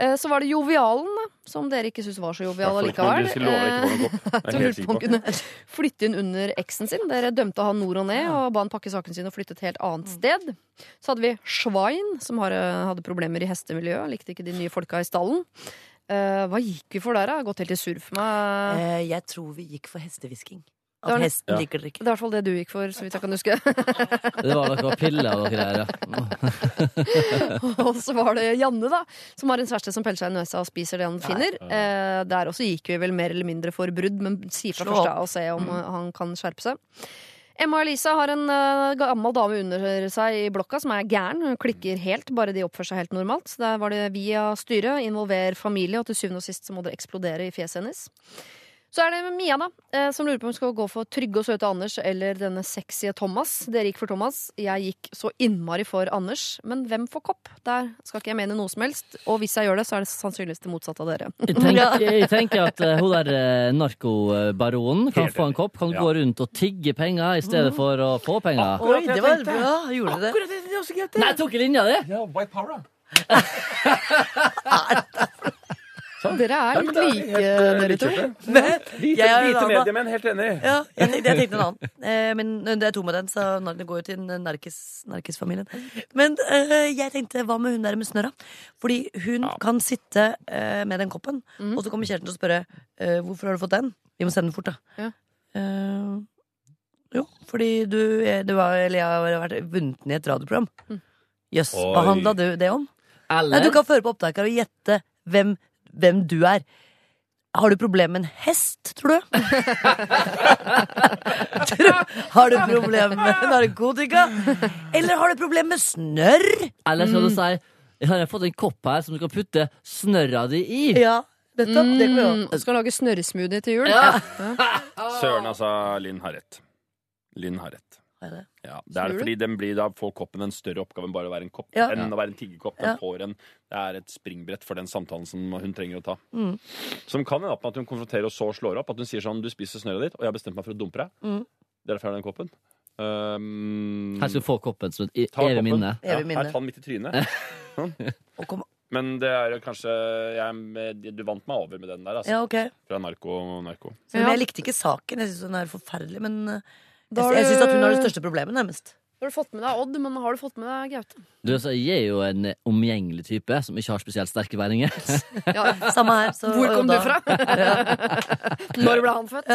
Eh, Så var det Jovialen, da, som dere ikke syntes var så jovial allikevel. du er helt lurte på om kunne flytte inn under eksen sin. Dere dømte han nord og ned og ba han pakke sakene sine og flytte et helt annet sted. Så hadde vi Schwein, som eh, hadde problemer i hestemiljøet. Likte ikke de nye folka i stallen. Eh, hva gikk vi for der, da? Gått helt i surr for meg. Eh, Jeg tror vi gikk for hestehvisking. Det var At hesten liker det Det ikke. er i hvert fall det du gikk for, så vidt jeg kan huske. Det var noe piller og greier, ja. og så var det Janne, da, som har en kjæreste som peller seg i nøsa og spiser det han finner. Eh, der også gikk vi vel mer eller mindre for brudd, men sier fra først da, og se om mm. han kan skjerpe seg. Emma og Elisa har en uh, gammel dame under seg i blokka som er gæren. Hun klikker helt, bare de oppfører seg helt normalt. Der var det via styret, involver familie, og til syvende og sist så må det eksplodere i fjeset hennes. Så er det Mia, da, eh, som lurer på om hun skal gå for trygge og søte Anders eller denne sexy Thomas. Dere gikk for Thomas. Jeg gikk så innmari for Anders. Men hvem får kopp? Der skal ikke jeg mene noe som helst. Og hvis jeg gjør det, så er det sannsynligvis det motsatte av dere. Jeg tenker, jeg tenker at uh, hun der uh, narkobaronen kan få en kopp. Kan Ja. gå rundt og tigge penger i stedet for å få penger. Oi, det var bra. Gjorde du det? Nei, jeg tok linja di! Ja, white power, da. Dere er litt det like, eh, dere to. hvite annen. mediemenn, helt enig. Ja, jeg jeg tenkte en annen. Eh, men det er to med den, så det går jo til narkis- narkisfamilien. Men eh, jeg tenkte, hva med hun der med snørra? Fordi hun kan sitte eh, med den koppen, mm. og så kommer kjæresten til å spørre eh, hvorfor har du fått den. Vi må sende den fort, da. Ja. Eh, jo, fordi du, eh, du var, eller jeg har vært vunnet i et radioprogram. Mm. yes, hva handla du det om? Nei, du kan føre på opptaket og gjette hvem, hvem du er. Har du problem med en hest, tror du? Har du problem med narkotika? Eller har du problem med snørr? Eller skal du si Jeg har fått en kopp her som du kan putte snørra di i. Ja, nettopp. Det kan vi Mm, skal lage snørresmoothie til jul. Ja. Søren, altså. Linn har rett. Linn har rett. Er? Ja, det er fordi den blir, da får koppen en større oppgave enn bare å være en kopp. Ja. Enn å være en tiggekopp. Den Ja. får en, det er et springbrett for den samtalen som hun trenger å ta. Mm. Som kan hende at hun konfronterer og så slår opp. At hun sier sånn Du spiser snørret ditt, og jeg har bestemt meg for å dumpe deg. Mm. Derfor har den koppen. Um, Her skal du få koppen som et evig minne. Ja, her, ta den midt i trynet. Men det er jo kanskje jeg, Du vant meg over med den der, altså. ja, ok. Fra narko narko. Så, men jeg likte ikke saken. Jeg syns den er forferdelig. Men eh, jeg, har jeg du- syns at hun har det største problemet, nærmest. Da har du fått med deg Odd, men har du fått med deg Gaute? Du, altså, jeg er jo en omgjengelig type som ikke har spesielt sterke meninger. Ja. Samme her. Så, Hvor kom du fra? Når ble han født?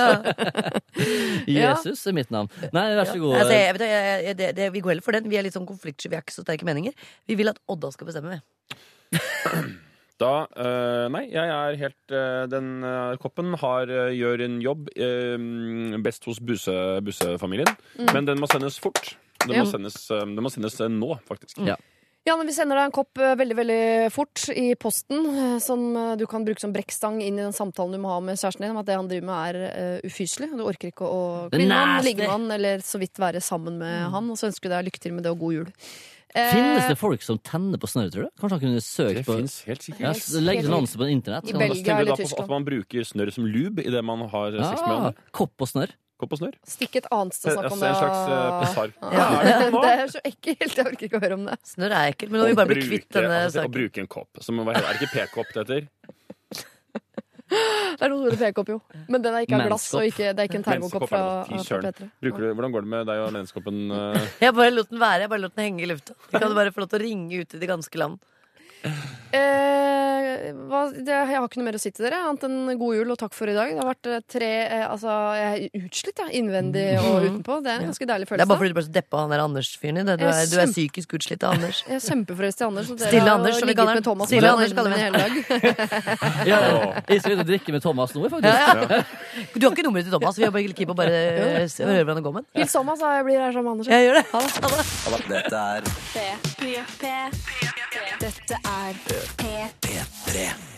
Ja. Jesus er mitt navn. Nei, vær så god. Altså, jeg, vet, du, jeg, jeg, det, det, vi går heller for den. Vi er litt sånn konfliktsky, vi har ikke så sterke meninger. Vi vil at Odda skal bestemme. vi. Da eh, Nei, jeg er helt eh, Den eh, koppen har, gjør en jobb eh, best hos Buse- Busse-familien. Men den må sendes fort. Det må sendes, det må sendes nå, faktisk. Ja. Janne, vi sender deg en kopp veldig veldig fort i posten, som du kan bruke som brekkstang inn i den samtalen du må ha med kjæresten din om at det han driver med er uh, ufyselig. Du orker ikke å kline med han, ligge med han eller så vidt være sammen med han. Og så ønsker vi deg lykke til med det og god jul. Eh, Finnes det folk som tenner på snørr, tror du? Kanskje han kunne Det søkt på finnes, helt sikkert. ja, s- Legge annonse på internett. I Belgia eller Tyskland. at man bruker snørr som lube idet man har Ja, sex med Ah, andre? kopp og snørr. Kopp og snørr? Stikk et annet sted og snakk om det. en slags eh. Ja, det er så ekkelt. Jeg orker ikke å høre om det. Snørr er ekkelt, men nå må vi bare bli kvitt denne altså, Å bruke en kopp. Som, hva heter, er det ikke p-kopp det heter? Det er noe heter p-kopp, jo. Men den er ikke av glass, og ikke, det er ikke en termokopp fra, fra. P3. Bruker du, hvordan går det med deg og menskoppen? Uh... Jeg bare lot den være. Jeg bare lot den henge i lufta. De kan bare få lov til å ringe ut i det ganske land. Eh, hva, det, jeg har ikke noe mer å si til dere, annet enn god jul og takk for i dag. Det har vært eh, tre eh, Altså, jeg er utslitt, jeg. Innvendig og utenpå. Det er en ganske deilig følelse. Det er bare fordi du ble så deppa av han der Anders-fyren din. Du, er du er psykisk utslitt av Anders. Jeg er kjempeforelsket i Anders. og dere Stille har Anders, som vi ligget kaller med. Thomas Stille Anders kaller vi hele dag. Ja, jeg skal ut og drikke med Thomas nå, faktisk. Ja, ja. Du har ikke nummeret til Thomas. Vi har bare keen på bare eh, se- høre hvordan det går med den. Hils Thomas, da. Jeg blir her sammen med Anders. Jeg gjør det. Ha det. Ha det. Dette er Dette er P3. P3.